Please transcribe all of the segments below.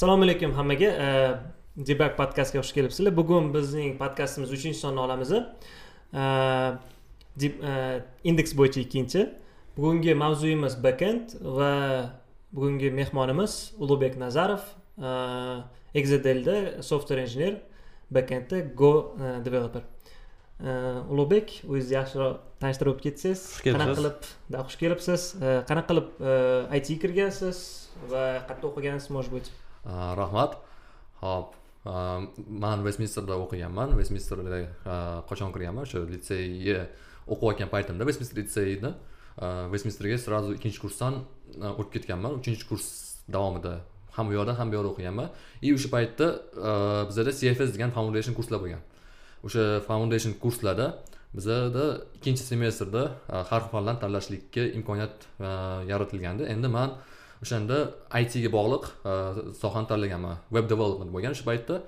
assalomu alaykum hammaga. Debak podkastga xush kelibsizlar. Bugun bizning podkastimiz uchinchi sonni olamiz indeks bo'yicha ikkinchi. Bugungi mavzuyimiz backend va bugungi mehmonimiz ulug'bek nazarov exadelda software injener backendda go developer. Ulug'bek o'zingizni yaxshiroq tanishtirib o'tib ketsangiz xush kelibsiz. qanaqa qilib xush kelibsiz? Qanaqa qilib itga kirgansiz va qayerda o'qigansiz может быть rahmat hop man vestminsterda o'qiganman. Vestminsterda э, qachon kirganman o'sha litseyga o'qiyotgan paytimda vestminster litseyida vestminsterga сразу ikkinchi kursdan э, o'tib ketganman. Uchinchi kurs davomida ham u yoqda ham bu yoqda o'qiganman. И o'sha paytda э, bizada cfs degan foundation kurslar bo'lgan. O'sha foundation kurslarda bizada ikkinchi semestrda har xil fandan tanlashlikka imkoniyat e, yaratilgandi. Endi man o'shanda itga bog'liq e, sohani tanlaganman web development bo'lgan o'sha paytda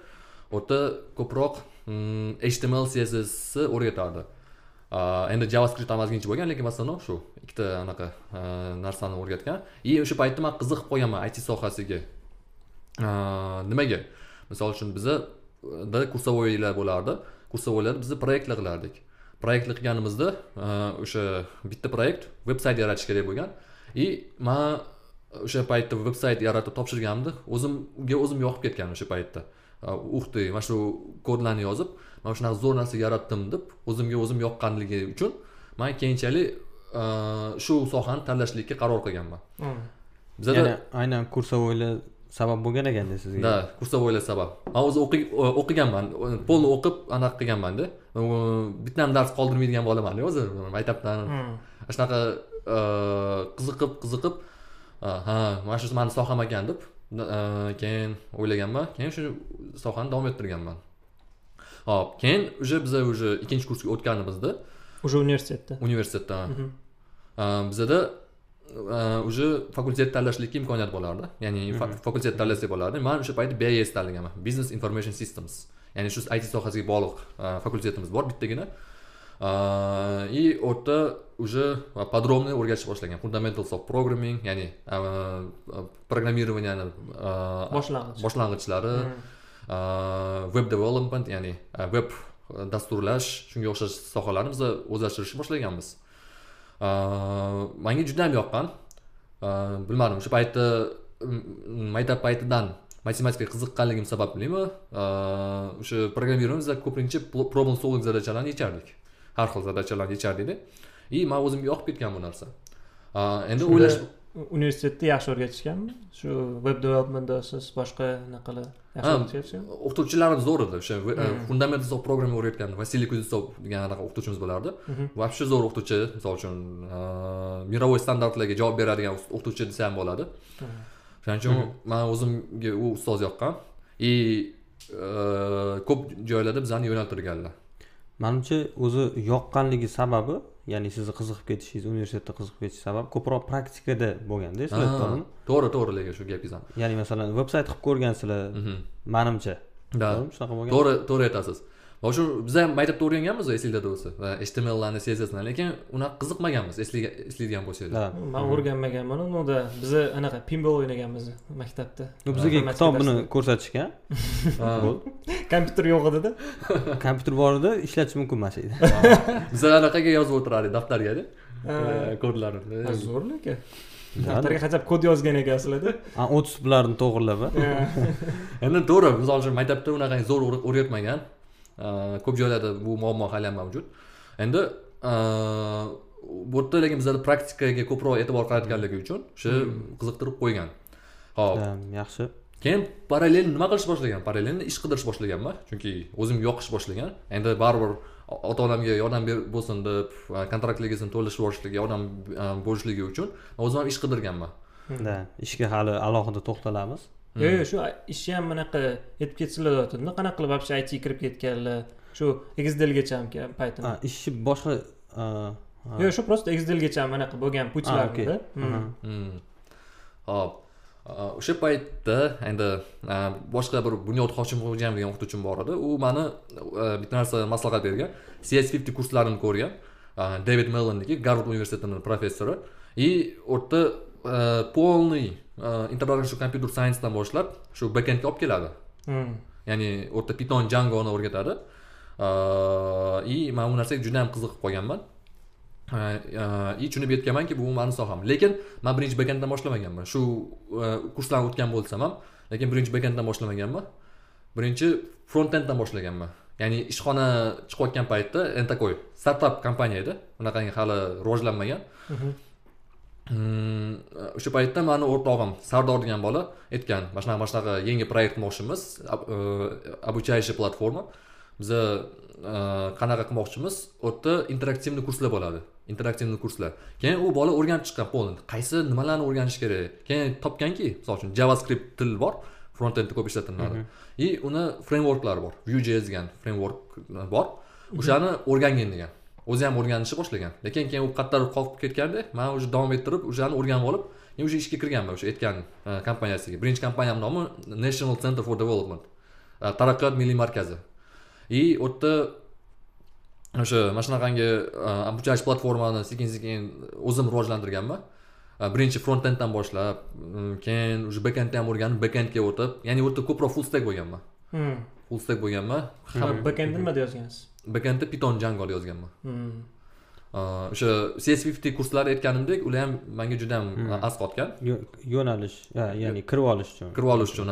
u yerda ko'proq mm, html cssni o'rgatardi. E, endi javascript ham ozgincha bo'lgan lekin в основном shu ikkita anaqa e, narsani o'rgatgan. И o'sha paytda man qiziqib qolganman it sohasiga. Nimaga? Misol uchun bizada kursовойlar bo'lardi. Kursовойlarda bizni proyektlar qilardik. Proyektlar qilganimizda o'sha bitta proyekt veb sayt yaratish kerak bo'lgan. И man o'sha paytda veb sayt yaratib topshirganimda o'zimga o'zim yoqib ketgan o'sha paytda. Ух ты mana shu kodlarni yozib mana shunaqa zo'r narsa yaratdim deb o'zimga o'zim yoqqanligi uchun man keyinchalik shu sohani tanlashlikka qaror qilganman. Bizada ya'ni aynan kursовойlar sabab bo'lgan ekanda sizga? Да kursовойlar sabab. Man o'zi o'qiganman. Полный o'qib anaqa qilganmanda bitta ham dars qoldirmaydigan bolamanda o'zi. Maktabdan shunaqa qiziqib qiziqib ha mana shu mani soham ekan deb keyin o'ylaganman. Keyin shu sohani davom ettirganman. Hop keyin уже biza уже ikkinchi kursga o'tganimizda уже universitetda universitetda bizada уже fakultet tanlashlikka imkoniyat bo'lardi. Ya'ni fakultet tanlasak bo'lardi. Man o'sha paytda bs tanlaganman. Business information systems. Ya'ni shu it sohasiga bog'liq fakultetimiz bor. Bittagina и u yerda уже подробно o'rgatishni boshlagan fundamentals of programming ya'ni programmirованияni boshlang'ich boshlanghichlari web development ya'ni web dasturlash shunga o'xshash sohalarni biz o'zlashtirishni boshlaganmiz manga juda ham yoqqan bilmadim o'sha paytda maktab paytidan matematikaga qiziqqanligim sabablimi o'sha programmirованиеda ko'pincha problem solving zadachalarni yechardik har xil zadachalarni yechardikda и man o'zimga yoqib ketgan bu narsa. Endi o'ylash universitetda yaxshi o'rgatishganmi? Shu web developmentda siz boshqa anaqalar yaxshi o'rgatyapsizmi o'qituvchilarimiz zo'r edi. O'sha fundamentals of programming o'rgatgan vasiliy kuznetsov degan anaqa o'qituvchimiz bo'lardi. Вообще zo'r o'qituvchi misol uchun мировой standartlarga javob beradigan o'qituvchi desa ham bo'ladi. Shuning uchun man o'zimga u ustoz yoqqan. И ko'p joylarda bizani yo'naltirganlar manimcha o'zi yoqqanligi sababi ya'ni sizni qiziqib ketishingiz universitetda qiziqib ketish sababi ko'proq praktikada bo'lganda to'g'ri to'g'ri lekin shu gapingiz ya'ni masalan veb sayt qilib ko'rgansizlar manimcha. Да shunaqa bo'lgan. To'g'ri to'g'ri aytasiz shu biz ham maktabda o'rganganmiz esinglarda bo'lsa htmllarni csslarni lekin unaqa qiziqmaganmiz eslaydigan bo'lsanglar. Man o'rganmaganman unda biza anaqa pinbol o'ynaganmiz maktabda. Bizga kitob buni ko'rsatishgan kompyuter yo'q edida. Kompyuter bor edi ishlatish mumkin emas edi. Biz anaqaga yozib o'tirardik daftargada kodlarni. Zo'r lekin daftarga qachab kod yozgan ekansizlarda o'ttiz bilarni to'g'irlab endi to'g'ri misol uchun maktabda unaqa zo'r o'rgatmagan ko'p joylarda bu muammo hali ham mavjud. Endi bu yerda lekin bizada praktikaga ko'proq e'tibor qaratganligi uchun o'sha qiziqtirib qo'ygan. Ho'p yaxshi. Keyin parallel nima qilish boshlagan? Parallelni ish qidirish boshlaganman chunki o'zim yoqish boshlagan. Endi baribir ota onamga yordam bo'lsin deb kontraktligisini to'lashib yuborishlikka yordam bo'lishligi uchun o'zim ham ish qidirganman. Да ishga hali alohida to'xtalamiz yo'q yo'q shu ishni ham anaqa yetib ketsalar deyotganda qanaqa qilib вообще itga kirib ketganlar? Shu xdelgacha paytida ishni boshqa yo'q shu просто xdelgacha anaqa bo'lgan putlarida hop. O'sha paytda endi boshqa bir bunyod hoshimxo'jayev degan o'qituvchim bor edi. U mani bitta narsa maslahat bergan. Cs fifty kurslarini ko'rgan. David mellonniki garvard universitetini professori. И u yerda e, полный introduction to computer sciencedan boshlab shu backendga olib keladi ya'ni o'rta python jangoni o'rgatadi и man bu narsaga juda yam qiziqib qolganman и tushunib yetganmanki bu mani soham lekin man birinchi bekenddan boshlamaganman shu kurslarni o'tgan bo'lsam ham lekin birinchi bekenddan boshlamaganman birinchi frontenddan boshlaganman ya'ni ishxona chiqayotgan paytda такой startup kompaniya edi bunaqangi hali rivojlanmagan o'sha paytda mani o'rtog'im sardor degan bola aytgan mana shunaqa mana shunaqa yangi proyekt qilmoqchimiz e, обучающий platforma biza e, qanaqa qilmoqchimiz? U yerda interaktivniy kurslar bo'ladi interaktivniy kurslar. Keyin u bola o'rganib chiqqan полный qaysi nimalarni o'rganish kerak? Keyin topganki misol uchun javascript til bor frontendda ko'p ishlatiladi и uni frameworklari bor vue.js degan framework bor. O'shani o'rgangin degan o'zi ham o'rganishni boshlagan. Lekin keyin u qattiqroq qolib ketganda man уже davom ettirib o'shani o'rganib olib keyin уже ishga kirganman o'sha aytgan e, kompaniyasiga. Birinchi kompaniyam nomi national center for development e, taraqqiyot milliy markazi. И u yerda o'sha mana shunaqangi обучающий platformani sekin sekin o'zim rivojlantirganman. E, birinchi frontenddan boshlab mm, keyin уже backendni ham o'rganib backendga o'tib ya'ni u yerda ko'proq full stack bo'lganman. Hmm. full stack bo'lganman. Backendni nimada yozgansiz backendda python django yozganman. Hmm. O'sha cs50 kurslari aytganimdek ular ham manga juda ham Hmm. as qotgan. Yo- yo'nalish ya'ni kirib olish uchun. Kirib olish uchun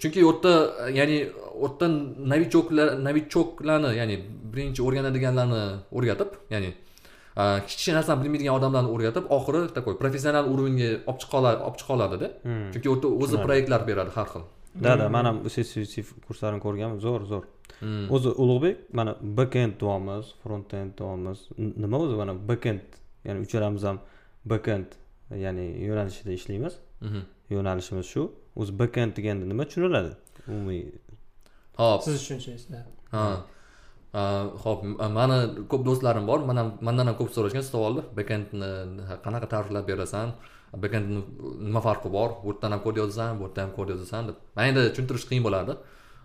chunki u yerda ya'ni u yerda novichoklar novichoklarni ya'ni birinchi o'rganadiganlarni o'rgatib ya'ni hech narsani bilmaydigan odamlarni o'rgatib oxiri такой professional уровеньga olib chiqa oladi olib chiqa oladida Hmm. chunki u yerda o'zi proyektlar beradi har xil. Da da man ham kurslarini ko'rganman. Zo'r zo'r. O'zi ulug'bek mana backend deyapmiz frontend deyapmiz nima o'zi mana backend ya'ni uchalamiz ham backend ya'ni yo'nalishida ishlaymiz. Mhm. yo'nalishimiz shu. O'zi backend deganda nima tushuniladi? Umumiy. Hop. Siz tushunchangiz ha. Ho'p. Mani ko'p do'stlarim bor. Man ham mandan ham ko'p so'rashgan savolni bekendni qanaqa ta'riflab berasan? Bekendni nima farqi bor? Bu yerdan ham kod yozasan bu yerda ham kod yozasan deb. Endi tushuntirish qiyin bo'ladi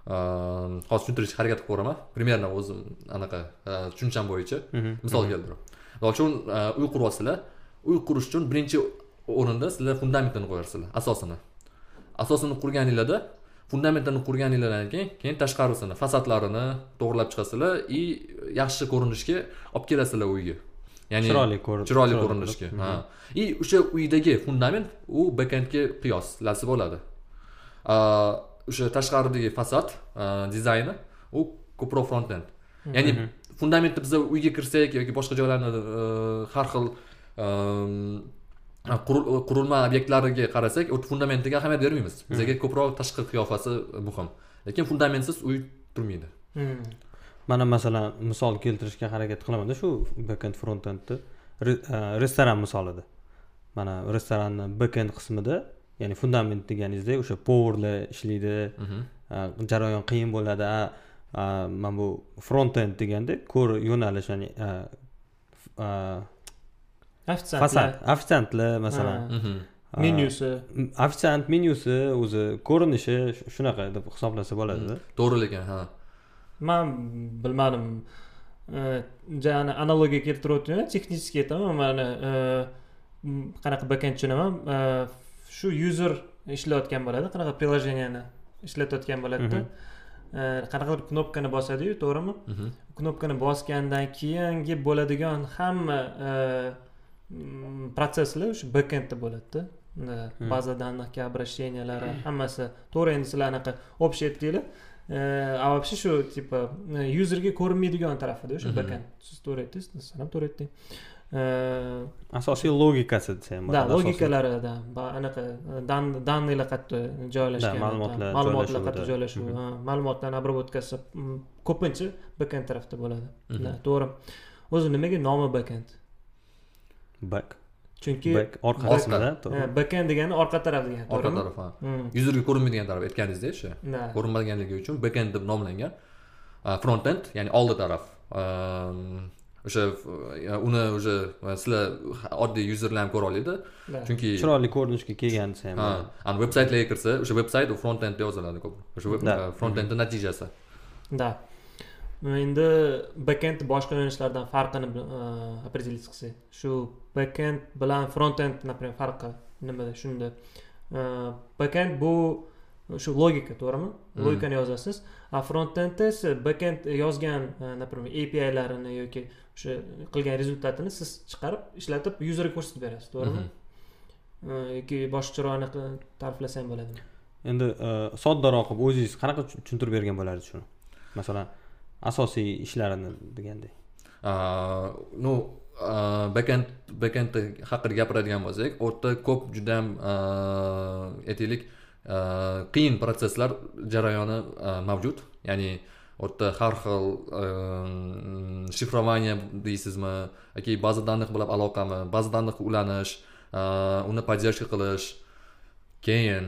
hozir tushuntirishga harakat qilib ko'raman примерно o'zim anaqa tushuncham bo'yicha misol keltirib misol uchun uy quryapsizlar uy qurish uchun birinchi o'rinda sizlar fundamentini qo'yasizlar asosini asosini qurganinglarda fundamentini qurganinglardan keyin keyin tashqarisini fasadlarini to'g'irlab chiqasizlar и yaxshi ko'rinishga olib kelasizlar uyga ya'ni chiroyli chiroyli ko'rinishga ha и o'sha uydagi fundament u bekendga qiyoslasi bo'ladi o'sha tashqaridagi fasad a, dizayni u ko'proq frontend. Ya'ni fundamentni biza uyga kirsak yoki boshqa joylarni e, har xil quril- qurilma obyektlariga qarasak u fundamentiga ahamiyat bermaymiz. Bizaga ko'proq tashqi qiyofasi muhim. Lekin fundamentsiz uy turmaydi. Mana masalan misol keltirishga harakat qilamanda shu backend frontendni restoran misolida mana restoranni backend qismida ya'ni fundament deganingizda o'sha povurlar ishlaydi. Mhm. jarayon qiyin bo'ladi. Mana bu frontend deganda ko'r yo'nalish ya'ni fasad. Ofitsiantlar masalan. Mhm. menyusi. ofitsiant menyusi o'zi ko'rinishi sh- shunaqa deb hisoblasa bo'ladida to'g'ri lekin ha. Man bilmadim. E, jani analogiya keltiryaptimi texnически aytaman mana e, qanaqa backend tushunaman. E, shu user ishlayotgan bo'ladi. Qanaqa приложениyani ishlatayotgan bo'ladida. E, qanaqadir knopkani bosadiyu to'g'rimi? Knopkani bosgandan keyingi bo'ladigan hamma m, protsesslar o'sha backendda bo'ladida. Baza данныхga обращениялari hammasi to'g'ri. Endi sizlar anaqa общий aytdinglar E, a вообще shu типа yuzerga ko'rinmaydigan tarafida o'sha backend. Siz to'g'ri aytdingiz san ham to'g'ri aytding asosiy logikasi desa ham да bo'ladi, asosiy. logikalarida anaqa данныйlar qayerda joylashgan Да, ma'lumotlar ma'lumotlar qayerda joylashuvi ma'lumotlarni обработкасы ko'pincha backend tarafda bo'ladi to'g'ri o'zi nimaga nomi backend back chunki back orqa Orqa. qismida ha, to'g'ri backend degani orqa taraf degani orqa taraf ha Mm, yuzurga ko'rinmaydigan taraf aytganingizdek o'sha ko'rinmaganligi uchun backend deb nomlangan frontend ya'ni oldi taraf o'sha uni уже sizlar oddiy yuzerlar ham ko'ra oladi chunki chiroyli ko'rinishga kelgan desa ham ani veb saytlarga kirsa o'sha veb sayt u frontend deb yoziladi ko'p. O'sha web- Да. frontendni natijasi. Да. Endi backend boshqa yo'nalishlardan farqini e, определить qilsak shu backend bilan frontend например farqi nimada? Shunda. E, backend bu shu logika to'g'rimi? Logikani yozasiz. A frontendda esa backend yozgan e, например apilarini yoki o'sha qilgan rezultatini siz chiqarib ishlatib yuzerga ko'rsatib berasiz to'g'rimi? E, yoki boshqacharoq anaqa ta'riflasam bo'ladimi? Endi e, soddaroq qilib o'zingiz qanaqa tushun- tushuntirib bergan bo'lardingiz shuni? Masalan asosiy ishlarini degandek. А, ну backend backend haqida gapiradigan bo'lsak u yerda ko'p judayam a, aytaylik qiyin protsesslar jarayoni a, mavjud. Ya'ni u yerda har xil a, shifrovание deysizmi yoki baza данных bilan aloqami baza данных ulanish uni поддержка qilish keyin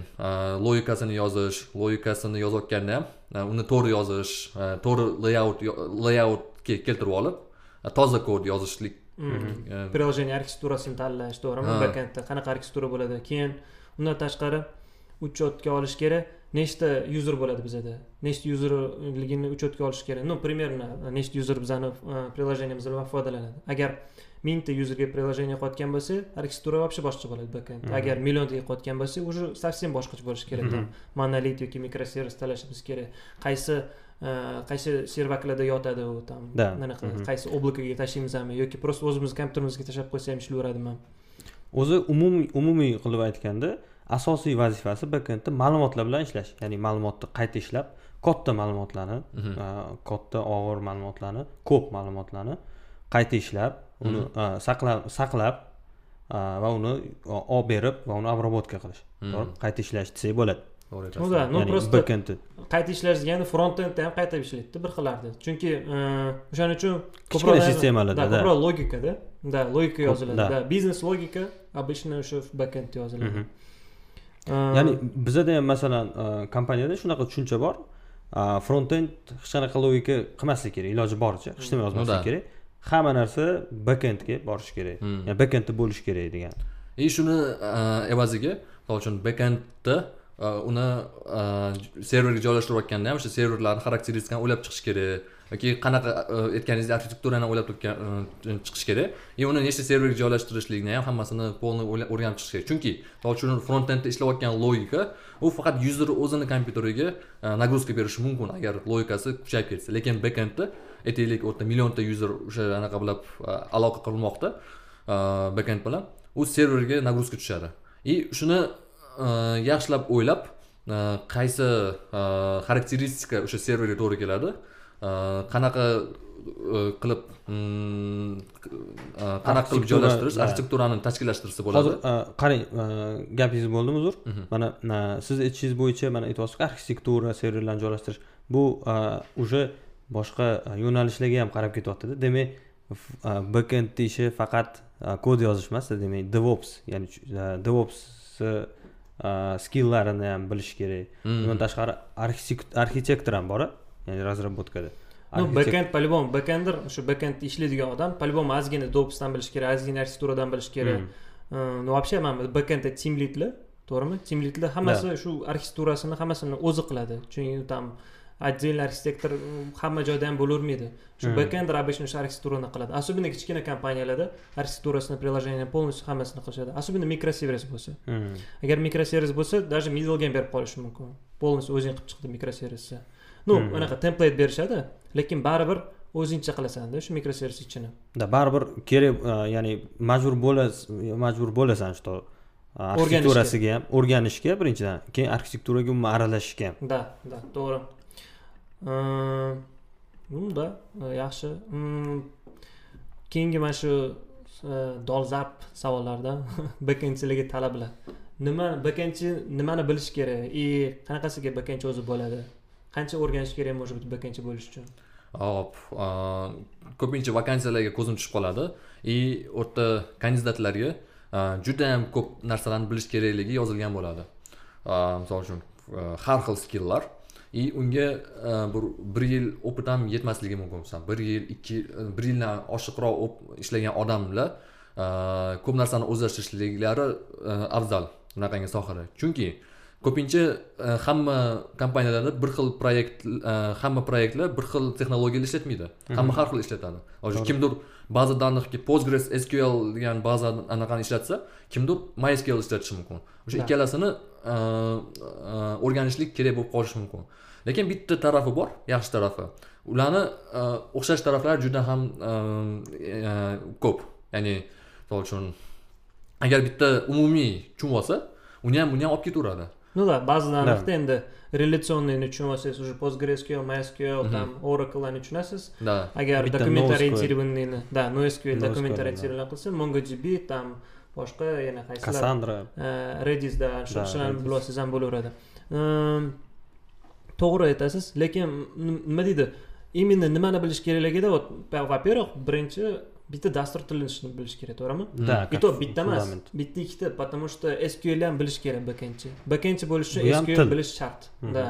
logikasini yozish logikasini yozayotganda ham uni to'g'ri yozish to'g'ri layout yo- layoutga keltirib olib a, toza kod yozishlik a, приложение arxitekturasini tanlash to'g'rimi? Ha. backendda qanaqa arxitektura bo'ladi? Keyin undan tashqari учетga olish kerak. Nechta user bo'ladi bizada? Nechta userligini учетga olish kerak? Ну примерно nechta user bizani e, приложениемizdan foydalanadi. Agar mingta userga приложение qilayotgan bo'lsa arxitektura вообще boshqa bo'ladi backend. Agar milliontaga qilayotgan bo'lsa уже совсем boshqacha bo'lishi kerak monolit yoki mikroservis tanlashimiz kerak. Qaysi e, qaysi servaklarda yotadi u Да. anaqa qaysi oblokaga tashlaymizmi yoki просто o'zimizni kompyuterimizga tashlab qo'ysa ham ishlayveradimi o'zi umumiy umumiy qilib aytganda asosiy vazifasi backendda ma'lumotlar bilan ishlash. Ya'ni ma'lumotni qayta ishlab katta ma'lumotlarni Mhm. a, katta og'ir ma'lumotlarni ko'p ma'lumotlarni qayta ishlab uni a, saqlab saqlab a, va uni olib berib va uni обработка qilish. Mhm. to'g'ri? Qayta ishlash desak bo'ladi. To'g'ri ну да ну просто qayta ishlash degani frontendda ham qayta ishlaydida bir xillarda. Chunki e, o'shaning uchun kichkina sistemalarda ko'proq logikada. Да logika yoziladi. да. biznes logika обычно o'sha backendda yoziladi. Mhm. E, ya'ni bizada ham masalan kompaniyada shunaqa tushuncha bor. A, frontend hech qanaqa logika qilmaslik kerak iloji boricha hech nima Ну yozmaslik kerak. Hamma narsa backendga borishi kerak. Hmm. ya'ni backendda bo'lishi kerak degan. И shuni evaziga misol uchun backendda a, uni serverga joylashtirayotganda ham o'sha serverlarni xarakteristikani o'ylab chiqish kerak yoki qanaqa e, aytganingizdek arxitekturani o'ylab topgan e, chiqish kerak. И uni nechta serverga joylashtirishlikni ham hammasini полный o'rganib chiqish kerak. Chunki misol uchun frontendda ishlayotgan logika u faqat user o'zini kompyuteriga e, nagruzka berishi mumkin agar logikasi kuchayib ketsa. Lekin backendda aytaylik u yerda millionta user o'sha anaqa bilan aloqa qilmoqda a, backend bilan. U serverga nagruzka tushadi. И shuni yaxshilab o'ylab qaysi xarakteristika o'sha serverga to'g'ri keladi? Qanaqa qilib qanaqa qilib joylashtirish arxitekturani tashkillashtirsa bo'ladi hozir qarang gapingiz bo'ldimi uzr mana siz aytishingiz bo'yicha mana aytyapsizku arxitektura serverlarni joylashtirish bu уже boshqa yo'nalishlarga ham qarab ketyaptida. Demak backendni ishi faqat kod yozish emas demak devops ya'ni devops skilllarini ham bilish kerak. Mhm. undan tashqari arxitekt- arxitektor ham bor a, ya'ni разработкада ну backend по любому backender o'sha backendda ishlaydigan odam по любому ozgina dopsdan bilish kerak ozgina arxitekturadan bilish kerak ну вообще mana team leadlar to'g'rimi team leadlar hammasi shu arxitekturasini hammasini o'zi qiladi chunki там отдельный arxitektor mm, hamma joyda ham bo'lavermaydi shu backender обычно o'sha arxitekturani qiladi особенно kichkina kompaniyalarda arxitekturasini приложение полностью hammasini qilishadi особенно mikroservis bo'lsa agar mikroservis bo'lsa даже middlega ham berib qolishi mumkin полностью o'zing qilib chiqdi mikroservisni ну Hmm. anaqa template berishadi lekin baribir o'zingcha qilasanda shu mikroservis ichini. Да baribir kerak a, ya'ni majbur bo'lasiz majbur bo'lasan что arxitekturasiga ham. O'rganishga birinchidan keyin arxitekturaga umuman aralashishga ham. Да да to'g'ri. Да yaxshi. Mm, keyingi mana shu e, dolzarb savollardan backendchilarga talablar nima backendchi nimani bilish kerak? И qanaqasiga backendchi o'zi bo'ladi qancha o'rganish kerak может быть backendchi bo'lish uchun? Hop ko'pincha vakansiyalarga ko'zim tushib qoladi. И o'rta kandidatlarga judayam ko'p narsalarni bilish kerakligi yozilgan bo'ladi. Misol uchun har xil skilllar. И unga bir bir yil opit ham yetmasligi mumkin. Masalan bir yil ikki yil bir yildan oshiqroq ishlagan odamlar ko'p narsani o'zlashtirishliklari afzal bunaqangi sohada. Chunki ko'pincha e, hamma kompaniyalarda bir xil proyekt e, hamma proyektlar bir xil texnologiyalar ishlatmaydi. Hamma har xil ishlatadi. Hozir kimdir baza данныхga postgres sql degan baza anaqani ishlatsa kimdir mysql ishlatishi mumkin. O'sha ikkalasini e, o'rganishlik kerak bo'lib qolishi mumkin. Lekin bitta tarafi bor yaxshi tarafi. Ularni o'xshash taraflari juda ham ko'p. Ya'ni misol uchun agar bitta umumiy tushunib olsa uni ham buni ham olib ketaveradi ну да bazalarni endi reляционныйni tushunib olsangiz уже postgresql mysql Мгм. там oracle'larni tushunasiz да. Agar dokument NoSQL. orientированныйni да nosql dokument да. orientированный qilsa mongodb там boshqa yana qaysilar kassandra Э, redis da shu Да, shularni olsangiz ham bo'laveradi to'g'ri aytasiz lekin nim- nima deydi именно nimani bilish kerakligida вот во первых birinchi bitta dastur tilini bilish kerak to'g'rimi да и то bitta emas bitta ikkita потому что sql ham bilish kerak backendchi backendchi bo'lish uchun sql bilish shart да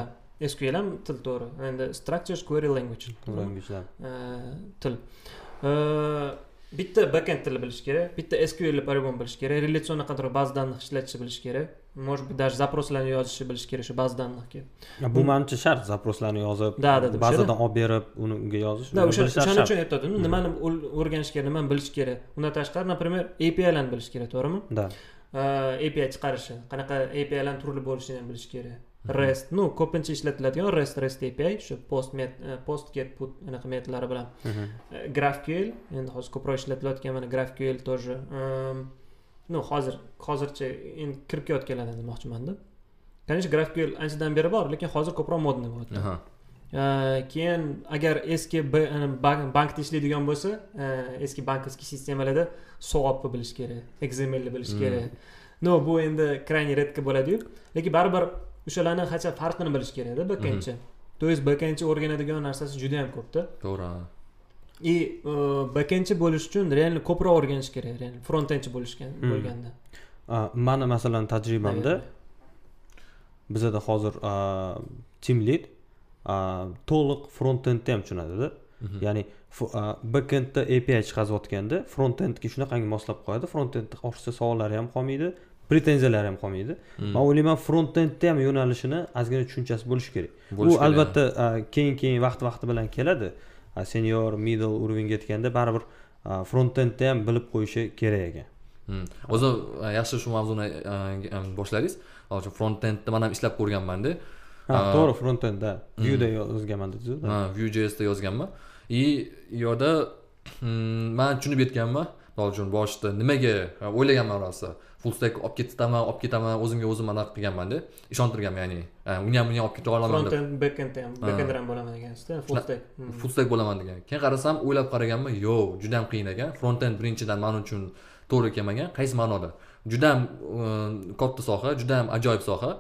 sql ham til to'g'ri endi structures query language. Language, да. Til bitta backend tili bilish kerak bitta sql по любому bilish kerak reляционный qanday baza данных ishlatishni bilish kerak. Может быть даже запросlarni yozishni bilish kerak shu baza данныхga bu manimcha shart zaproslarni yozib Да, да, bazadan olib berib uni unga yozish да o'sha o'shaning uchun aytadi Mhm. nimani o'rganish kerak nimani bilish kerak. Undan tashqari например apilarni bilish kerak to'g'rimi? Да. Э, api chiqarishi qanaqa apilarni turli bo'lishini ham bilish kerak rest. Ну ko'pincha ishlatiladigan rest rest api shu post met post get put anaqa metodlari bilan GraphQL endi hozir ko'proq ishlatilayotgan mana GraphQL тоже. Ну hozir hozircha endi kirib kelayotganlardan demoqchimanda конечно GraphQL anchadan beri bor lekin hozir ko'proq modniy bo'lyapti keyin agar eski bankda ishlaydigan bo'lsa eski bankovskiy sistemalarda soapni bilish kerak xmlni bilish kerak no bu endi крайне редко bo'ladiyu lekin baribir o'shalarni hacha farqini bilish kerakda backendchi то есть backendchi o'rganadigan narsasi juda yam ko'pda to'g'ri. И э, backendchi bo'lish uchun реально ko'proq o'rganish kerak реально frontendchi bo'lishgan Hmm. bo'lganda. Mani masalan tajribamda bizada hozir team lead to'liq frontendni ham tushunadida Mhm. ya'ni f- a, backendda api chiqazayotganda frontendga shunaqangi moslab qo'yadi. Frontendni ortiqcha savollari ham qolmaydi pretenziyalari ham qolmaydi. Man o'ylayman frontendda ham yo'nalishini ozgina tushunchasi bo'lishi kerak. Bo'lishi u kerak, albatta keyin keyin vaqti vaqti bilan keladi. Senior middle уровеньga yetganda baribir a, frontendni ham bilib qo'yishi kerak ekan. Hmm. o'zi yaxshi shu mavzuni boshladingiz. Hozir frontendda man ham ishlab ko'rganmanda. Ha to'g'ri frontendda. Mm. viewda yozganman dedingiz ha, Vue.jsda yozganman. И u mm, man tushunib yetganman. Misol uchun boshida nimaga o'ylaganman rosa full stack olib ketaman olib ketaman o'zimga o'zim anaqa qilganmanda. Ishontirganman ya'ni uni ham buni ham olib keta olaman deb. Frontend backend ham Ha. backender ham bo'laman degansizda full stack Hmm. full stack bo'laman degan. Keyin qarasam o'ylab qaraganman yo'q juda ham qiyin ekan. Frontend birinchidan man uchun to'g'ri kelmagan. Qaysi ma'noda? Juda ham e, katta soha juda ham ajoyib soha.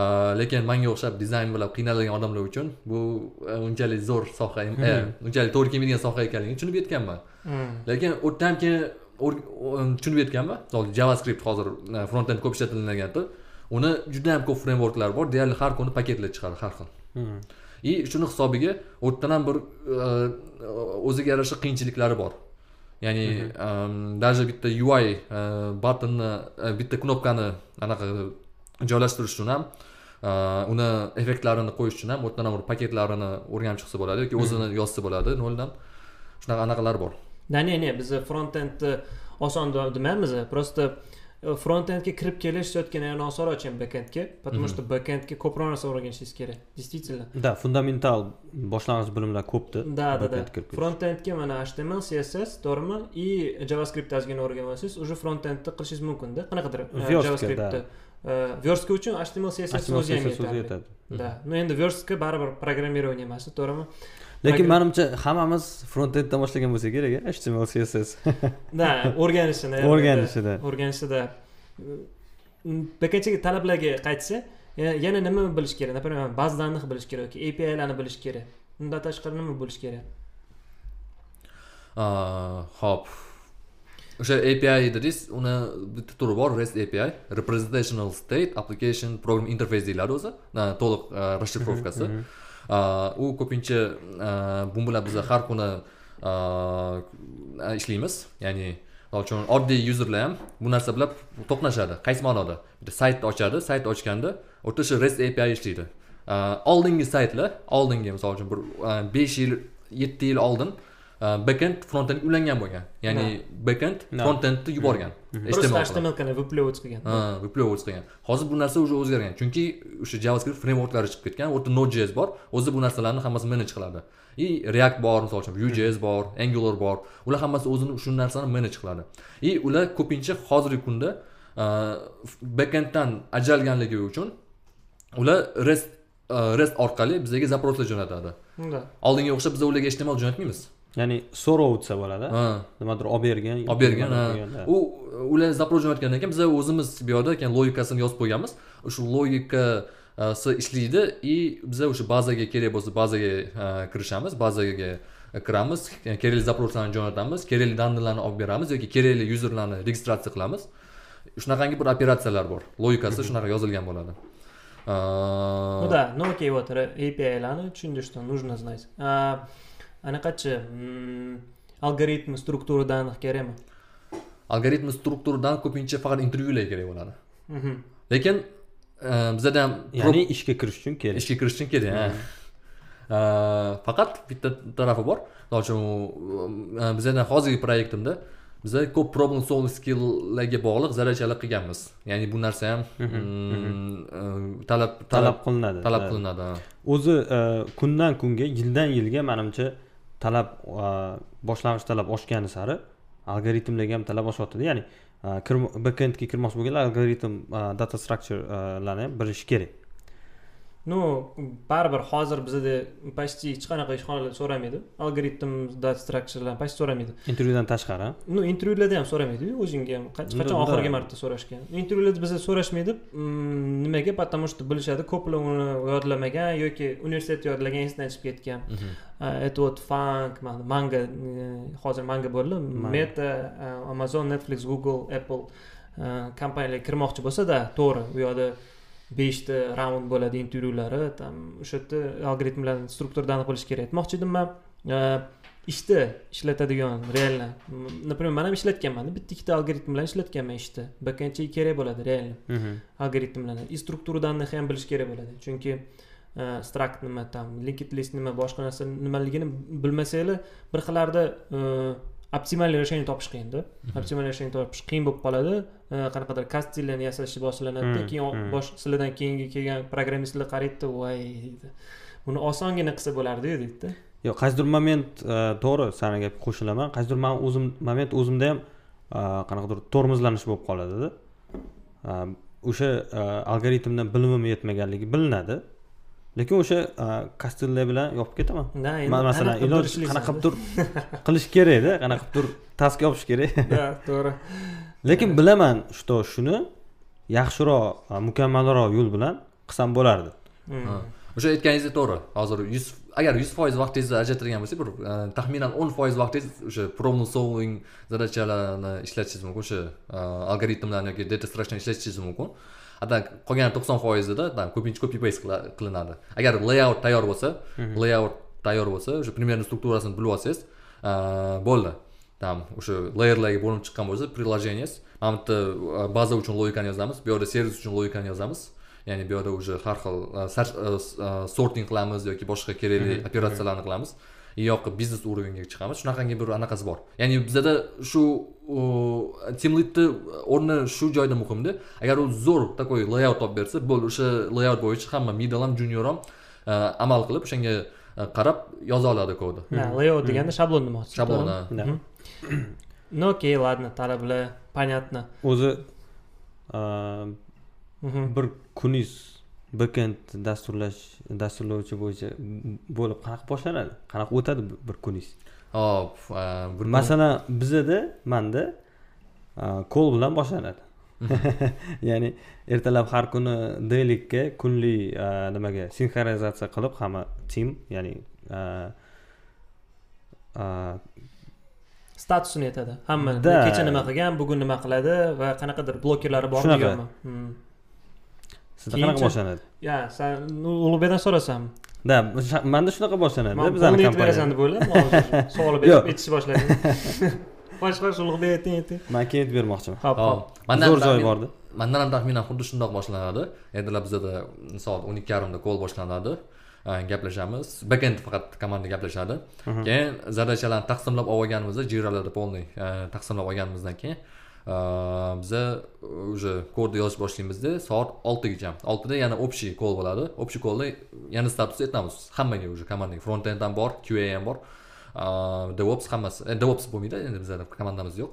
E, lekin manga o'xshab dizayn bilan qiynaladigan odamlar uchun bu e, unchalik zo'r soha e, unchalik to'g'ri kelmaydigan soha ekanligini tushunib yetganman. Hmm. lekin o'tdan keyin tushunib yetganman misol javascript hozir e, frontend ko'p ishlatilayapti uni juda ham ko'p frameworklar bor deyarli har kuni paketlar chiqadi har xil. Hmm. и shuni hisobiga yerdan ham bir e, o'ziga yarasha qiyinchiliklari bor. Ya'ni em, даже bitta ui e, battonni e, bitta knopkani anaqa joylashtirish uchun ham e, uni effektlarini qo'yish uchun ham ham bir paketlarini o'rganib chiqsa bo'ladi yoki o'zini yozsa bo'ladi. Noldan shunaqa anaqalar bor да не не biz frontendni oson de- demaymiz просто frontendga kirib kelish ishlayotgan yana osonroq чем backendga потому что backendga ko'proq narsa o'rganishingiz kerak действительно. Да fundamental boshlang'ich bilimlar ko'pda да да да frontendga mana html css to'g'rimi и javascript ozgina o'rganib olsangiz уже frontendni qilishingiz mumkinda qanaqadir javascriptni verstga uchun html css o'zi ham yetadi да. Ну endi verstga baribir programмирование emas to'g'rimi lekin manimcha hammamiz frontenddan boshlagan bo'lsa kerak html css. Да o'rganishini o'rganishida o'rganishida backendchiga talablarga qaytsa ya- yana nima bilish kerak? Например baza данных bilish kerak yoki apilarni bilish kerak? Undan tashqari nima bilish kerak? А, Xo'p. O'sha API dedingiz, uni bitta turi bor, REST API, Representational State Application Program Interface deyiladi o'zi. To'liq расшифровкасы. U ko'pincha bu bilan biz har kuni ishlaymiz. Ya'ni misol uchun oddiy yuzerlar ham bu narsa bilan to'qnashadi qaysi ma'noda bitta sayt ochadi sayt ochganda o'rta shu rest api ishlaydi oldingi saytlar oldingi misol uchun bir besh yil yetti yil oldin backend frontendga ulangan bo'lgan. Ya'ni backend frontendni yuborgan. Просто HTML bilan. htmlkani выплевывать qilgan. Ha выплевывать qilgan. Hozir bu narsa уже o'zgargan. Chunki o'sha javascript frameworklari chiqib ketgan u yerda node.js bor. O'zi bu narsalarni hammasini manage qiladi. И react bor misol uchun vue.js bor angular bor. Ular hammasi o'zini shu narsani manage qiladi. И ular ko'pincha hozirgi kunda backenddan ajralganligi uchun ular rest rest orqali bizga zaproslar jo'natadi. Oldinga o'xshab biz ularga html jo'natmaymiz ya'ni so'rov o'tsa bo'ladi nimadir olib bergin olib bergan ha. u ular zaпрос jo'natgandan keyin biz o'zimiz bu yoqda keyin logikasini yozib qo'yganmiz. O'sha logikasi ishlaydi и biza o'sha bazaga kerak bo'lsa bazaga kirishamiz bazaga kiramiz kerakli запросlarni jo'natamiz kerakli данныйlarni olib beramiz yoki kerakli yuzerlarni registratsiya qilamiz. Shunaqangi bir operatsiyalar bor. Logikasi shunaqa yozilgan bo'ladi. Ну да ну окей вот apilarni tushunди что нужно знать anaqachi mm, algoritm strukturada aniq kerakmi? Algoritm strukturadan ko'pincha faqat intervyular kerak bo'ladi. Mhm. lekin e, bizada ham ya'ni ishga kirish uchun kerak. Ishga kirish uchun kerak ha. Э, faqat bitta tarafi bor. Misol uchun e, bizani hozirgi proyektimda biza ko'p problem solving skilllarga bog'liq zadachalar qilganmiz. Ya'ni bu narsa ham mm, e, talab talab qilinadi talab qilinadi o'zi e, kundan kunga yildan yilga manimcha talab uh, boshlang'ich talab oshgani sari algoritmlarga ham talab oshyaptida. Ya'ni uh, backendga kirmoqchi bo'lganlar algoritm uh, data structurelarni ham bilishi kerak. Ну baribir hozir bizada почти hech qanaqa ishxonalar so'ramaydi. Algoritm data structurelarni почти so'ramaydi. Intervyudan tashqari? Ну intervyularda ham so'ramaydiyu o'zingga ham. Qa- qachon oxirgi marta so'rashgan? Intervyularda bizda so'rashmaydi nimaga? Потому что bilishadi ko'plar uni yodlamagan yoki universitetda yodlagan esidan chiqib ketgan. Это вот funk mana manga hozir manga bo'ldi. Meta e, amazon netflix google apple e, kompaniyalar kirmoqchi bo'lsada to'g'ri u yoqda beshta raund bo'ladi intervyulari там o'sha yerda algoritmlarni strukturada aniq bilish kerak. Aytmoqchi edim man e, ishda ishlatadigan реально например man ham ishlatganman bitta ikkita algoritm bilan ishlatganman ishda. Backendchiga kerak bo'ladi реально Mhm. algoritmlarni. И strukturadanni ham bilish kerak bo'ladi. Chunki e, struct nima там linked list nima boshqa narsa nimaligini bilmasanglar bir xillarda optimalniy решение topish qiyinda optimalniy решение topish qiyin bo'lib qoladi. Qanaqadir kastinglarni yasashni boshlanadida Hmm, keyin hmm. bosh sizlardan keyingi kelgan programmistlar qaraydida voy deydi. Buni osongina qilsa bo'lardiyu deydida. Yo'q qaysidir moment e, to'g'ri sani gapga qo'shilaman. Qaysidir man o'zim moment o'zimda ham e, qanaqadir tormozlanish bo'lib qoladida. E, o'sha algoritmdan bilimim yetmaganligi bilinadi lekin o'sha e, kastillar bilan yopib ketaman. Да, endi man masalan qanaqa iloj ishlaysan qanaqadir qilish kerakda qanaqadir task yopish kerak. Да to'g'ri. Lekin bilaman что shuni yaxshiroq e, mukammalroq yo'l bilan qilsam bo'lardi. Hmm. Ha. o'sha aytganingiz to'g'ri. Hozir yuz agar yuz foiz vaqtingizni ajratadigan bo'lsangiz bir e, taxminan o'n foiz vaqtingiz o'sha problem solving zadachalarni ishlatishingiz mumkin o'sha algoritmlarni yoki data structurani ishlatishingiz mumkin ada qolgan to'qson foizida да, ko'pincha copy paste qilinadi. Agar layout tayyor bo'lsa layout tayyor bo'lsa o'sha примерно strukturasini bilib olsangiz e, bo'ldi. Там o'sha layerlarga bo'linib chiqqan bo'lsa приложениyangiz mana bu yerda baza uchun logikani yozamiz bu yoqda servis uchun logikani yozamiz. Ya'ni bu yoqda уже har xil e, sorting qilamiz yoki boshqa kerakli operatsiyalarni qilamiz yoqqa biznes уровеньga chiqamiz. Shunaqangi bir anaqasi bor. Ya'ni bizada shu team leadni o'rni shu joyda muhimda. Agar u zo'r такой layout topib bersa bo'ldi o'sha layout bo'yicha hamma middle ham junior ham e, amal qilib o'shanga e, qarab yoza oladi kodni Да, layout deganda shablon demoqchi shablon. Ну окей ладно talablar понятно. O'zi e, bir kuningiz backend dasturlash dasturlovchi bo'yicha bo'lib qanaqa boshlanadi? Qanaqa o'tadi bir- kuningiz? Hop masalan bizada manda kol bilan boshlanadi. Ya'ni ertalab har kuni deylikka kunlik nimaga sinxronizatsiya qilib hamma tim ya'ni statusini aytadi. Hamma kecha nima qilgan bugun nima qiladi va qanaqadir blokerlari bormi Shunaqa. Sizda qanaqa boshlanadi ya san ulug'bekdan so'rasam да manda shunaqa boshlanadi man bizani aytib berasan deb o'yladim hozir savol berib aytishni boshladim xo'sh xo'sh ulug'bek ayting ayting man keyin aytib bermoqchiman hop hop zo'r joyi taxmin- borda mandan ham taxminan xuddi shundoq boshlanadi ertalab bizada soat o'n ikki yarimda kol boshlanadi gaplashamiz bekend faqat komanda gaplashadi keyin zadachalarni taqsimlab olib olganimizda jiralarni полный taqsimlab olganimizdan keyin biza уже kodni yozish boshlaymizda soat oltigacha oltida yana общий kol bo'ladi. Общий kolda yana status aytamiz. Hammaga уже komandaga front end ham bor qa ham bor. Devops hammasi e, devops bo'lmaydi endi bizada komandamiz yo'q.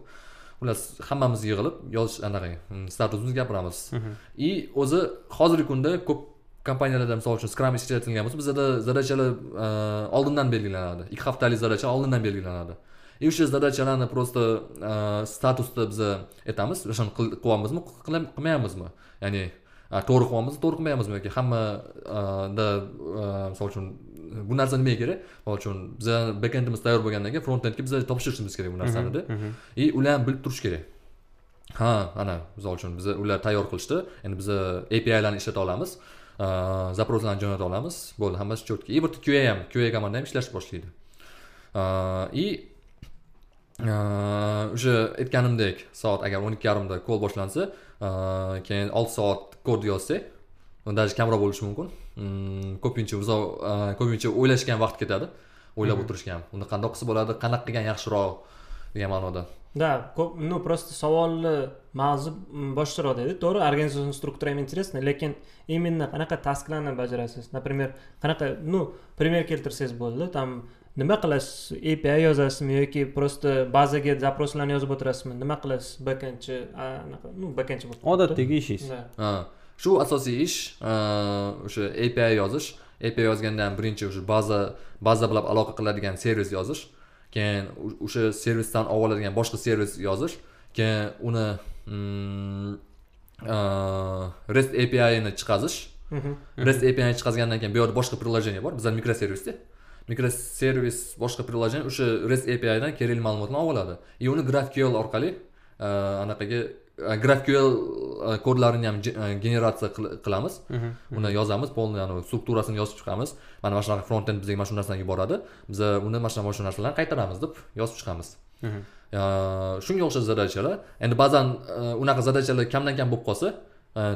Xullas hammamiz yig'ilib yozish anaqa mm, statusimizni gapiramiz. И o'zi hozirgi kunda ko'p kompaniyalarda misol uchun scrum ishlatilgan bo'lsa bizada zadachalar oldindan belgilanadi. Ikki haftalik zadacha oldindan belgilanadi и o'sha zadachalarni просто uh, statusda biza aytamiz o'shani qil- qilyapmizmi qila- qilmayapmizmi ya'ni to'g'ri qilyapmizmi to'g'ri qilmayapmizmi yoki hammada misol uchun bu narsa nimaga kerak misol uchun biza bekendimiz tayyor bo'lgandan keyin front endga biza topshirishimiz kerak bu narsanida и ular ham bilib turishi kerak ha ana misol uchun biza ular tayyor qilishdi endi biza apilarni ishlata olamiz запросlarni jo'nata olamiz bo'ldi hammasi четкий и bitta qa ham qa komanda ham ishlashni boshlaydi и o'sha aytganimdek soat agar o'n ikki yarimda kol boshlansa uh, keyin olti soat kod yozsak даже kamroq bo'lishi mumkin ko'pincha uzoq uh, ko'pincha o'ylashga ham vaqt ketadi o'ylab o'tirishga ham uni qandoq qilsa bo'ladi qanaqa qilgan yaxshiroq degan ma'noda Да, ko'p, ну просто savolni mavzu boshqaroq edi. To'g'ri, organizatsiya struktura ham интересно, lekin именно qanaqa tasklarni bajarasiz? Например, qanaqa, ну, пример keltirsangiz bo'ldi. Там nima qilasiz? API yozasizmi yoki просто bazaga запросlarni yozib o'tirasizmi? Nima qilasiz? Backendchi, anaqa, ну, backendchi bo'lib odatdagi ishingiz shu asosiy ish o'sha api yozish. Api yozganda ham birinchi o'sha baza baza bilan aloqa qiladigan servis yozish. Keyin o'sha servisdan olib oladigan boshqa servis yozish. Keyin uni mm, rest apini chiqazish. Mhm. rest apini chiqazgandan keyin bu yoqda boshqa приложение bor. Bizlar mikroservisda mikroservis boshqa приложение o'sha rest apidan kerakli ma'lumotni olib oladi. И uni graphql orqali uh, anaqaga uh, graphql uh, kodlarini ham ge- generatsiya qil- qilamiz. Uni yozamiz полный anavi strukturasini yozib chiqamiz. Mana mana shunaqa front end bizga mana shu narsani yuboradi biza uni mana shunaqa mana shu narsalarni qaytaramiz deb yozib chiqamiz. Shunga o'xshash zadachalar endi ba'zan unaqa zadachalar kamdan kam bo'lib qolsa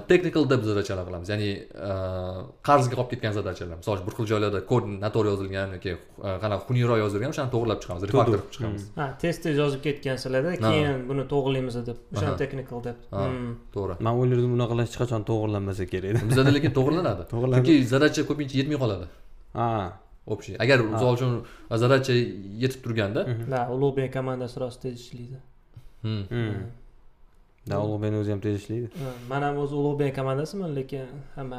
technical deb zadachalar qilamiz. Ya'ni uh, qarzga qolib ketgan zadachalar misol uchun bir xil joylarda kod noto'g'ri yozilgan yoki uh, qanaqa xuniyroq yozilgan o'shani to'g'irlab chiqamiz refaktor qilib chiqamiz. Ha, tez tez yozib ketgansizlarda, keyin buni to'g'rilaymiz deb. O'shani technical deb. Hmm. to'g'ri. Man o'ylardim unaqa hech qachon to'g'irlanmasa kerak edi bizada lekin to'g'irlanadi. Chunki zadacha ko'pincha yetmay qoladi. Ha. Общий agar misol uchun zadacha yetib turganda Da, ulug'bek komandasi rost tez ishlaydi. Da ulug'bekni o'zi ham Ha, Man ham o'zi ulug'bek komandasiman, lekin hamma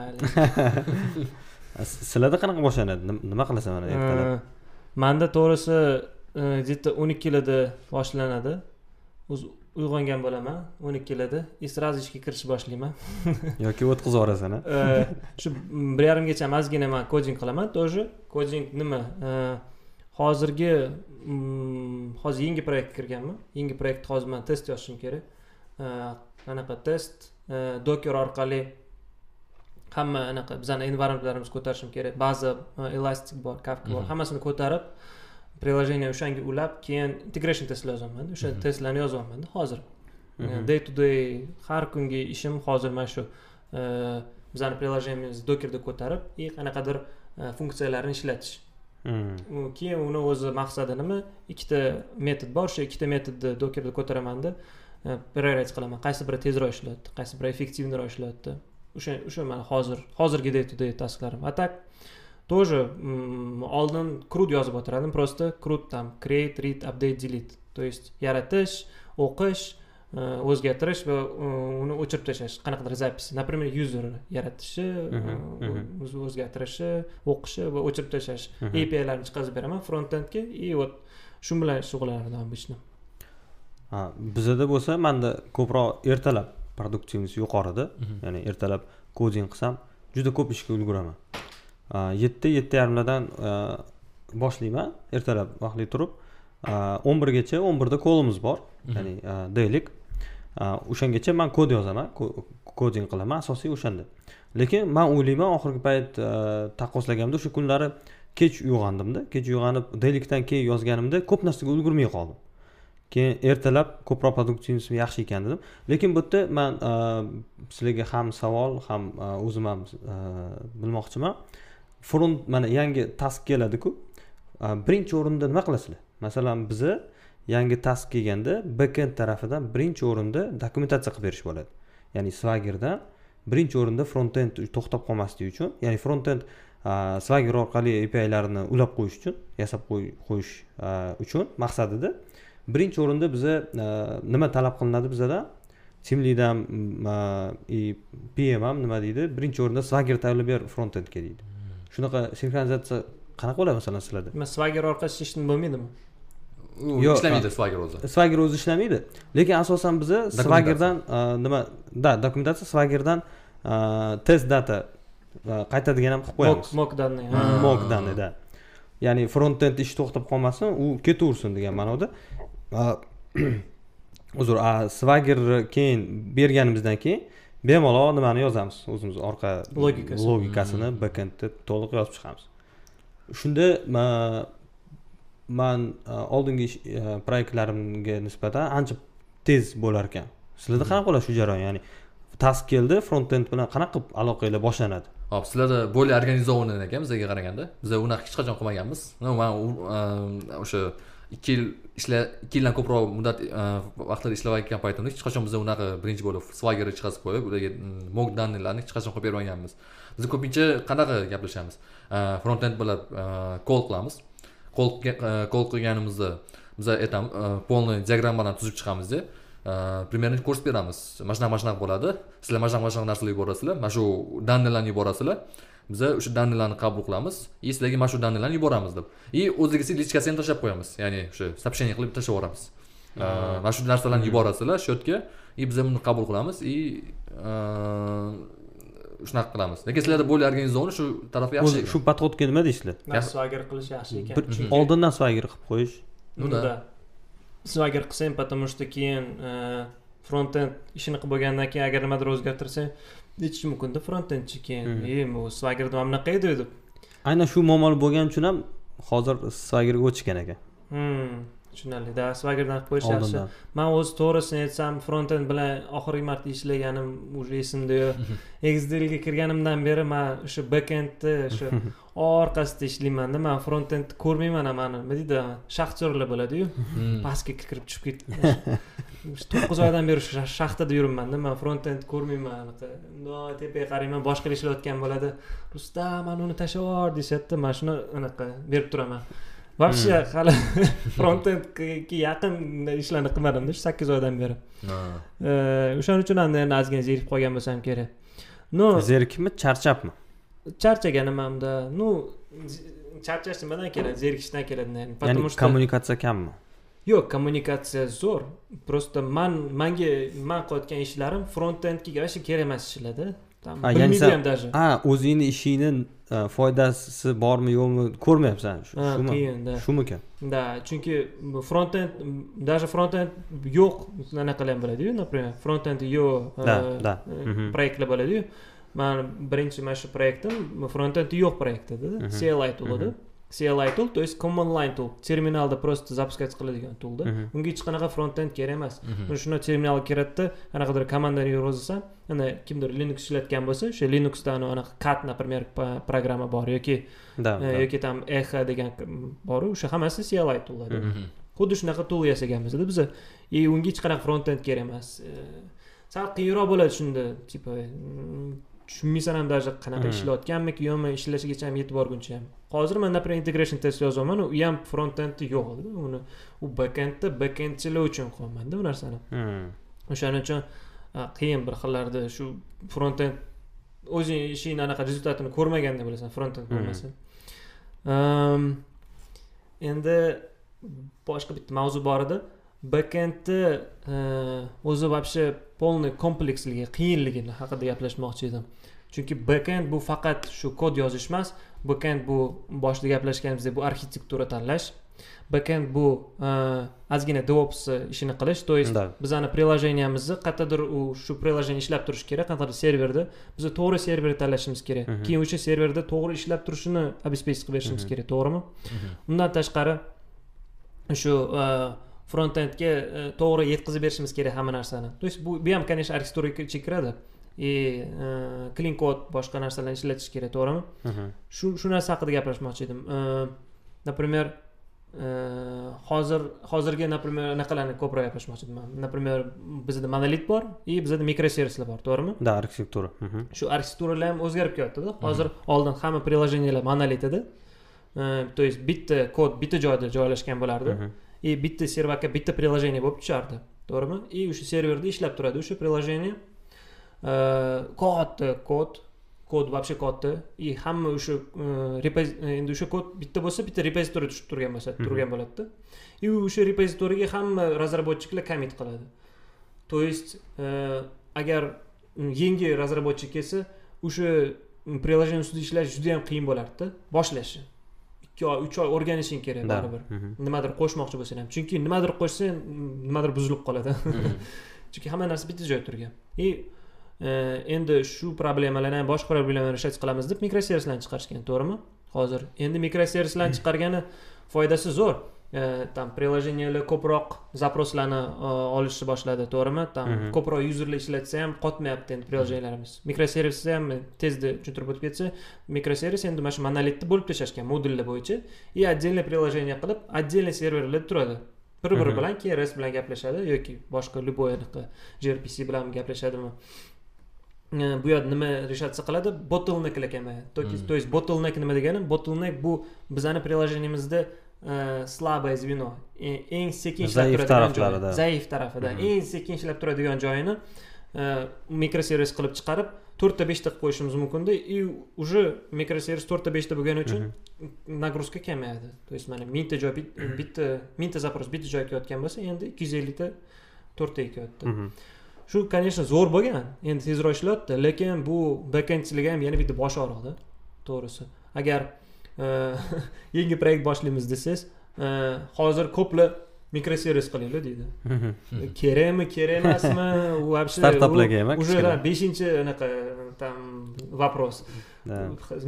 sizlarda qanaqa boshlanadi Nim- nima qilasan mana ertalab manda to'g'risi где то o'n ikkilarda boshlanadi o'zi uyg'ongan bo'laman o'n ikkilarda и сразу ishga kirishni boshlayman yoki o'tkazib yuborasan a shu bir yarimgacha ozgina man koding qilaman тоже koding nima hozirgi hozir yangi proyektga kirganman yangi proyektda hozir man test yozishim kerak anaqa test docker orqali hamma anaqa bizani environmentlarimizni ko'tarishim kerak baza elastic bor kafka bor hammasini ko'tarib приложение o'shanga ulab keyin integration testlar yozyapmanda o'sha testlarni yozyapmanda hozir day to day har kungi ishim hozir mana shu bizani приложениemizni dokerda ko'tarib и qanaqadir funksiyalarni ishlatish keyin uni o'zi maqsadi nima ikkita metod bor o'sha ikkita metodni dokerda ko'taramanda проверять qilaman qaysi biri tezroq ishlayapti qaysi biri effektivniroq ishlayapti o'sha o'sha mana hozir hozirgi day to day tasklarim a так тоже oldin крут yozib o'tirardim просто крут там create read update delete. То есть yaratish o'qish o'zgartirish va uni o'chirib tashlash qanaqadir zapись например user yaratishi o'zgartirishi o'qishi va o'chirib tashlash. API'larni chiqarib beraman frontendga и вот shu bilan shug'ullanardim обычно ha bizada bo'lsa manda ko'proq ertalab produktivность yuqorida Mhm. ya'ni ertalab koding qilsam juda ko'p ishga ulguraman. Yetti yetti yarimlardan a, boshlayman ertalab vaqtli turib. O'n birgacha o'n birda kolimiz bor Mhm. ya'ni a, deylik o'shangacha man kod yozaman ko- koding qilaman asosiy o'shanda. Lekin man o'ylayman oxirgi payt a, taqqoslaganimda o'sha kunlari kech uyg'ondimda kech uyg'onib deylikdan keyin yozganimda ko'p narsaga ulgurmay qoldim keyin ertalab ko'proq produktivnost yaxshi ekan dedim. Lekin bu yerda man e, sizlarga ham savol ham e, o'zim ham e, bilmoqchiman. Front mana yangi task keladiku. Birinchi o'rinda nima qilasizlar? Masalan biza yangi task kelganda backend tarafidan birinchi o'rinda dokumentatsiya qilib berish bo'ladi. Ya'ni swaggerdan birinchi o'rinda frontend to'xtab qolmasligi uchun ya'ni frontend swagger orqali apilarni ulab qo'yish uchun yasab qo'yish uchun maqsadida birinchi o'rinda biza a, nima talab qilinadi bizadan team lead ham и pm ham nima deydi? Birinchi o'rinda swagger tayyorlab ber frontendga deydi. Shunaqa sinxronizatsiya qanaqa bo'ladi masalan sizlarda? Nima swagger orqali ishlashni bo'lmaydimi? Yo'q, ishlamaydi a- swagger o'zi. Swagger o'zi ishlamaydi. Lekin asosan biza swaggerdan nima да dokumentatsiya swaggerdan a, test data qaytadigan ham qilib qo'yamiz. Mock danni Ha. mokdan да ya'ni frontend ish to'xtab qolmasin u ketaversin degan ma'noda uzr a swagger keyin berganimizdan keyin bemalol nimani yozamiz? O'zimiz orqa Logikasi. logikasini backendda to'liq yozib chiqamiz. Shunda ma- man a, oldingi a, proyektlarimga nisbatan ancha tez bo'lar ekan. Sizlarda qanaqa bo'ladi shu jarayon? Ya'ni task keldi frontend bilan qanaqa qilib aloqanglar boshlanadi? Hop sizlarda более организованный ekan bizga qaraganda. Biz unaqa hech qachon qilmaganmiz. Man a, o'sha ikki yil ishla ikki yildan ko'proq muddat e, vaqtlar ishlab ishlayotgan paytimda hech qachon biza unaqa birinchi bo'lib swagger chiqazib qo'yib ularga mok данныйlarni hech qachon qo'yib bermaganmiz. Biz ko'pincha qanaqa gaplashamiz? E, frontend bilan kol e, qilamiz. Kol kol qilganimizda biz aytamiz полный diagrammadan tuzib chiqamizda примерно ko'rsatib beramiz mana shunaqa mana shunaqa bo'ladi. Sizlar mana shunaqa mana shunaqa narsalar yuborasizlar. Mana shu данныйlarni yuborasizlar. Biza o'sha данныйlarni qabul qilamiz. И sizlarga mana shu данныйlarni yuboramiz deb. И o'zligisi lichkasini tashlab qo'yamiz. Ya'ni o'sha сообщение qilib tashlab yuboramiz mana shu narsalarni yuborasizlar счетga и biz buni qabul qilamiz. И shunaqa qilamiz. Lekin sizlarda более организованный shu tarafi yaxshi shu подходga nima deysizlar swagger qilish yaxshi ekan. Oldindan swagger qilib qo'yish. Ну да. swagger qilsang потому что keyin frontend ishini qilib bo'lgandan keyin agar nimadir o'zgartirsang aytish mumkinda frontendchi keyin e u swaggerda mana bunaqa edi deb aynan shu muammolar bo'lgani uchun ham hozir swaggerga o'tishgan ekan. Hmm, tushunarli. Da swaggerdan qilib qo'yish yaxshi. Man o'zi to'g'risini aytsam frontend bilan oxirgi marta ishlaganim уже esimda yo'q. Xdlga kirganimdan beri man o'sha backendni o'sha orqasida ishlaymanda. Man frontend ko'rmayman mani. Nima deydi? Shaxtyorlar bo'ladiyu. Pastga kirib tushib Shu to'qqiz oydan beri shu shaxtada yuribmanda man frontend ko'rmayman anaqa mundoq tepaga qarayman boshqalar ishlayotgan bo'ladi. Rustam mana uni tashlab yubor deyishyapti man shuni anaqa berib turaman. Вообще hali frontendga yaqin ishlarni qilmadimda shu sakkiz oydan beri. Ha. O'shaning uchun endi ozgina zerikib qolgan bo'lsam kerak? Ну zerikibmi charchabmi charchaganim hamda ну charchash nimadan keladi zerikishdan keladi потому что kommunikatsiya kammi yo'q kommunikatsiya zo'r. Просто man manga man qilayotgan ishlarim frontendga вообще kerak emas ishlarda bilmaydi ham даже. Ha o'zingni ishingni e, foydasi bormi yo'qmi ko'rmayapsan. Shumi qiyin да shumikan да chunki bu frontend даже frontend yo'q anaqalar ham bo'ladiyu например frontend yo'q Да, eh, да. eh, Mhm. proyektlar bo'ladiyu. Man birinchi mana shu proyektim frontend yo'q proyekt edi Mhm. CLI tool edi Mhm. CLI tool то есть command line tool. Terminalda просто запускать qiladigan toolda unga hech qanaqa frontend kerak emas. Mana shuni terminalga kiradida qanaqadir komandani yurg'izsam ana kimdir linux ishlatgan bo'lsa o'sha linuxda anaqa cat например programma bor yoki yoki tam echo degan boru o'sha hammasi CLI. Mhm. xuddi shunaqa tool yasaganmizda biza и unga hech qanaqa frontend kerak emas sal qiyinroq bo'ladi shunda типа tushunmaysan ham даже qanaqa Mhm. ishlayotganmiki yo'qmi ishlashigacha ham yetib borguncha ham hozir man например integration test yozyapman u ham frontendi yo'q edi uni u backendda backendchilar uchun qilyapmanda bu narsani Hmm. o'shaning uchun qiyin bir xillarda shu frontend o'zing ishingni anaqa rezultatini ko'rmaganda bo'lasan frontend Mhm. bo'lmasa Ehm, endi boshqa bitta mavzu bor edi backendni e, o'zi вообще полный kompleksligi qiyinligini haqida gaplashmoqchi edim. Chunki backend bu faqat shu kod yozish emas backend bu boshida gaplashganimizdek bu arxitektura tanlash backend bu e, ozgina devops ishini qilish. То есть Да. bizani приложениemizni qayerdadir u shu приложение ishlab turishi kerak qanaqadir serverda. Biz to'g'ri server tanlashimiz kerak. Keyin o'sha serverda to'g'ri ishlab turishini обеспечить qilib berishimiz kerak to'g'rimi? Undan tashqari shu e, front endga e, to'g'ri yetkazib berishimiz kerak hamma narsani. То есть bu bu ham конечно arxitekturaga ichiga kiradi и clean kod boshqa narsalarni ishlatish kerak to'g'rimi? Shu shu narsa haqida gaplashmoqchi edim. Например hozir hozirgi например anaqalarni ko'proq gaplashmoqchi edim. Например bizada monolit bor и bizada mikroservislar bor to'g'rimi? Да arxitektura. Shu arxitekturalar ham o'zgarib kelyaptida hozir oldin hamma приложениялар monolit edi. То есть bitta kod bitta joyda joylashgan bo'lardi. И bitta serverga bitta приложение bo'lib tushardi to'g'rimi и o'sha serverda ishlab turadi o'sha приложение. Katta kod kod вообще katta и hamma o'sha endi o'sha kod bitta bo'lsa bitta repozitoriy tushib turgan bo'lsa turgan bo'ladida и o'sha repozitoriyga hamma разработчикlar commit qiladi то есть э, agar mm, yangi разработчик kelsa o'sha приложение ustida ishlash juda yam qiyin bo'lardida boshlashi ikki oy uch oy o'rganishing kerak baribir. Nimadir qo'shmoqchi bo'lsang ham. Chunki nimadir qo'shsa nimadir buzilib qoladi. Chunki hamma narsa bitta joyda turgan. И e, endi shu problemalarni ham boshqa problemalarni решать qilamiz deb mikroservislarni chiqarishgan to'g'rimi? Hozir endi mikroservislarni chiqargani foydasi zo'r там приложениyalar ko'proq запросlarni e, olishni boshladi to'g'rimi? Там ko'proq yuzerlar ishlatsa ham qotmayapti endi приложениyalarimiz mikroservisni ham tezda tushuntirib o'tib ketsa mikroservis endi mana shu monolitni bo'lib tashlashgan modullar bo'yicha и отдельный приложение qilib отдельный serverlar turadi. Bir biri bilan keyin rest bilan gaplashadi yoki boshqa любой anaqa grpc bilan gaplashadimi? E, bu yerda nima решаться qiladi? Bottlenecklar kelmaydi то есть bottleneck nima degani? Bottleneck bu bizani приложениемizda слабое звено. Eng sekin ishlab Zaif turadigan taraflari, joyi да. zaif tarafida eng sekin ishlab turadigan joyini mikroservis qilib chiqarib to'rtta beshta qilib qo'yishimiz mumkinda и уже mikroservis to'rtta beshta bo'lgani uchun nagрузка kamayadi то есть mana mingta joy bit- bitta mingta запрос bitta joyga kelayotgan bo'lsa endi ikki yuz ellikta to'rttaga kelyapti shu конечно zo'r bo'lgan endi tezroq ishlayapti lekin bu bekendchilarga ham yana bitta bosh og'riqda to'g'risi agar yangi proyekt boshlaymiz desangiz e, hozir ko'plar mikroservis qilinglar deydi. Mhm. kerakmi kerak emasmi? U вообще Startaplarga ham, a, уже да, beshinchi anaqa там вопрос.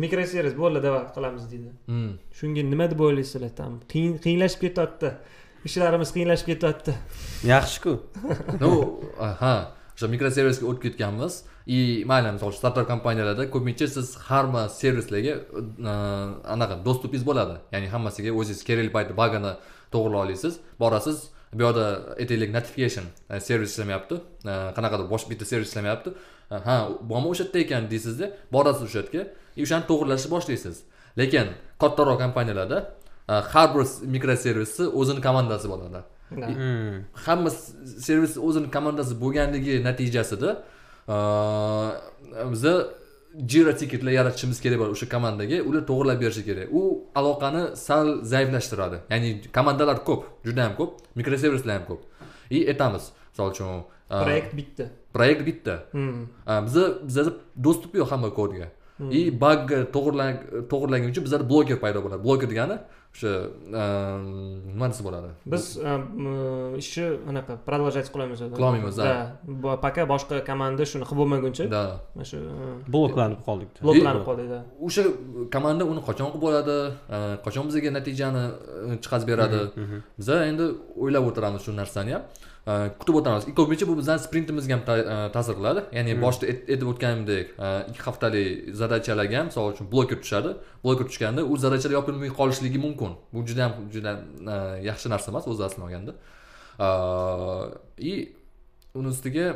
Mikroservis bo'ldi давай qilamiz deydi. Mm. shunga nima deb o'ylaysizlar там qiyin qiyinlashib ketyapti ishlarimiz qiyinlashib ketyapti. Yaxshi-ku. Ну ha o'sha mikroservisga o'tib ketganmiz и mayli misol uchun startup kompaniyalarda ko'pincha siz hamma servislarga e, anaqa dostupingiz bo'ladi. Ya'ni hammasiga o'zingiz kerakli paytda bagini to'g'irlay olasiz. Borasiz bu yoqda aytaylik notification e, servis ishlamayapti. E, qanaqadir boshqa bitta servis ishlamayapti. Ha bormi o'sha yerda ekan deysizda borasiz o'sha yerga и o'shani to'g'irlashni boshlaysiz. Lekin kattaroq kompaniyalarda har bir mikroservisni o'zini komandasi bo'ladi. Hamma servis o'zini komandasi bo'lganligi natijasida biza jira tiketlar yaratishimiz kerak bo'ladi o'sha komandaga ular to'g'irlab berishi kerak. U aloqani sal zaiflashtiradi. Ya'ni komandalar ko'p juda ham ko'p mikroservislar ham ko'p. И aytamiz misol uchun proyekt bitta. Proyekt bitta. Hmm. Biza bizada dostуп yo'q hamma kodga. И to'g'irlangan uchun bizada bloker paydo bo'ladi. Bloker degani o'sha nima desa bo'ladi biz ishni anaqa продолжать qilamiz Qilolmaymiz, да. пока boshqa komanda shuni qilib bo'lmaguncha да mana shu bloklanib qoldik bloklanib qoldik да. o'sha komanda uni qachon qilib bo'ladi qachon bizga natijani chiqarib beradi biza endi o'ylab o'tiramiz shu narsani ham kutib o'tiramiz и ko'pincha bu bizani sprintimizga ham e, ta'sir qiladi ya'ni boshida ayt- aytib o'tganimdek e, ikki haftalik zadachalarga ham misol uchun bloker tushadi. Bloker tushganda u zadachalar yopilmay qolishligi mumkin. Bu juda ham juda e, yaxshi narsa emas o'zi aslini olganda. И uni ustiga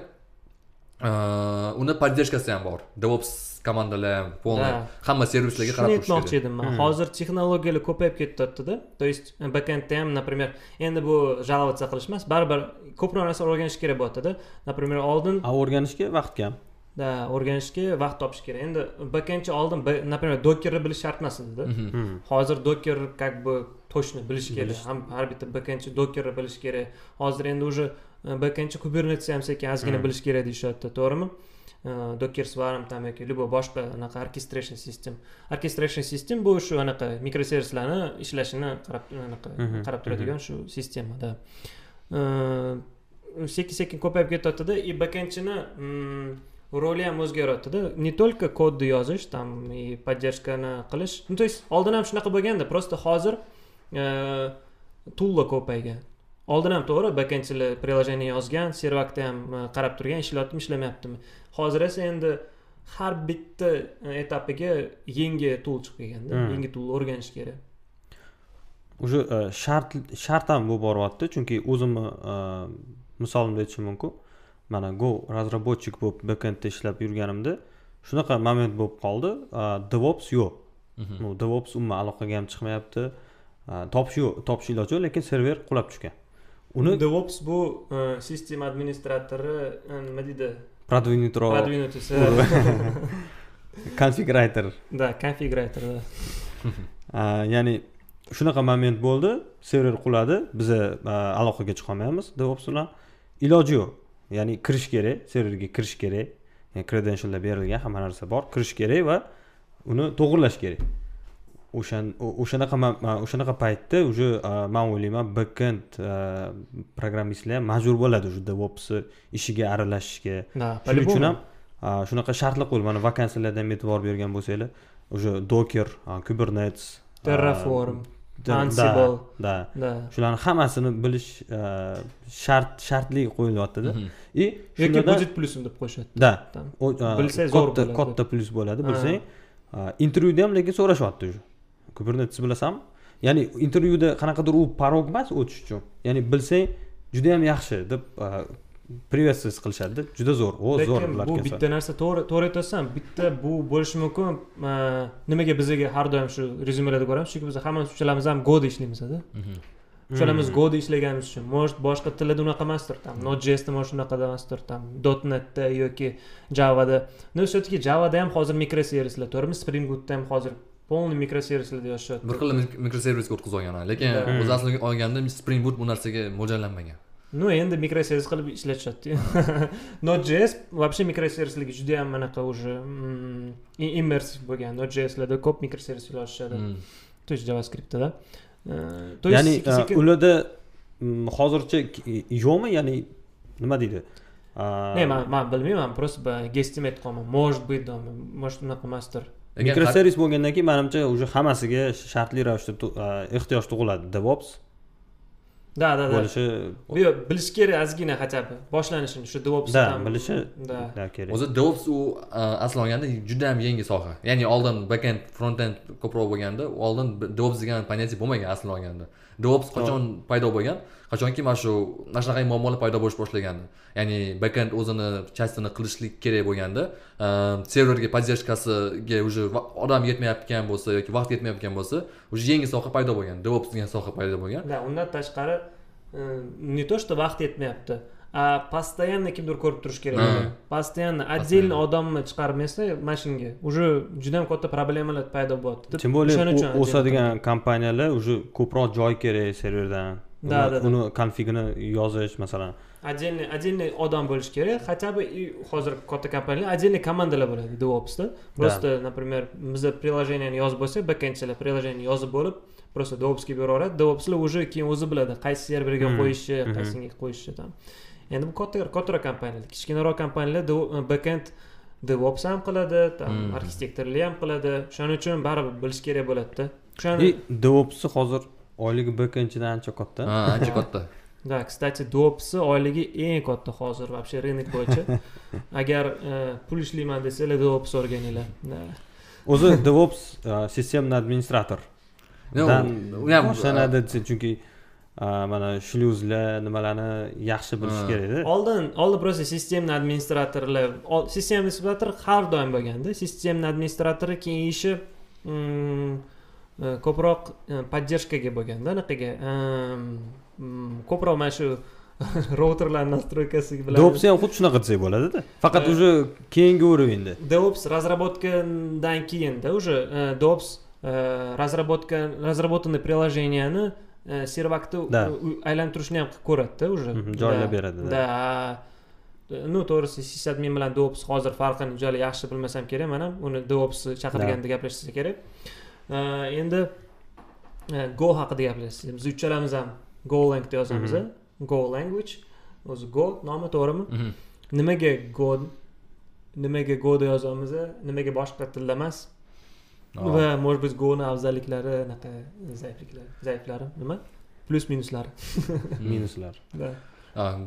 uni поддержкасы ham bor devops komandalar ham полный Да. hamma servislarga qarab shuni turish kerak aytmoqchi edim man Hmm. hozir texnologiyalar ko'payib ketyaptida то есть backendda ham например endi bu жаловаться qilish emas baribir ko'proq narsa o'rganish kerak bo'lyaptida например oldin o'rganishga vaqt kam да o'rganishga vaqt topish kerak endi backendchi oldin например dokkerni bilish shart emas edida hozir docker как бы точно bilish kerak ham har bitta backendchi dokkerni bilish kerak hozir endi уже backendchi kubernetesni ham sekin ozgina bilish kerak deyishyapti to'g'rimi docker svarm там yoki любой boshqa anaqa orchestration system orchestration system bu shu anaqa mikroservislarni ishlashini qarab anaqa qarab turadigan shu sistemada sekin sekin ko'payib ketyaptida и backendchini mm, roli ham o'zgaryaptida не только kodni yozish там и поддержкani qilish ну то есть oldin ham shunaqa bo'lganda просто hozir tullar ko'paygan oldin ham to'g'ri backendchilar приложение yozgan servakda ham e, qarab turgan ishlayaptimi ishlamayaptimi hozir esa endi har bitta e, etapiga yangi tool chiqib kelganda Hmm. yangi tool o'rganish kerak. Уже e, shart shart ham bo'lib boryapti chunki o'zimni misolimda aytishim mumkin. Mana go разработчик bo'lib backendda ishlab yurganimda shunaqa moment bo'lib qoldi. Devops yo'q. Mhm. devops umuman aloqaga ham chiqmayapti. Topish yo'q topish iloji yo'q lekin server qulab tushgan uni devops bu e, sistema administratori e, nima deydi? Продвинутро продвинутыйsi konfigurator да konfigurator ya'ni shunaqa moment bo'ldi server quladi biza aloqaga chiqolmayapmiz devops bilan iloji yo'q ya'ni kirish kerak serverga kirish kerak credentiallar berilgan hamma narsa bor kirish kerak va uni to'g'irlash kerak o'shanaqa o'shanaqa paytda уже man o'ylayman backend a, programmistlar ham majbur bo'ladi уже devopsni ishiga aralashishga. Да shuning uchun ham shunaqa shartlar qo'yildi mana vakansiyalarda ham e'tibor bergan bo'lsanglar уже docker kubernetes terraform Ansible. da да. Shularni hammasini bilish shart shartli qo'yilyaptida. И yoki будет plyusim deb qo'yishadi da Там. o- a, Bilsa zo'r katta plyus bo'ladi. Bilsang intervyuda ham lekin so'rashyapti уже kubernetes bilasanmi ya'ni intervyuda qanaqadir u parog emas o'tish uchun. Ya'ni bilsang juda yam yaxshi deb приветствовать qilishadida juda zo'r o zo'r lekin bu bitta narsa to'g'ri to'g'ri aytyapsan bitta bu bo'lishi mumkin e, nimaga bizaga har doim shu rezyumelarda ko'ramiz? Chunki biz hammamiz uchalamiz ham goda ishlaymiz-da Mhm. uchalamiz Mm. goda ishlaganimiz uchun может boshqa tillarda unaqa emasdir там node.jsda может unaqa emasdir там netda yoki javada. Но все таки javada ham hozir mikroservislar to'g'rimi? Spring bootda ham hozir полный mikroservislarda yozishyapti bir xil mik- mikroservisga o'tkazib olgan lekin o'zi asliga olganda spring boot bu narsaga mo'ljallanmagan. Ну endi mikroservis qilib ishlatishadi node.js вообще mikroservislarga juda yam anaqa уже mm, i- immersive bo'lgan. Node.jslarda ko'p mikroservislar yozishadi. То есть javascriptda da Э, то есть ya'ni ularda hozircha yo'qmi ya'ni nima deydi ne man man bilmayman просто guesstimate qilaman может быть может unaqa emasdir mikroservis bo'lgandan keyin manimcha уже hammasiga shartli ravishda ehtiyoj tug'iladi devops. Да да да bo'lishi Yo, bilish kerak ozgina хотя бы. Boshlanishini shu devops da bilishi да. kerak. O'zi devops u a, asli olganda juda ham yangi soha. Ya'ni oldin backend frontend ko'proq bo'lganda oldin devops degan понятие bo'lmagan asli olganda devops qachon paydo bo'lgan? Qachonki mana shu mana shunaqa muammolar paydo bo'lish boshlagandi. Ya'ni backend o'zini частini qilishlik kerak bo'lganda a, serverga поддержкасiga уже odam yetmayotgan bo'lsa yoki vaqt yetmayotgan bo'lsa уже yangi soha paydo bo'lgan devops degan soha paydo bo'lgan. Да undan tashqari не то что vaqt yetmayapti постоянно kimdir ko'rib turishi kerak постоянно. Отдельно odamni chiqarmasa mana shunga уже juda ham katta problemalar paydo bo'lyapti tем более o'sadigan kompaniyalar уже ko'proq joy kerak serverdan da, da. uni konfigini yozish masalan отдельный отдельный odam bo'lishi kerak хотя бы и hozir katta kompaniyalar отдельный komandalar bo'ladi devopsda просто например biza приложениeni yozib bo'lsak backendchilar приложение yozib bo'lib просто devopsga beraveradi devopslar уже keyin o'zi biladi qaysi serverga Mhm. qaysiga qo'yishi там endi bu katta kattaroq kompaniyalar kichkinaroq kompaniyalar devo- backend devops ham qiladi там Mhm. arxitektorlik ham qiladi. O'shaning uchun baribir bilish kerak bo'ladida. O'shani и devopsni hozir oyligi backendchidan ancha katta. Ha ancha katta. Да kстати devopsni oyligi eng katta hozir вообще rынок bo'yicha. Agar e, pul ishlayman desanglar devops o'rganinglar. O'zi devops системный administrator. U ham boshlanadi desa chunki mana shluzlar nimalarni yaxshi bilish kerakda oldin oldin просто sistemni administratorlar sistemni administrator har doim bo'lganda sistemni administratori keyin ishi ko'proq e, поддержкаga bo'lganda anaqaga ko'proq mana shu routerlarni настройкasi bilan devops ham xuddi shunaqa desak bo'ladida faqat Ha. уже keyingi уровеньda DevOps разработкадан keyinda уже э, DevOps э, разработка разработанный приложениeni э, u- aylantirishni ham qilib ko'radida уже. Joylab beradi, да. ну to'g'risi sysadmin bilan DevOps hozir farqini juda yaxshi bilmasam kerak man ham uni DevOps chaqirganda gaplashsa kerak Э, endi Go haqida gaplashsak biz uchalamiz ham Golangda yozamiz Mhm. Go language o'zi Go nomi to'g'rimi nimaga go nimaga goda yozamiz nimaga boshqa tilda emas. Va может быть goni afzalliklari anaqa zaifliklari zaiflari nima? Plyus minuslari minuslar. Да.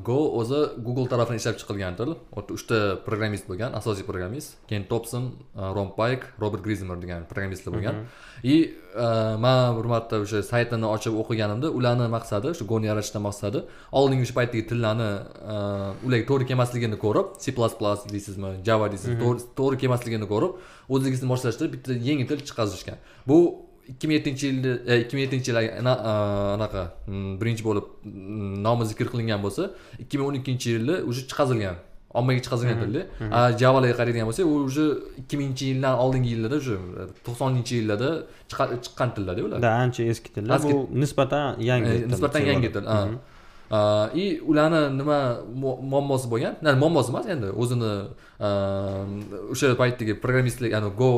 Go o'zi google tarafidan ishlab chiqilgan til uchta programmist bo'lgan asosiy programmist. Ken topson ron payk robert grizmer degan programmistlar bo'lgan. И а, man bir marta o'sha saytini ochib o'qiganimda ularni maqsadi shu goni yaratishdan maqsadi. Oldingi o'sha paytdagi tillarni ularga to'g'ri kelmasligini ko'rib c deysizmi java deysiz to'g'ri- to'g'ri kelmasligini ko'rib o'zligisini moslashtirib bitta yangi til chiqarishgan. Bu ikki ming yettinchi yilda e, ikki ming yettinchi yil ana- a, anaqa mm, birinchi bo'lib mm, nomi zikr qilingan bo'lsa ikki ming o'n ikkinchi yilda уже chiqarilgan ommaga chiqarilgan tilda. a javalarga qaraydigan bo'lsak u уже ikki minginchi yildan oldingi yillarda уже to'qsoninchi yillarda chiqqan tillarda ular. Да ancha eski tillar. Bu nisbatan yangi E, til nisbatan yangi til и ularni nima mu- muammosi bo'lgan? Muammosi emas endi o'zini o'sha paytdagi programmistlik go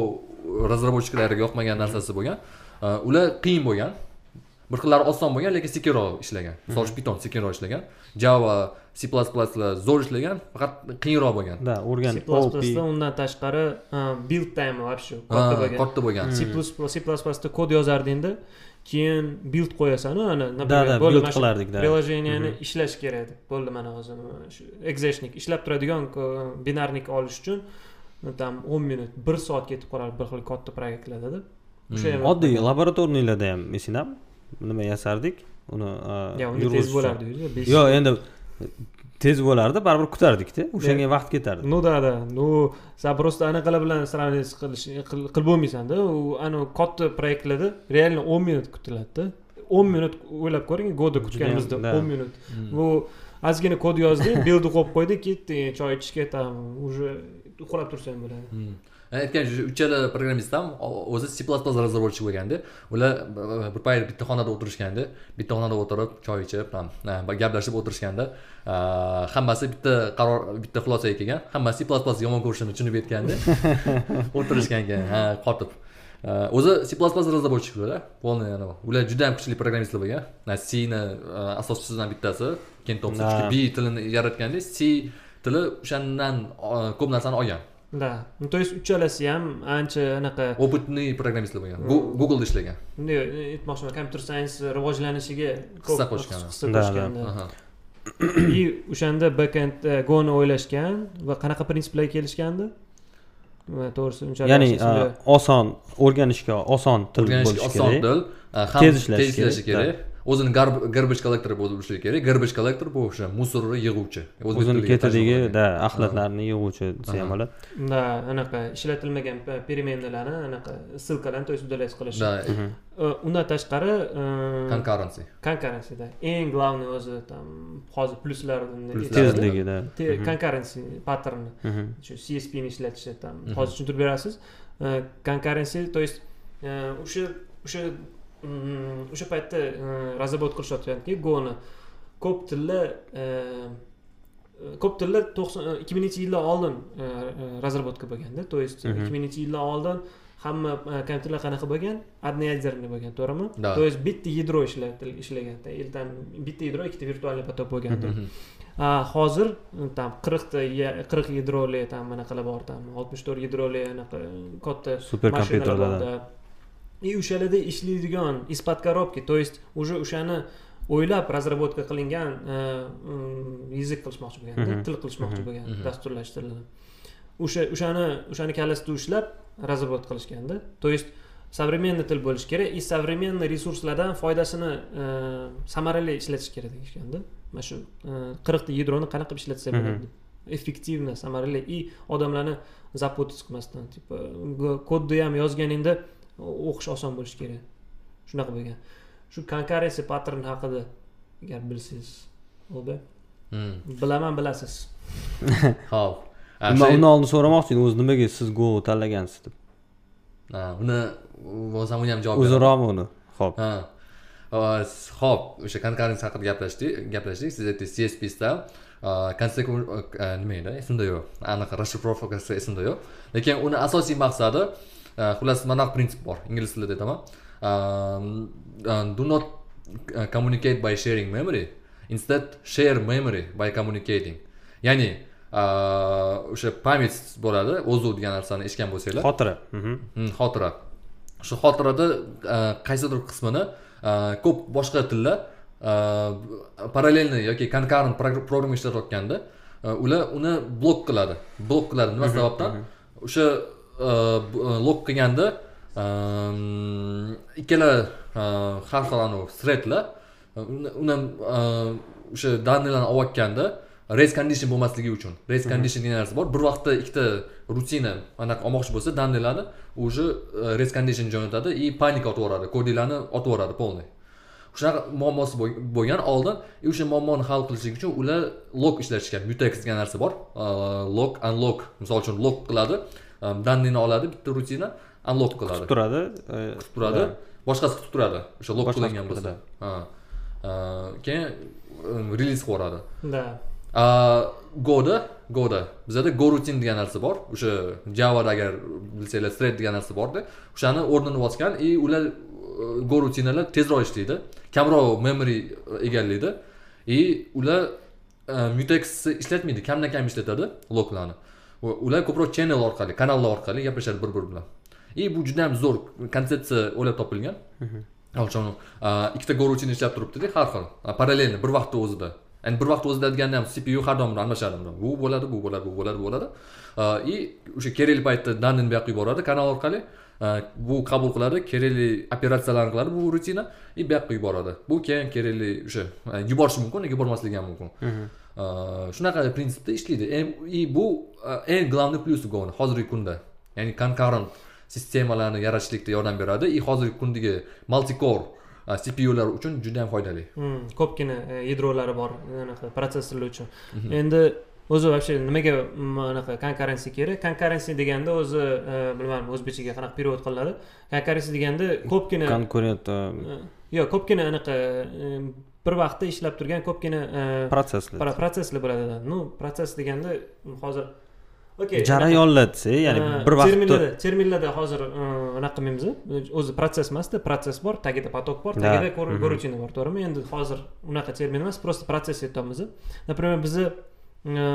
razработчиклariga yoqmagan narsasi bo'lgan. A, ular qiyin bo'lgan. Bir xillari oson bo'lgan lekin sekinroq ishlagan. Misol uchun python sekinroq ishlagan. Java c zo'r ishlagan faqat qiyinroq bo'lgan. Да o'rgan undan tashqari uh, build time вообще katta bo'lgan. katta bo'lgan. C++ C++ da kod yozardingda keyin build qo'yasanu ana build qilardik да. приложениeni ishlash kerak edi bo'ldi mana hozir shu exeshnik ishlab turadigan binarnik olish uchun там o'n minut bir soat ketib qolardi bir xil katta proyektlardada o'sha ham oddiy laboratorniylarda ham esinglarmi? Nima yasardik? Uni unda tez bo'lardi yo'q endi tez bo'lardi baribir kutardikda. O'shanga vaqt ketardi. ну да да ну san просто anaqalar bilan сравнивать qilish qil- qilib bo'lmaysanda. U anavi katta proyektlarda реально o'n minut kutiladida. o'n minut o'ylab ko'ring goda kutganimizda o'n minut. Bu ozgina kod yozding bildni qo'yib qo'yding ketding choy ichishga там уже uxlab tursang bo'ladi Hmm. aytgan shu uchala programmist ham o'zi c разработчик bo'lganda ular bir payt bitta xonada o'tirishganda bitta xonada o'tirib choy ichib ha, gaplashib o'tirishganda hammasi bitta qaror bitta xulosaga kelgan. Hammasi c yomon ko'rishini tushunib yetganda o'tirishgan ekan ha qotib. O'zi c разработчик ular полный anavi. Ular juda ham kuchli programmistlar bo'lgan. Cni asoschisidan bittasi. Ken Да. b tilini yaratganda c tili o'shandan ko'p narsani olgan. Да ну то есть uchalasi ham ancha anaqa опытный программистlar bo'lgan. Googleda ishlagan. Bunday aytmoqchiman kompyuter sayens rivojlanishiga ko'p Hissa qo'shgan. hissa qo'shgan и o'shanda backend goni o'ylashgan va qanaqa prinsiplarga kelishgandi? To'g'risi unchalik ya'ni a, oson o'rganishga oson til o'rganishga bo'lishi oson kerak. ham Tez ishlashi kerak o'zini garb- garbage collector bo'lishi kerak. Garbage collector bu o'sha musorni yig'uvchi. O'zini ketidagi да axlatlarni yig'uvchi desa ham bo'ladi. Да anaqa ishlatilmagan переменныйlarni anaqa ссылкаlarni то есть удалять qilish. Да undan tashqari concurrency. Konkurensiyada eng главный o'zi там hozir pluslarni Pluslar. aytadi. tezligida Te- konkurrensiya patternni. Mhm. shu CSPni ishlatishi там hozir tushuntirib berasiz. Konkurrensiya то есть o'sha o'sha o'sha paytda э, разработка qilishayotgandiki goni ko'p tillar э, ko'p tillar to'qson ikki minginchi yildan oldin э, э, разработка bo'lganda то есть ikki minginchi yildan oldin hamma э, kompyuterlar qanaqa bo'lgan одноядерный bo'lgan to'g'rimi то есть bitta yadro ishlagan там bitta yadro ikkita virtualniy поток bo'lgan hozir там qirqta qirq yadroli там anaqalar bor там oltmish to'rt yadroli anaqa katta super да. И o'shalarda ishlaydigan под коробки. То есть уже o'shani o'ylab разработка qilingan э, язык qilishmoqchi bo'lganda til qilishmoqchi bo'lgan dasturlash tilini o'sha o'shani o'shani kallasida ushlab разработка qilishganda то есть современный til bo'lishi kerak и современный resurslardan foydasini samarali ishlatish kerak deyishganda mana shu qirqta yadroni qanaqa qilib ishlatsa bo'ladi effektivно samarali и odamlarni запутать qilmasdan типа kodni ham yozganingda o'qish oson bo'lishi kerak. Shunaqa bo'lgan. Shu konkurrensiya pattern haqida agar bilsangiz bo'ldi Hmm. bilaman bilasiz. Ho'p man uni oldin so'ramoqchi edim. O'zi nimaga siz go tanlagansiz deb. Ha, uni bo'lsam uni ham javob beraman. o'ziroqmi uni? Ho'p ho'p o'sha konkurrensiya haqida gaplashdik gaplashdik. Siz aytdingiz csp sta konseku nima edi? Esimda yo'q. Anaqa расшифровкасы esimda yo'q. Lekin uni asosiy maqsadi xullas mana bunaqa prinsip bor ingliz tilida aytaman. Um, uh, do not uh, communicate by sharing memory. Instead share memory by communicating. Ya'ni uh, o'sha pamять bo'ladi o'zu degan narsani eshitgan bo'lsanglar. Xotira. Mhm. Hmm, xotira. Shu xotirada uh, qaysidir qismini uh, ko'p boshqa tillar parallelniy yoki progr- programma ishlatayotganda ular uni blok qiladi. Blok qiladi. Nima sababdan? o'sha e, b- e, lok qilganda ikkala har xil anavi threadlar uni o'sha данныйlarni olayotganda race condition bo'lmasligi uchun race condition degan narsa bor bir vaqtda ikkita rutina anaqa olmoqchi bo'lsa данныйlarni уже race condition jo'natadi и panika otib yuboradi kodinglarni otib yuboradi полный. Shunaqa muammosi bo'lgan oldin и o'sha muammoni hal qilishlik uchun ular log ishlatishgan mutex degan narsa bor log unlock. Misol uchun log qiladi данныйni oladi bitta rutina unlock qiladi kutib turadi kutib turadi boshqasi kutib turadi o'sha Boshqasi qilingan bo'lsa Ha. Keyin reliz qilib yuboradi да. A, goda goda bizada go rutin degan narsa bor o'sha javada agar bilsanglar thread degan narsa borda o'shani o'rnini bosgan и ular e, go rutinalar tezroq ishlaydi kamroq memory egallaydi и ular mutex ishlatmaydi kamdan kam ishlatadi loklarni ular ko'proq channel orqali kanallar orqali gaplashadi bir biri bilan. И bu juda ham zo'r konsepsiya o'ylab topilgan. Misol uchun a, ikkita rutin ishlab turibdida har xil parallelni bir vaqtda o'zida. Ya'ni bir vaqtda o'zida deganda ham cpu har doim almashadi bu bo'ladi bu bo'ladi bu bo'ladi bu bo'ladi. И o'sha kerakli paytda данныйni bu yoqqa yuboradi kanal orqali. Bu qabul qiladi kerakli operatsiyalarni qiladi bu rutina. И bu yoqqa yuboradi. Bu keyin kerakli o'sha yuborishi mumkin yubormasligi ham mumkin shunaqa prinsipda ishlaydi и bu eng главный plyusi goni hozirgi kunda ya'ni concurrent sistemalarni yaratishlikda yordam beradi и hozirgi kundagi multicore cpular uchun juda ham foydali ko'pgina yadrolari bor anaqa protsessorlar uchun endi o'zi вообще nimaga anaqa konkurrensiya kerak konkurrensiya deganda o'zi bilmadim o'zbekchaga qanaqa перевод qilinadi konkurrensiya deganda ko'pgina konkurent yo'q ko'pgina anaqa bir vaqtda ishlab turgan ko'pgina e, protsesslar pro- protsesslar bo'ladi ну protsess deganda hozir okey jarayonlar desa ya'ni bir vaqtda terminlarda terminlarda hozir e, anaqa qilmaymiz o'zi protsess emasda protsess bor tagida potok bor tagida Mhm. горучина bor to'g'rimi? Endi hozir unaqa termin emas просто protsess aytyapmiz например bizni e,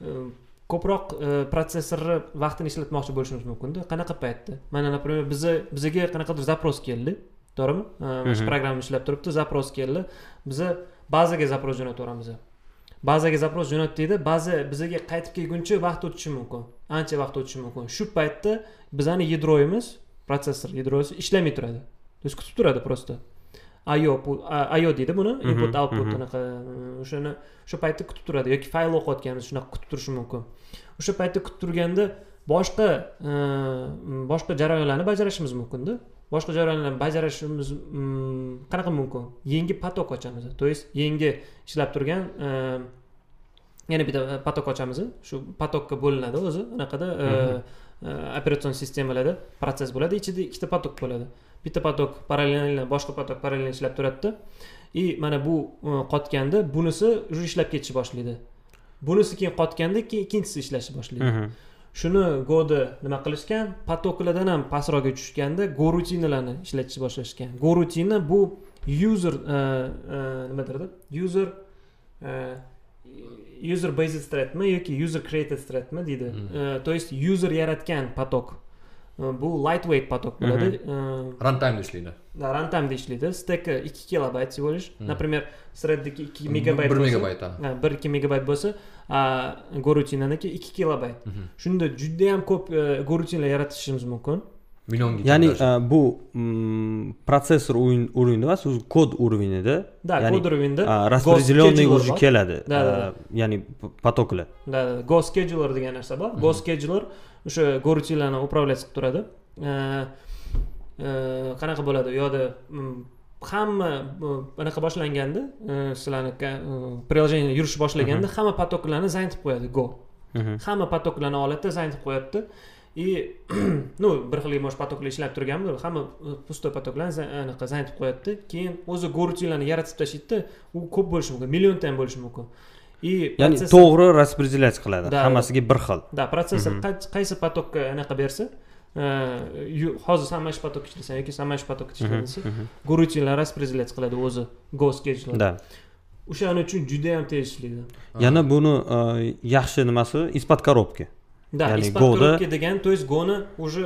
e, ko'proq e, protsessorni vaqtini ishlatmoqchi bo'lishimiz mumkinda. Qanaqa paytda? Mana например bizni bizga qanaqadir запрос keldi to'g'rimi E, shu Mhm. programma ishlab turibdi запрос keldi. Biza bazaga запрос jo'nataveramiz bazaga запрос jo'nat deydi baza bizaga qaytib kelguncha vaqt o'tishi mumkin. Ancha vaqt o'tishi mumkin. Shu paytda bizani yadroyimiz protsessor yadrosi ishlamay turadi. То есть kutib turadi просто io pu- a- io deydi buni Mhm, input output mhm. anaqa e, o'shani o'sha paytda kutib turadi yoki fayl o'qiyotganimiz shunaqa kutib turishi mumkin. O'sha paytda kutib turganda boshqa e, boshqa jarayonlarni bajarishimiz mumkinda boshqa jarayonlarni bajarishimiz mm, qanaqa mumkin? Yangi potok ochamiz. То есть yangi ishlab turgan e, yana bitta potok ochamiz. Shu potokka bo'linadi o'zi. Anaqada e, e, operatsion sistemalarda protsess bo'ladi. Ichida ikkita potok bo'ladi. Bitta potok parallelno boshqa potok parallelno ishlab turadida и mana bu qotganda bunisi уже ishlab ketishni boshlaydi. Bunisi keyin qotganda keyin ikkinchisi ishlashni boshlaydi. Mhm. Shuni goda nima qilishgan? Potoklardan ham pastroqga tushganda go rutinalarni ishlatishni boshlashgan. Go rutina bu user e, e, nima derdi user e, user based threadmi yoki user created threadmi deydi. То есть user yaratgan E, bu lightweight potok bo'ladi runtime ishlaydi да, rantime'da ishlaydi steki ikki kilobayt всего Mhm. например threadniki ikki bir megabayt bo'lsa- megabayt bir ikki megabayt bo'lsa a, gorutinaniki ikki kilobayt shunda judayam ko'p gorutinlar yaratishimiz mumkin millionga ya'ni e, bu protsessor уровенida emas o'zi kod уровенida да Ya'ni, kod уровеньda a, распределенный уже keladi. Да, да, a, ya'ni potoklar да go scheduler degan narsa bor. Go scheduler o'sha gorutinlarni управлять qilib turadi. E, e, qanaqa bo'ladi? U yoqda mm, hamma anaqa boshlanganda sizlarni приложение yurishni boshlaganda hamma potoklarni занятib qo'yadi go. Mhm. hamma potoklarni oladida занятib qo'yadida и ну bir xil может potoklar ishlab turganmi hamma potoklarni za- anaqa занятib qo'yadida keyin o'zi gorutinlarni yaratib tashlaydida u ko'p bo'lishi mumkin millionta ham bo'lishi mumkin и ya'ni to'g'ri распределять qiladi hammasiga bir xil да protsessor qay- qaysi potokka anaqa bersa hozir mana shu potokka ishlasan yoki mana shu Mhm, ishlaysan desa gorutinlar распределять qiladi o'zi go scheduler да. O'shaning uchun judayam tez ishlaydi yana buni yaxshi nimasi под коробки да Ya'ni Go-da- коробки degan то есть goni уже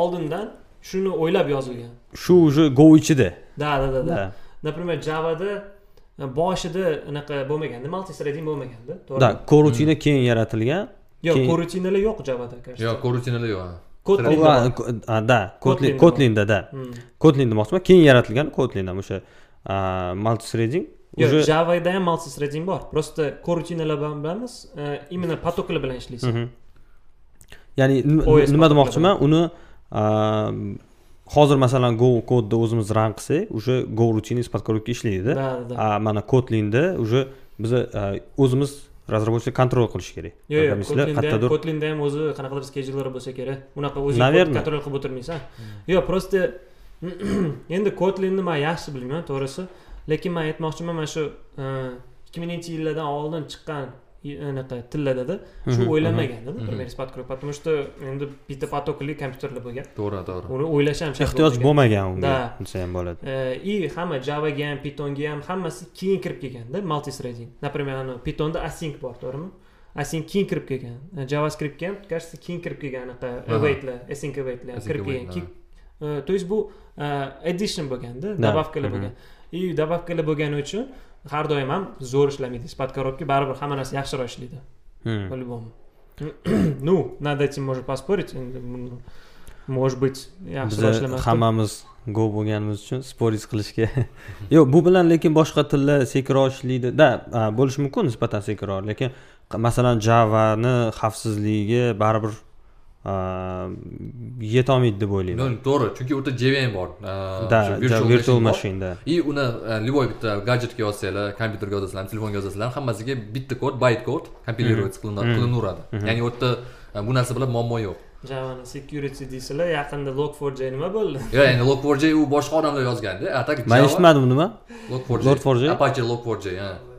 oldindan shuni o'ylab yozilgan. Shu уже go ichida. Да да да да Да. например javada boshida anaqa bo'lmaganda multithreading bo'lmaganda да to'g'rimi? Korutina keyin yaratilgan. Yo'q korutinalar yo'q javada yo'q korutinalar yo'q. Kotlin Va- bor. ko- a, да kotlin Kotlinda kotlinda да Hmm. kotlin demoqchiman. Keyin yaratilgan kotlin ham o'sha multithreading yo'q уже javada ham multithreading bor. Просто korutinalar bilan bilamiz e, именно потокlar bilan ishlaysan Mhm. Ya'ni nima demoqchiman? Uni hozir masalan go kodni o'zimiz ran qilsak уже go rutina из подкоробки ishlaydida a mana kotlinda уже biza o'zimiz разработчик kontrol qilish kerak. Yo'q ham qayerdadir kotlinda ham o'zi qanaqadir skejular bo'lsa kerak. Unaqa o'zing Наверное. kontrol qilib o'tirmaysan. Yo'q просто endi kotlinni man yaxshi bilmayman to'g'risi. Lekin man aytmoqchiman mana shu ikki minginchi yillardan oldin chiqqan anaqa tillardada shu o'ylanmaganda mhm. например подкрой потому что endi bitta потокli kompyuterlar bo'lgan to'g'ri to'g'ri uni o'ylash ham shart ehtiyoj bo'lmagan. unga desa ham bo'ladi и hamma javaga ham pythonga ham hammasi keyin kirib kelganda multithreading например pythonda async bor to'g'rimi async keyin kirib kelgan javascriptga ham кажется keyin kirib kelgan anaqa awaitlar async awaitlar kirib kelgan то есть bu addition bo'lganda Mhm. bo'lgan и добавкаlar bo'lgani uchun har doim ham zo'r ishlamaydi. Из коробки baribir hamma narsa yaxshiroq ishlaydi. Hmm. по-любому ну nад этим можно поспорить может быть yaxshiroq ishlamasdi hammamiz go bo'lganimiz uchun sporiz qilishga yo'q bu bilan lekin boshqa tillar sekinroq ishlaydi. Da a, bo'lishi mumkin nisbatan sekinroq lekin masalan javani xavfsizligiga baribir yetolmaydi deb o'ylayman to'g'ri chunki u yerda jvm bor да virtual, machine да. И uni e, любой bitta gadjetga yozsanglar kompyuterga yozasizlar telefonga yozasizlar hammasiga bitta kod bayt kod Mhm. qilinaveradi ya'ni u yerda bu narsa bilan muammo yo'q javani security deysizlar yaqinda log4j nima bo'ldi yo'q ya'ni log4j u boshqa odamlar yozganda a так man eshitmadim nima log4j Log4j? apache log4j ha a Yo'q,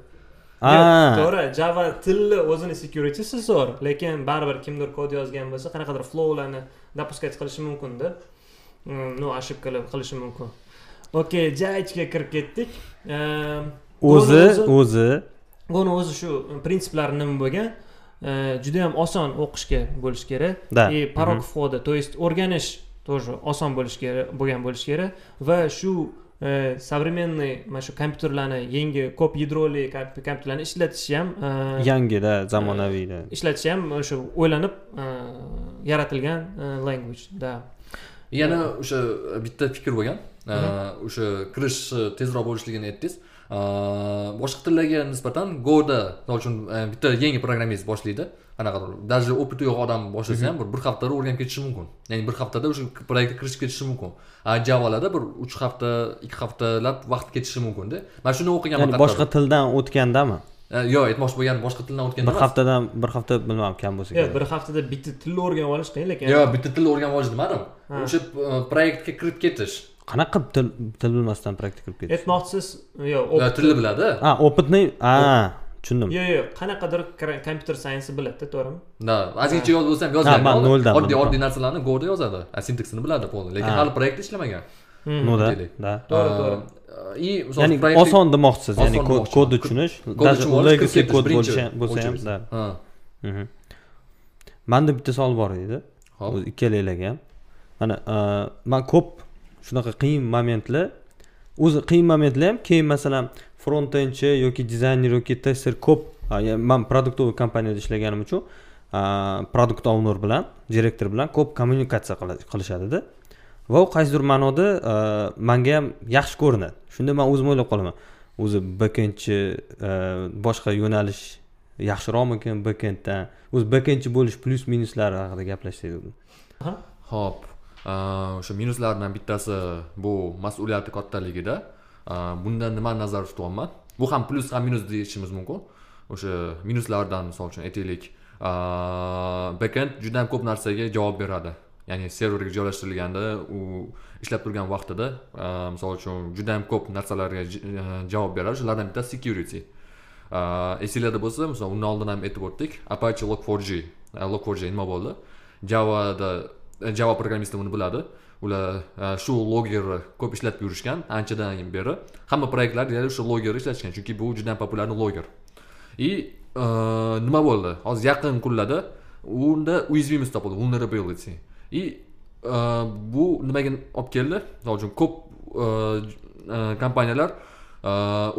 to'g'ri java tilni o'zini securitysi zo'r lekin baribir kimdir kod yozgan bo'lsa qanaqadir flowlarni допускать qilishi mumkinda Mm, ну ошибкаlar qilishi mumkin. Okey ja ichiga kirib ketdik. Ehm, o'zi o'zi buni o'zi shu prinsiplari nima bo'lgan? Eh, juda yam oson o'qishga bo'lishi kerak. Да. и порог входа то есть o'rganish тоже oson bo'lishi kerak bo'lgan bo'lishi kerak. Va shu современный mana shu kompyuterlarni yangi ko'p yadroli komp- kompyuterlarni ishlatish ham yangida zamonaviyda ishlatish ham o'sha o'ylanib yaratilgan language да. Yana o'sha bitta fikr bo'lgan o'sha kirish tezroq bo'lishligini aytdingiz boshqa tillarga nisbatan goda misol uchun bitta yangi programmist boshlaydi qanaqadir даже опыти yo'q odam boshlasa ham bir bir haftada o'rganib ketishi mumkin ya'ni bir haftada o'sha proyektga kirishib ketishi mumkin a javalarda bir uch hafta ikki haftalab vaqt ketishi mumkinda man shuni o'qiganman ya'ni boshqa tildan o'tgandami yo'q aytmoqchi bo'lganim boshqa tildan o'tganda bir haftadan bir hafta bilmadim kam bo'lsa yo'q kerak bir haftada bitta tilni o'rganib olish qiyin lekin yo'q bitta tilni o'rganib olish demadim Ha. o'sha proyektga kirib ketish qanaqa til til bilmasdan praktika qilib ketish aytmoqchisiz yo'q tilni biladi a опытный? A tushundim. Yo'q yo'q qanaqadir kompyuter sayensi biladida to'g'rimi? Да ozgincha yo'l bo'lsa ham yozgan man noldan oddiy oddiy narsalarni goda yozadi. Sintaksini biladi полный lekin Ha. hali proyektda ishlamagan. Ну да да To'g'ri, E, to'g'ri. и ya'ni oson demoqchisiz ya'ni kodni tushunish даже legacy kod bo'lsa ham да Ha, Mhm. manda bitta savol bor edi. Hop. O'zi ikkalanglarga ham. Mana a, man ko'p shunaqa qiyin momentlar o'zi qiyin momentlar ham keyin masalan frontendchi yoki dizayner yoki tester ko'p man produktovый kompaniyada ishlaganim uchun produkt owner bilan direktor bilan ko'p kommunikatsiya qilishadida. Va u qaysidir ma'noda manga ham yaxshi ko'rinadi. Shunda man o'zim o'ylab qolaman. O'zi bekendchi boshqa yo'nalish yaxshiroqmikin bekenddan o'zi bekendchi bo'lish plyus minuslari haqida gaplashsak Aha. hop. O'sha minuslardan bittasi bu mas'uliyati kattaligida bundan nimani nazarda tutyapman? Bu ham plyus ham minus deyishimiz mumkin. O'sha minuslardan misol uchun aytaylik. Backend juda ham ko'p narsaga javob beradi. Ya'ni serverga joylashtirilganda u ishlab turgan vaqtida misol uchun juda ham ko'p narsalarga javob beradi. Shulardan bittasi security. Esinglarda bo'lsa misol undan oldin ham aytib o'tdik. Apache log4j log4j nima bo'ldi? Javada java programmisti buni biladi. Ular e, shu logerni ko'p ishlatib yurishgan anchadan beri hamma proyektlar deyarli o'sha logerni ishlatishgan chunki bu juda ham populyarniy loger. И e, nima bo'ldi? Hozir yaqin kunlarda unda уязвимость topildi vulnerability. И e, bu nimaga olib keldi? Misol uchun ko'p kompaniyalar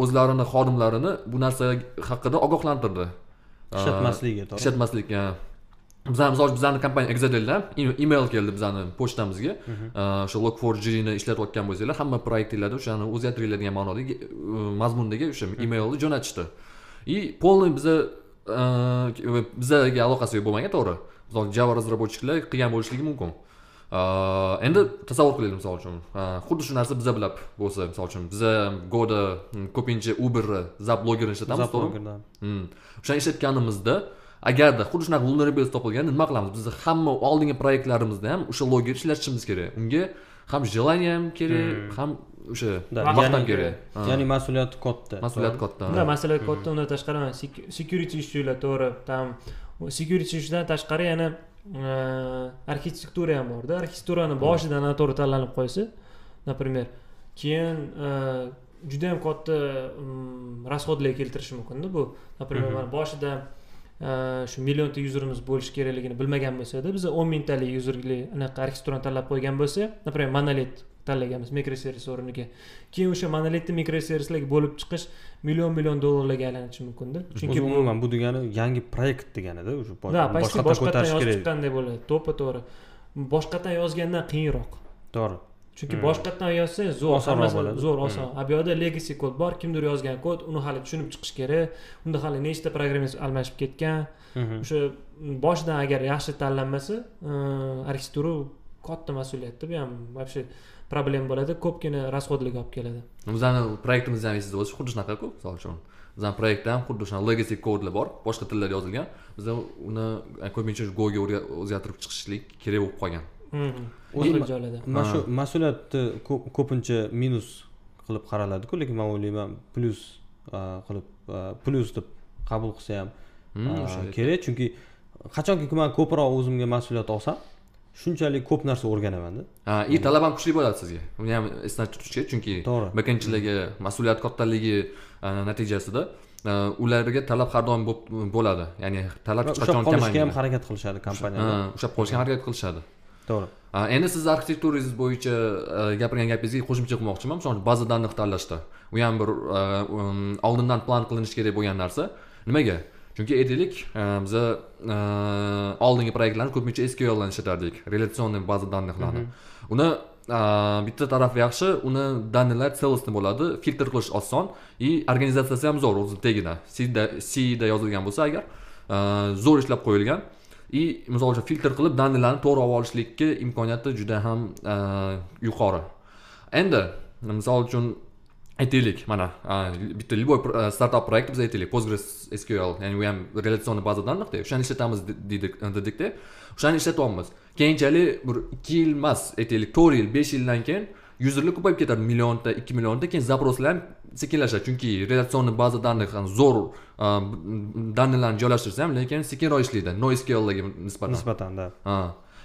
o'zlarini xodimlarini bu narsa haqida ogohlantirdi. Ishlatmasligiga to'g'ri. ishlatmaslikka bizani misol uchun bizani kompaniya exadeldan email keldi bizani pochtamizga. O'sha log 4 ni ishlatayotgan bo'lsanglar hamma proyektinglarni o'shani o'zgartiringlar degan ma'nodagi e, mazmundagi o'sha emailni jo'natishdi. И полный biza e, bizaga aloqasi bo'lmagan to'g'ri. Misol java разработчиклар qilgan bo'lishligi mumkin. Endi tasavvur qilaylik misol uchun. Xuddi shu narsa biza bilan bo'lsa misol uchun biza goda ko'pincha uberni zap blogerni ishlatamiz to'g'rimi Hmm. o'shani ishlatganimizda agarda xuddi shunaqa vulnerability topilganda nima qilamiz? Biz hamma oldingi proyektlarimizda ham o'sha loger ishlatishimiz kerak. Unga ham желание ham kerak ham o'sha Да, vaqt ham kerak. ya'ni mas'uliyati katta. Mas'uliyat katta. Unda masala katta undan tashqari security ishchilar to'g'ri там security ishidan tashqari yana e, arxitektura ham borda. Arxitekturani boshidan noto'g'ri tanlanib qo'ysa например keyin e, juda yam katta mm, расходlar keltirishi mumkinda bu. Например mana boshida shu millionta yuzerimiz bo'lishi kerakligini bilmagan bo'lsada biz o'n mingtalik yuzerli anaqa arxitekturani tanlab qo'ygan bo'lsa например monolit tanlaganmiz mikroservis o'rniga. Keyin o'sha monolitni mikroservislarga bo'lib chiqish million million dollarlarga aylanishi mumkinda chunki umuman bu degani yangi proyekt deganida bosh- да почти boshqatdan yozib chiqqanday bo'ladi. To'ppa to'g'ri. Boshqatdan yozgandan qiyinroq. To'g'ri chunki Hmm. boshqatdan yozsang zo'r Osonroq bo'ladi. zo'r Hmm. oson. A bu yoqda legacy kod bor kimdir yozgan kod uni hali tushunib chiqish kerak. Unda hali nechta programmist almashib ketgan. Mhm. o'sha boshidan agar yaxshi tanlanmasa e, arxitektura katta mas'uliyatda bu ham вообще problema bo'ladi. Ko'pgina расходlarga olib keladi. Bizani proyektimizni ham esingizda bo'lsa xuddi shunaqa-ku misol uchun. Bizani proyektda ham xuddi shunaqa legacy kodlar bor. Boshqa tillarda yozilgan. Biza uni ko'pincha goga o'zgartirib chiqishlik kerak bo'lib qolgan Xil joylarda mana shu mas'uliyatni ko'p- ko'pincha minus qilib qaraladiku lekin man o'ylayman plyus qilib plyus deb qabul qilsa ham kerak chunki qachonki man ko'proq o'zimga mas'uliyat olsam shunchalik ko'p narsa o'rganamanda ha и talab ham kuchli bo'ladi sizga uni ham esda tutish kerak chunki To'g'ri. backendchilarga mas'uliyat kattaligi natijasida ularga talab har doim bo'ladi ya'ni talab hech ushlab qachon qolishga ham kamaymaydi harakat qilishadi kompaniyalar Ha, ushlab qolishga harakat qilishadi to'g'ri. Endi sizni arxitekturangiz bo'yicha a, gapirgan gapingizga qo'shimcha qilmoqchiman. Misol uchun baza dannih tanlashda u ham bir a, um, oldindan plan qilinishi kerak bo'lgan narsa. Nimaga? Chunki aytaylik a, biza oldingi proyektlarni ko'pincha sql bilan ishlatardik. Relatsionniy baza danniqlarni uni a, bitta tarafi yaxshi uni данныйлар целостный bo'ladi filtr qilish oson и organizatsiyasi ham zo'r o'zi tagida. Cda yozilgan bo'lsa agar zo'r ishlab qo'yilgan и misol uchun filtr qilib данныйlarni to'g'ri olib olishlikka imkoniyati juda ham e, yuqori. Endi misol uchun aytaylik mana e, bitta любой e, startup proyekt biz aytaylik postgres sql ya'ni u ham relatsion baza данныхda o'shani ishlatamiz dedikda. O'shani ishlatyapmiz. Keyinchalik bir ikki yil emas aytaylik to'rt yil besh yildan keyin yuzerlar ko'payib ketadi millionta ikki millionta keyin запросlar ham sekinlashadi. Chunki relatsionniy baza данных zo'r данныйlarni joylashtirsa ham lekin sekinroq ishlaydi noisqlga nisbatan. Nisbatan да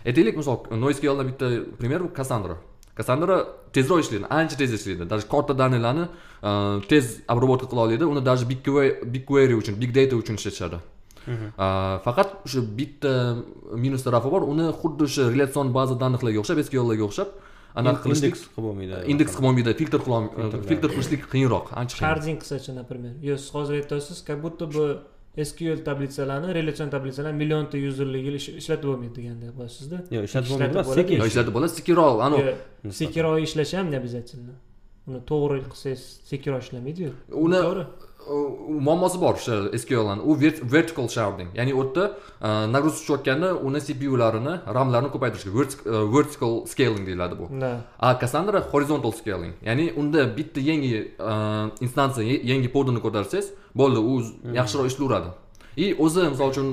aytaylik misol noisqlda bitta пример bu kassandra kassandra tezroq ishlaydi ancha tez ishlaydi даже katta данныйlarni a, tez обработка qila oladi uni даже bigquery uchun big data uchun ishlatishadi A, faqat o'sha bitta minus tarafi bor uni xuddi o'sha relatsion baza данныхlarga o'xshab sqllarga o'xshab anaqa qilishlik indeks qilib bo'lmaydi indeks qilib bo'lmaydi filtr qila filtr qilishlik qiyinroq ancha qiyin sharding qilsachi например yo siz hozir aytyapsiz как будто бы sql tablitsalarni relatsion tablitsalarni millionta yuzerlik ishlatib bo'lmaydi deganda bo'lasizda yo'q ishlatib bo'lmaydi bo'ladi. sekin ishlatib bo'ladi sekinroq anavi sekinroq ishlashi ham не обязательно uni to'g'ri qilsangiz sekinroq ishlamaydiyu. Uni- muammosi bor o'sha sqlni u vert- vertical sharding. Ya'ni u yerda a, nagruз tushayotganda uni cpularini ramlarini ko'paytirish kerak. Vertic- a, vertical scaling deyiladi bu. A cassandra horizontal scaling. Ya'ni unda bitta yangi a, instansiya yangi podini ko'tarsangiz bo'ldi u z- yaxshiroq ishlayveradi и o'zi misol uchun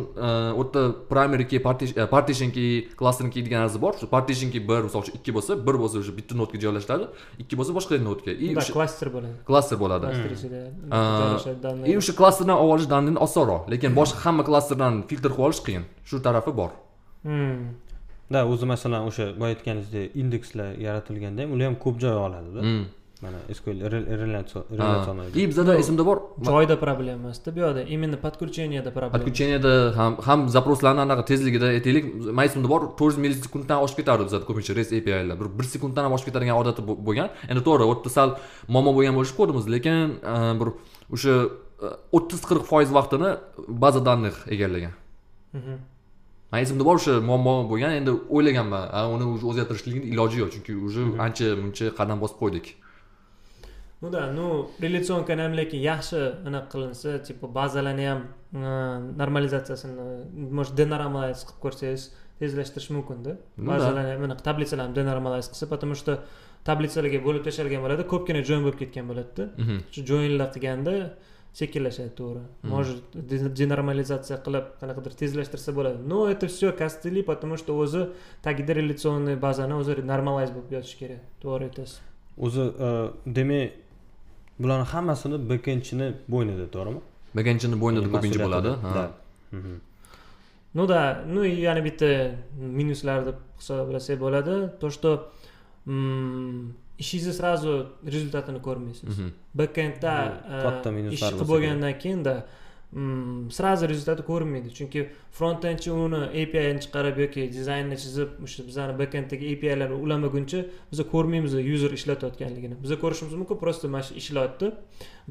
u yerda primary key parti- a, partition key cluster key degan narsa bor. Shu key bir misol uchun ikki bo'lsa bir bo'lsa o'sha bitta nodga joylashtiradi ikki bo'lsa boshqa nodga и klaster bo'ladi. Klaster bo'ladi. Joylashadi данные. и o'sha klasterdan olib olish danini osonroq. Lekin boshqa hamma klasterdan filtr qilib olish qiyin. Shu tarafi bor. Hmm. да o'zi masalan o'sha boya aytganingizdek indekslar yaratilganda ham ular ham ko'p joy oladida. Mm. Mana sql и bizada esimda bor. Joyda problema emasda bu yoqda именно подключениеda problema подключениеda ham ham запросlarni anaqa tezligida aytaylik. Man esimda bor to'rt yuz millisekunddan oshib ketardi bizada ko'pincha rest apilar bir bir sekunddan ham oshib ketadigan odati bo- bo'lgan. Endi to'g'ri u yerda sal muammo bo'lgan bo'lishi kodimiz lekin e, bir o'sha o'ttiz qirq foiz vaqtini baza данных egallagan. Mhm. man esimda bor o'sha muammo bo'lgan. Endi o'ylaganman. Uni уже o'zgartirishlikni iloji yo'q chunki уже ancha muncha qadam bosib qo'ydik ну да ну reляционкani ham lekin yaxshi anaqa qilinsa типа bazalarni ham normalizatsiyasini может denormalize qilib ko'rsangiz tezlashtirish mumkinda да. bazalarni anaqa tablitsalarni denormalize qilsa потому что tablitsalarga bo'lib tashlangan bo'ladi ko'pgina join bo'lib ketgan bo'ladida shu joinlar qilganda sekinlashadi to'g'ri может denormalizatsiya qilib qanaqadir tezlashtirsa bo'ladi но это все костыли потому что o'zi tagida reляционный bazani o'zi normalize bo'lib yotishi kerak to'g'ri aytasiz o'zi demak bularni hammasini bekendchini bo'ynida to'g'rimi? Baganchini bo'ynida ko'pincha bo'ladi. ha. Ну да ну и yana bitta minuslar deb hisoblasak bo'ladi то что ishingizni сразу rezultatini ko'rmaysiz bekendda Bu katta minuslar ish qilib bo'lgandan keyinda м, сразу rezultati ko'rinmaydi chunki frontendchi uni apini chiqarib yoki dizaynni chizib o'sha bizani bekenddagi apilarni ulamaguncha biz ko'rmaymiz user ishlatayotganligini biz ko'rishimiz mumkin просто mana shu ishlayapti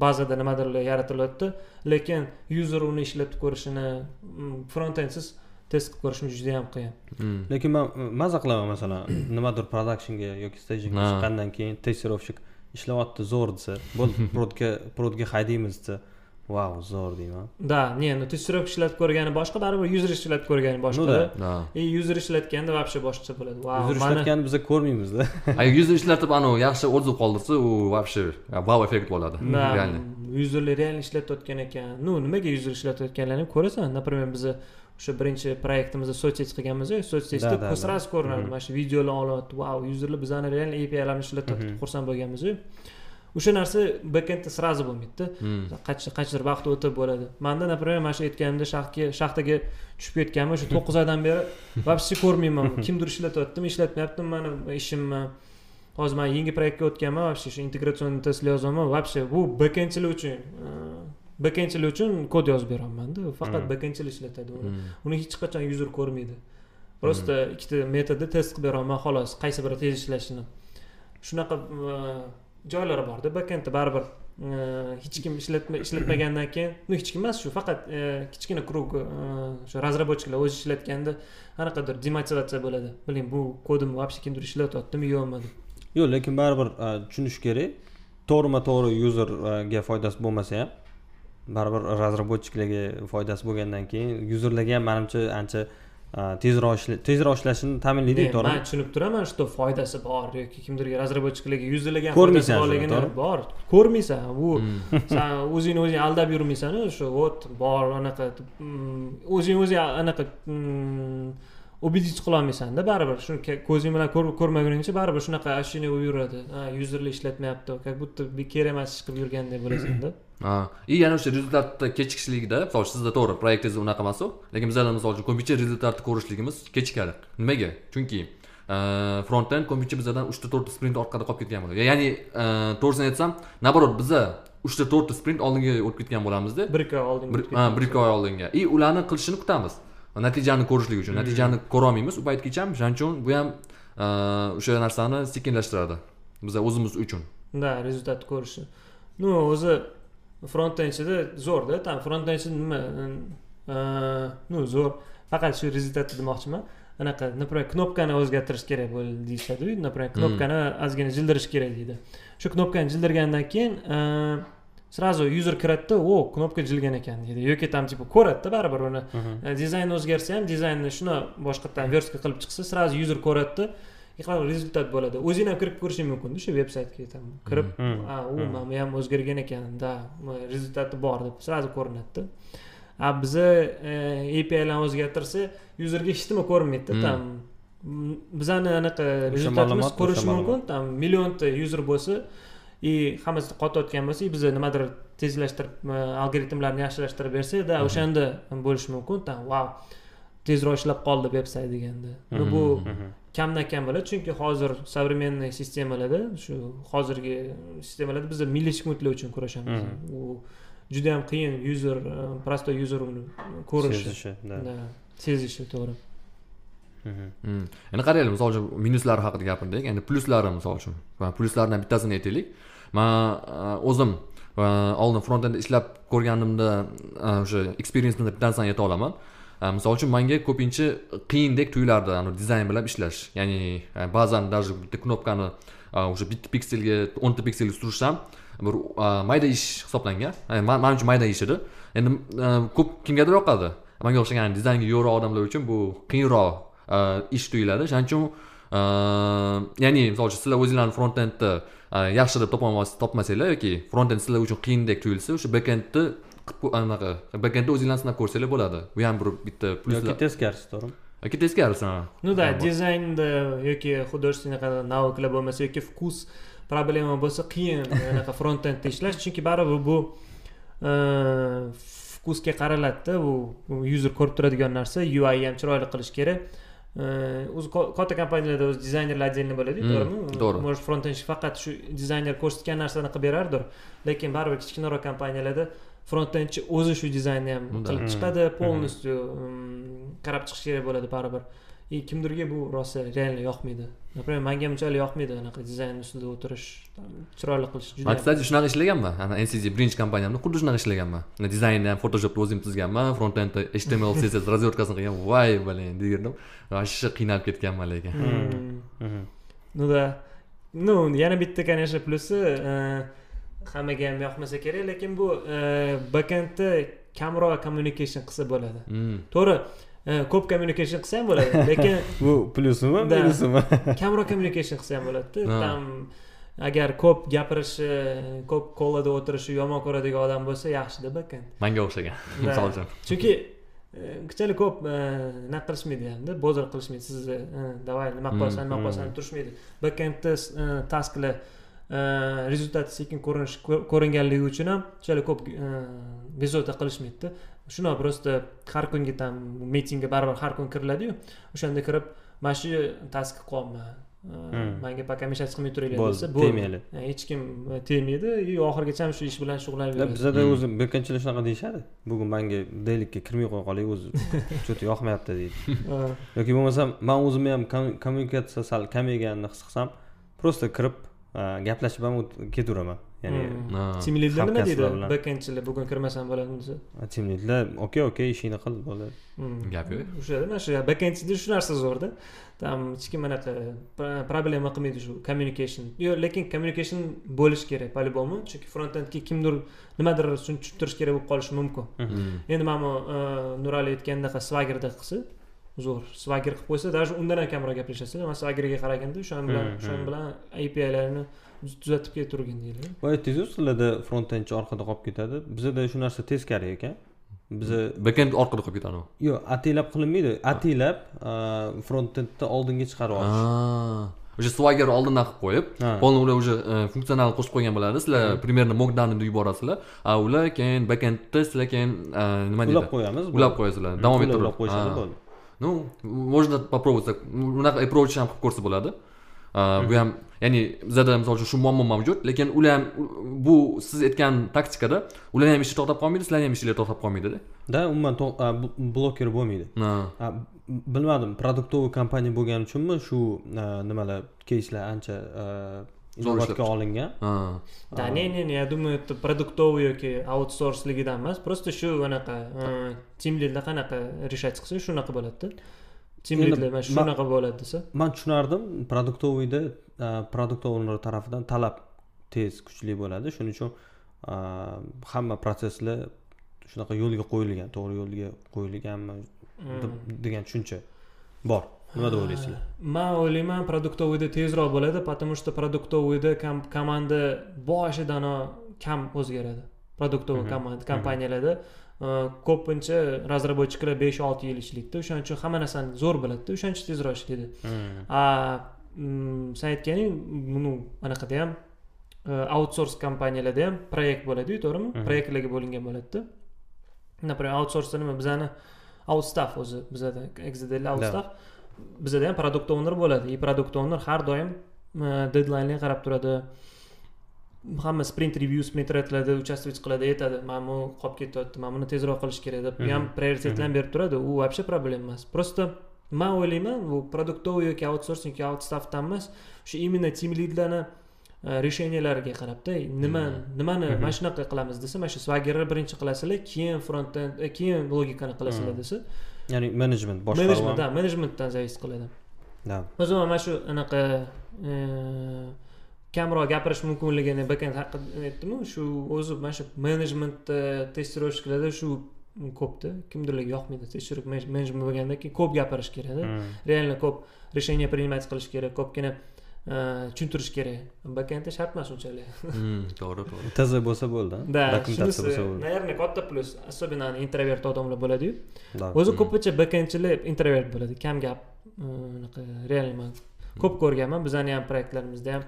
bazada nimadirlar yaratilyapti lekin user uni ishlatib ko'rishini frontendsiz test qilib ko'rishimiz juda yam qiyin lekin man maza qilaman masalan nimadir productionga yoki stagingga Ha. chiqqandan keyin testirovщик ishlayapti zo'r desa bo'ldi prodga prodga haydaymiz desa vau zo'r deyman. Да не ну testировка ishlatib ko'rgani boshqa baribir user ishlatib ko'rgani Ну boshqa да. Da. и user ishlatganda вообще boshqacha bo'ladi. Wow uzr mana ishlatganini biz ko'rmaymizda agar yuzni ishlatib anavi yaxshi orzu qoldirsa u вообще vau effekt bo'ladi. Да реально yuzerlar реально ishlatayotgan ekan. Ну nimaga user ishlatayotganlarini ko'rasan? Например biza o'sha birinchi proyektimizda soцсеть qilganmiz да. sразу ko'rinadi. Mhm. mana shu videolar olyapti. Vau yuzerlar bizani реально apilarni ishlatyapti Mhm. xursand bo'lganmiz o'sha narsa bekendda сразу bo'lmaydida. Qancha qanchadir vaqt o'tib bo'ladi. Manda например mana shu aytganimda shaxtga shaxtaga tushib ketganman shu to'qqiz oydan beri вообще ko'rmayman. Kimdir ishlatyaptimi ishlatmayaptimi mani ishimmi? Hozir man yangi proyektga o'tganman вообще shu integratsion testlar yozyapman вообще bu bekendchilar uchun e, bekendchilar uchun kod yozib beryapmanda faqat Mm. bekendchilar ishlatadi uni. Mm. uni hech qachon user ko'rmaydi. Просто ikkita metodda test qilib beryapman xolos. Qaysi biri tez ishlashini. Shunaqa e, joylari borda bekendda baribir e, hech kim ishlatma ishlatmagandan keyin ну hech kim emas shu faqat e, kichkina kruг o'sha e, shu o'zi ishlatganda qanaqadir demotivatsiya bo'ladi. Biling bu kodimni вообще kimdir ishlatyaptimi yo'qmi? Deb yo'q lekin baribir tushunish kerak. To'g'rima to'g'ri userga foydasi bo'lmasa ham baribir разработчикlarga foydasi bo'lgandan keyin userlarga ham manimcha ancha tezroq tezroq ishlashini ta'minlaydi man to'g'rimi tushunib turaman что foydasi bor yoki kimdirga разработчикlarga yuzlagan Ko'rmaysan borligini bor ko'rmaysan Mm. san o'zingni o'zing aldab yurmaysan shu вот bor anaqa mm, o'zing anaqa убедить qilolmaysanda baribir shuni ko'zing bilan ko'r- ko'rmaguningcha baribir shunaqa ощущение bo'lib yuradi yuzerlar ishlatmayapti как будто kerak emas ish qilib yurgandek bo'lasanda. И yana o'sha rezultatda kechikishligida misol uchun sizda to'g'ri proyektingiz unaqa emasu. Lekin bizada misol uchun ko'pincha rezultatni ko'rishligimiz kechikadi. Nimaga? Chunki frontend ko'pincha bizdan uchta to'rtta sprint orqada qolib ketgan bo'ladi. Ya'ni e, to'g'risini aytsam наоборот biza uchta to'rtta sprint oldinga o'tib ketgan bo'lamizda. Bir ikki oy oldin bir ikki oy oldinga. И ularni qilishini kutamiz. Natijani ko'rishlik uchun natijani ko'rolmaymiz. U paytgacha shuning uchun bu ham e, o'sha narsani sekinlashtiradi. Biza o'zimiz uchun. Да rezultatni ko'rishi ну o'zi frontendchida zo'rda там frontendchi nima э, ну zo'r. Faqat shu rezultatni demoqchiman. Anaqa например knopkani o'zgartirish kerak bo'ldi deyishadiyu. Например knopkani ozgina jildirish kerak deydi. Shu knopkani jildirgandan keyin э, сразу user kiradida o knopka jilgan ekan deydi. Yoki там типа ko'radida baribir uni dizayn o'zgarsa ham dizaynni shuni boshqatdan verska qilib chiqsa сразу user ko'radida и qanaqa rezultat bo'ladi o'zing ham kirib ko'rishing mumkinda shu veb saytga tam kirib a u mana bu ham o'zgargan ekan да rezultati bor deb sразу ko'rinadida a biza apilarni o'zgartirsa yuzerga hech nima ko'rinmaydida там bizani anaqa rezultatimiz o'sha ko'rishi ma'lumot. mumkin там millionta yuzer bo'lsa и hammasi qotayotgan bo'lsa и biza nimadir tezlashtirib algoritmlarni yaxshilashtirib bersak да o'shanda bo'lishi mumkin там vau tezroq ishlab qoldi vebsayt deganda ну bu kamdan kam bo'ladi. Chunki hozir современный sistemalarda shu hozirgi sistemalarda biz millisekundlar uchun kurashamiz. U juda yam qiyin user простой user uni ko'rishi. Sezishi да. Да, sezishi to'g'ri. Hmm. endi qaraylik misol uchun minuslari haqida gapirdik. Endi pluslari misol uchun. Va pluslaridan bittasini aytaylik. Man uh, o'zim oldin front end ishlab ko'rganimda uh, o'sha experiencemdan bittasini ayta olaman misol uchun manga ko'pincha qiyindek tuyulardi anavi dizayn bilan ishlash. Ya'ni e, ba'zan даже bitta knopkani e, o'sha bitta pikselga o'nta pikselga surish ham bir e, mayda ish hisoblangan. Man uchun mayda ish edi. Endi ko'p kimgadir yoqadi. Manga o'xshagan dizaynga yo'g'roq odamlar uchun bu qiyinroq ish tuyuladi. Shuning uchun ya'ni misol uchun sizlar o'zinglarni front endni yaxshi deb topolmas- topmasanglar yoki front end sizlar uchun qiyindek tuyulsa o'sha backendni qilib anaqa backendni o'zinglar sinab ko'rsanglar bo'ladi. Bu ham bir bitta yoki pluslar teskarisi to'g'rimi? Yoki teskarisi ha. ну да dizaynda yoki художественный навыкlar bo'lmasa yoki vkus problema bo'lsa qiyin anaqa front endda ishlash. Chunki baribir bu vkusga qaraladida bu user ko'rib turadigan narsa ui ham chiroyli qilish kerak. E, o'zi katta kompaniyalarda o'zi dizaynerlar отдельно bo'ladiku to'g'rimi? to'g'ri. может front end faqat shu dizayner ko'rsatgan narsani qilib berardir. Lekin baribir kichkinaroq kompaniyalarda front endchi o'zi shu dizaynni ham qilib Mm. chiqadi полностью mm, qarab chiqish kerak bo'ladi baribir. И kimdirga bu rosa реально yoqmaydi. Например manga unchalik yoqmaydi anaqa dizayn ustida o'tirish chiroyli qilish juda man kстати shunaqa ishlaganman ana ncg birinchi kompaniyamda xuddi shunaqa ishlaganman Ana dizaynni ham photoshopda o'zim tuzganman front endda html css razверткасini qilgan voy блин degandim вообще qiynalib ketganman lekin? Mm. Mhm. ну да. Ну yana bitta конечно plyusi e, hammaga ham yoqmasa kerak lekin bu e, backendda kamroq communication qilsa bo'ladi. Mm. to'g'ri e, ko'p communication qilsa ham bo'ladi lekin bu plyusimi minusimi? Kamroq communication qilsa ham bo'ladida. Там agar ko'p gapirishi ko'p kollada o'tirishi yomon ko'radigan odam bo'lsa yaxshida backend. Manga o'xshagan misol uchun. Chunki e, unchalik ko'p nima qilishmaydi hamda bozor qilishmaydi. Sizni e, давай nima Mm, qilasan nima qilasan deb turishmaydi. Backendda e, tasklar e, rezultati sekin ko'rinish ko- ko'ringanligi uchun ham unchalik ko'p bezovta qilishmaydida shunaqa просто har kungi там mitingga baribir har kun kiriladiyu o'shanda kirib mana shu task qilib qolyapman manga пока мешать qilmay turinglar bo'ldi desa bo'ldi tegmaydi hech kim tegmaydi и oxirigacha ham shu ish bilan yuradi bizada o'zi bekkanchilar shunaqa deyishadi bugun manga deylikka kirmay qo'ya qolay o'zi что-то yoqmayapti deydi yoki bo'lmasam man o'zimni ham kommu- kommunikatsiya sal kamayganini his qilsam просто kirib gaplashib ham ketaveraman ya'ni leader nima deydi backendchilar bugun kirmasam bo'ladi desa team leadlar okey okey ishingni qil bo'ladi. Gap yo'q. o'sha mana shu backendchida shu narsa zo'rda там hech kim anaqa pro- problema qilmaydi shu communication. Yo'q lekin communication bo'lishi kerak по любому chunki front endga kimdir nimadir tushuntirish kerak bo'lib qolishi mumkin endi mana bu nurali aytgandaqa swagerda qilsa zo'r swager qilib qo'ysa даже undan ham kamroq gaplashasiz man swagerga qaraganda o'shaning bilan Hmm, o'shaning hmm. bilan apilarni tuzatib kelturgin deydi boya aytdingizu sizlarda front endchi orqada qolib ketadi. Bizada shu narsa teskari ekan. Biza backend orqada qolib ketadi yo'q atilab qilinmaydi. Atilab front endni oldinga chiqarib olish Ah. o'sha swagger oldindan qilib qo'yib полный ular уже funksional qo'shib qo'ygan bo'ladi sizlar примерно mockdown deb yuborasizlar. A ular keyin backendda sizlar keyin e, nima deydi? ulab qo'yamiz ulab qo'yasizlar davom ettirib. ulab qo'yishadi Ha. bo'ldi ну можно попробовать unaqa approach ham qilib ko'rsa bo'ladi bu ham ya'ni bizada misol uchun shu muammo mavjud lekin ular ham bu siz aytgan taktikada ular ham ishi to'xtab qolmaydi sizlarni ham ishinglar to'xtab qolmaydida da umuman bloker bo'lmaydi bilmadim produktovый kompaniya bo'lgani uchunmi shu nimalar keyslar ancha inobatga olingan Ha. Да, не, не, не, я думаю, это продуктовый yoki outsourceligidan emas, просто shu anaqa leadlar qanaqa решать qilsa shunaqa bo'ladida. Leadlar mana ma- shunaqa bo'ladi desa. man tushunardim produktoviyda produkt owner tarafidan talab tez kuchli bo'ladi shuning uchun a, hamma protsesslar shunaqa yo'lga qo'yilgan to'g'ri yo'lga qo'yilganmi deb- degan tushuncha bor nima deb o'ylaysizlar man o'ylayman продуктовыйda tezroq bo'ladi потому что kom- komanda boshidanoq kam o'zgaradi продуктовый Mhm. komanda kompaniyalarda e, ko'pincha разработчикlar besh olti yil ishlaydida o'shaning uchun hamma narsani zo'r biladida o'shaning uchun tezroq ishlaydi Hmm. a mm, sen aytganing buni anaqada ham e, outsource kompaniyalarda ham proyekt bo'ladiyu to'g'rimi Mhm. proyektlarga bo'lingan bo'ladida например outsourceda nima bizani outstaff o'zi bizada exadel Да. outstaff bizada ham produkt owner bo'ladi. И produkt owner har doim deadlinelarga qarab turadi. Hamma sprint review sprint aytiladi участвовать qiladi aytadi mana bu qolib ketyapti mana buni tezroq qilish kerak deb. Ham Mhm. prioritetlarni berib turadi. U вообще проблема emas. Просто man o'ylayman bu produktовый yoki outsourcing yoki outstaffdan emas o'sha именно team leadlarni e, решениялariga qarabda nima nimani Mhm. mana shunaqa qilamiz desa mana shu swagerni birinchi qilasizlar keyin frontend e, keyin logikani qilasizlar Mhm. desa ya'ni menejment boshqaruv menejment да menejmentdan зависит qiladi. O'zim mana shu anaqa e, kamroq gapirish mumkinligini backend haqida aytdimu. Shu o'zi mana shu menejmentda testirovщикlarda shu ko'pda kimdirlarga yoqmaydi. Testировщик menejment bo'lgandan keyin ko'p gapirish kerakda. Реально ko'p решение принимать qilish kerak. Ko'pgina tushuntirish kerak backendda shart emas unchalik to'g'ri to'g'ri tz bo'lsa bo'ldi да? Shunisi наверное katta plyus особенно introvert odamlar bo'ladiyu o'zi ko'pincha backendchilar introvert bo'ladi kam gap unaqa реально man ko'p ko'rganman bizani ham proyektlarimizda ham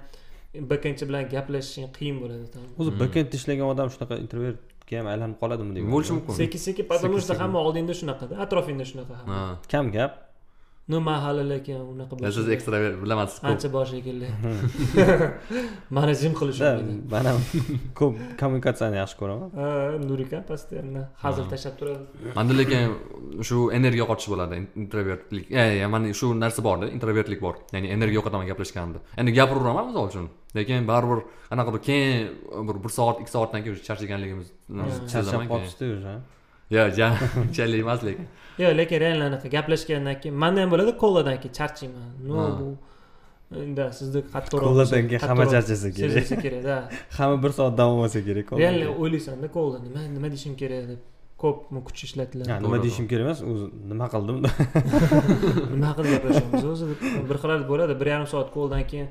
backendchi bilan gaplashishing qiyin bo'ladi o'zi backend ishlagan odam shunaqa introvertga ham aylanib qoladimi deyman bo'lishi mumkin sekin sekin потому что hamma oldingda shunaqada atrofingda shunaqa hamma Ha. kam gap no man hali lekin unaqa Ya siz ekstravert bilamasiz ko'p ancha bor shekilli mani jim qilish man ham ko'p kommunikatsiyani yaxshi ko'raman. Nurika постоянно hazil Ha. tashlab turadi. Manda lekin shu energiya yo'qotish bo'ladi introvertlik. Mana shu narsa borda introvertlik bor. Ya'ni energiya yo'qotaman gaplashganda endi gapiraveraman misol uchun. Lekin baribir qanaqadir keyin bir bir soat ikki soatdan keyin o'sha charchaganligimizni charchab qolibsizda уже yo ja unchalik emas lekin yo'q lekin реально anaqa gaplashgandan keyin manda ham bo'ladi koladan keyin charchayman no Ha. bu да sizni qattiqroq Koladan keyin hamma charchasa kerak sezilsa kerak да hamma bir soat davom etsa kerak реально o'ylaysanda kolda nima nima deyishim kerak deb ko'p kuch ishlatiladi nima deyishim kerak emas o'zi nima qildim nima haqida gaplashamiz o'zi deb bir xillar bo'ladi bir yarim soat koldan keyin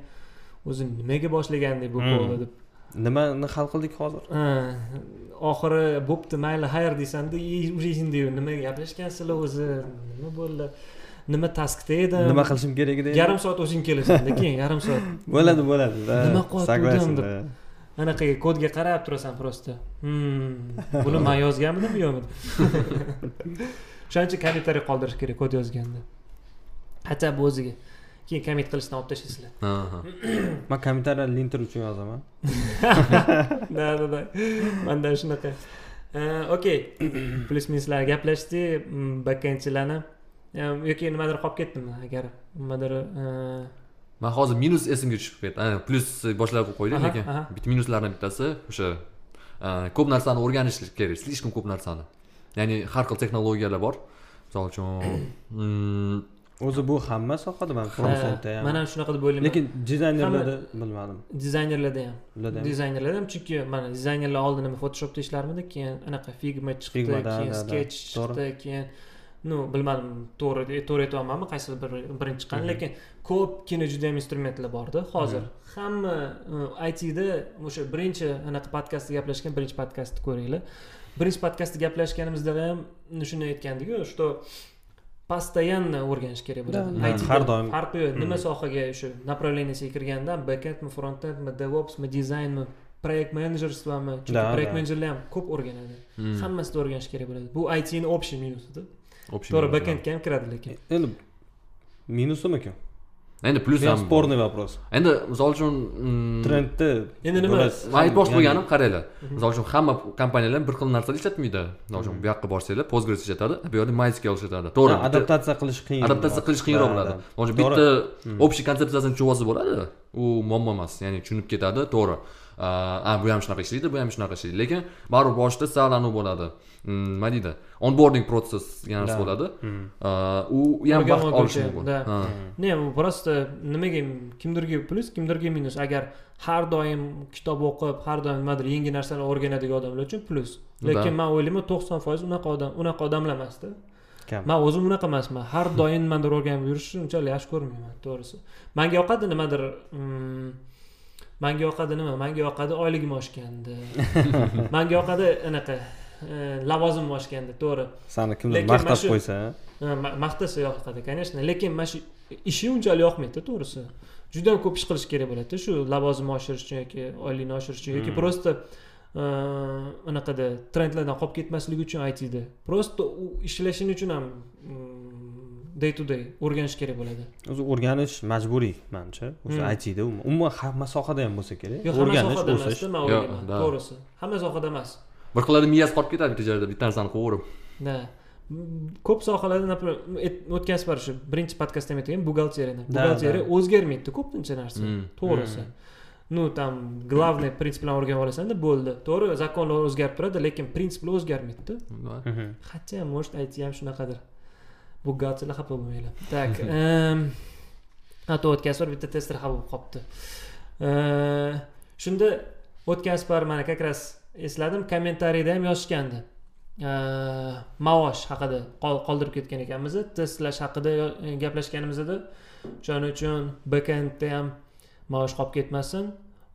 o'zi nimaga boshlagandek bu Hmm. kolda deb nimani hal qildik hozir? Oxiri bo'pti mayli xayr deysanda и уже endi nimaga gaplashgansizlar o'zi? Nima bo'ldi? Nima taskda edim nima qilishim kerak edi? Yarim soat o'zing kelasan keyin yarim soat. Bo'ladi bo'ladi. Nima o'zim да. anaqaga kodga qarab turasan просто hmm, buni man yozganmidim yo'qmi o'shaning uchun kommentariy qoldirish kerak kod yozganda. Хотя бы o'ziga keyin commit qilishdan olib tashlaysizlar. Man kommentariyani linter uchun yozaman. Да да да manda shunaqa. Okey. Plyus minuslar gaplashdik mm, backendchilarni Em, yoki nimadir qolib ketdimi agar nimadir e, man hozir minus esimga tushib ketdi plyus boshlab qo'ydik lekin bitta minuslardan bittasi o'sha e, ko'p narsani o'rganish kerak слишком ko'p narsani. Ya'ni har xil texnologiyalar bor. Misol uchun mm, o'zi bu hamma sohada man frontendda ham man ham shunaqa deb o'ylayman. Lekin dizaynerlarda bilmadim. Dizaynerlarda ham. Ularda ham. Chunki mana dizaynerlar oldin nima photoshopda ishlarmidi keyin anaqa figma chiqdi keyin sketch chiqdi keyin ну bilmadim to'g'ri to'g'ri aytyapmanmi qaysidir bir birinchi chiqqan lekin ko'pgina juda yam instrumentlar borda hozir hamma itda o'sha birinchi anaqa podkastda gaplashgan birinchi podkastni ko'ringlar birinchi podkastda gaplashganimizda ham shuni aytgandiku что постоянно o'rganish kerak bo'ladi. Har doim. farqi yo'q. Nima sohaga o'sha направленияsiga kirganda backendmi frontendmi devopsmi dizaynmi proyekt menejerstvami chunki proyekt menejerlar ham ko'p o'rganadi. Mm, hammasida o'rganish kerak bo'ladi. Bu itni общий minusida. Общий to'g'ri minus, backendga ham kiradi lekin. Endi minusimikan. Endi plyus ham спорный вопрос endi misol uchun mm, trendni Endi nima- aytmoqchi bo'lganim qaranglar Mhm. misol uchun hamma kompaniyalar bir xil narsada ishlatmaydi misol uchun Mhm. bu yoqqa borsanglar postgres ishlatadi bu yoqda mysql ishlatadi to'g'ri adaptatsiya qilish qiyin adaptatsiya qilish qiyinroq bo'ladi misol uchun bitta общий konsepsiyasini tushunib olsa bo'ladi u muammo emas ya'ni tushunib ketadi to'g'ri a bu ham shunaqa ishlaydi bu ham shunaqa ishlaydi. Lekin baribir boshida sal anavi bo'ladi. Mm, nima deydi? Onboarding process degan narsa bo'ladi. Uh, u ham vaqt olishi mumkin. bu просто nimaga kimdirga plyus kimdirga minus? Agar har doim kitob o'qib har doim nimadir yangi narsalar o'rganadigan odamlar uchun plyus lekin man o'ylayman to'qson foiz unaqa odam unaqa odamlar emasda kam. Man o'zim unaqa emasman. Har doim nimadir o'rganib yurishni unchalik yaxshi ko'rmayman to'g'risi. Manga yoqadi nimadir mm, manga yoqadi nima? Manga yoqadi oyligim oshganda manga yoqadi anaqa e, lavozimim oshganda to'g'ri. Sani kimdir maqtab qo'ysa maqtasa yoqadi конечно. Lekin mana shu ishi unchalik yoqmaydi to'g'risi. Juda ko'p ish qilish kerak bo'ladi shu lavozimni oshirish uchun yoki oylikni oshirish uchun yoki Mm. просто anaqada trendlardan qolib ketmasligi uchun aytida просто u ishlashini uchun ham day to day o'rganish kerak bo'ladi. O'zi o'rganish majburiy manimcha. O'sha Hmm. aytida umuman hamma sohada ham bo'lsa kerak. Yo'q hamma o'rganish sohada emasda man o'ylayman to'g'risi. Hamma sohada emas. Bir xillarda miyasi qolib ketadi bitta joyda bitta narsani qilaverib да ko'p sohalarda например o'tgan safar shu birinchi podkastda ham aytgan buxgalteriyani buxgalteriya o'zgarmaydi ko'pincha narsa Hmm. to'g'risi. ну там главный prinsiplarni o'rganib olasanda bo'ldi. To'g'ri zakonlar o'zgarib turadi lekin prinsiplar o'zgarmaydida Mhm. хотя может aytsa ham shunaqadir buxgalterlar xafa bo'lmanglar так эм, a то o'tgan safar bitta tester xafa bo'lib qolibdi shunda o'tgan safar mana как раз esladim kommentariyda ham yozishgandi maosh haqida qol- qoldirib ketgan ekanmiz testlash haqida yo- gaplashganimizda shuning uchun bekendda ham maosh qolib ketmasin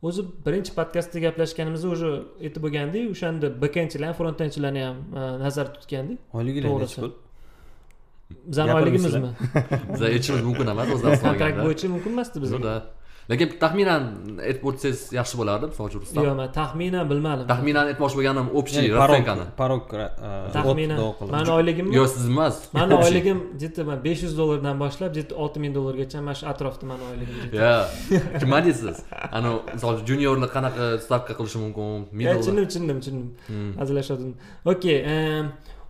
o'zi birinchi podkastda gaplashganimizda уже aytib bo'lgandik o'shanda bekendchilar ham frontendchilarni ham nazarda tutgandik oyligilar To'g'risi. pul bizani Gapirmaysizlar? oyligimizmi biz aytishimiz mumkin emas o'zlari kontrakt bo'yicha mumkin emasdi bizga. Да lekin taxminan aytib o'tsangiz yaxshi bo'lardi misol uchun rustam. Yo'q man taxminan bilmadim. Taxminan aytmoqchi bo'lganim общий расценкani parok taxminan. mani oyligimni yo'q siz emas. Mani oyligim где-то man besh yuz dollardan boshlab где-то olti ming dollargacha mana shu atrofda mani oyligim yo nima deysiz anavi misol uchun juniorlar qanaqa stavka qilishi mumkin? Middle tushundim tushundim tushundim Hmm. okey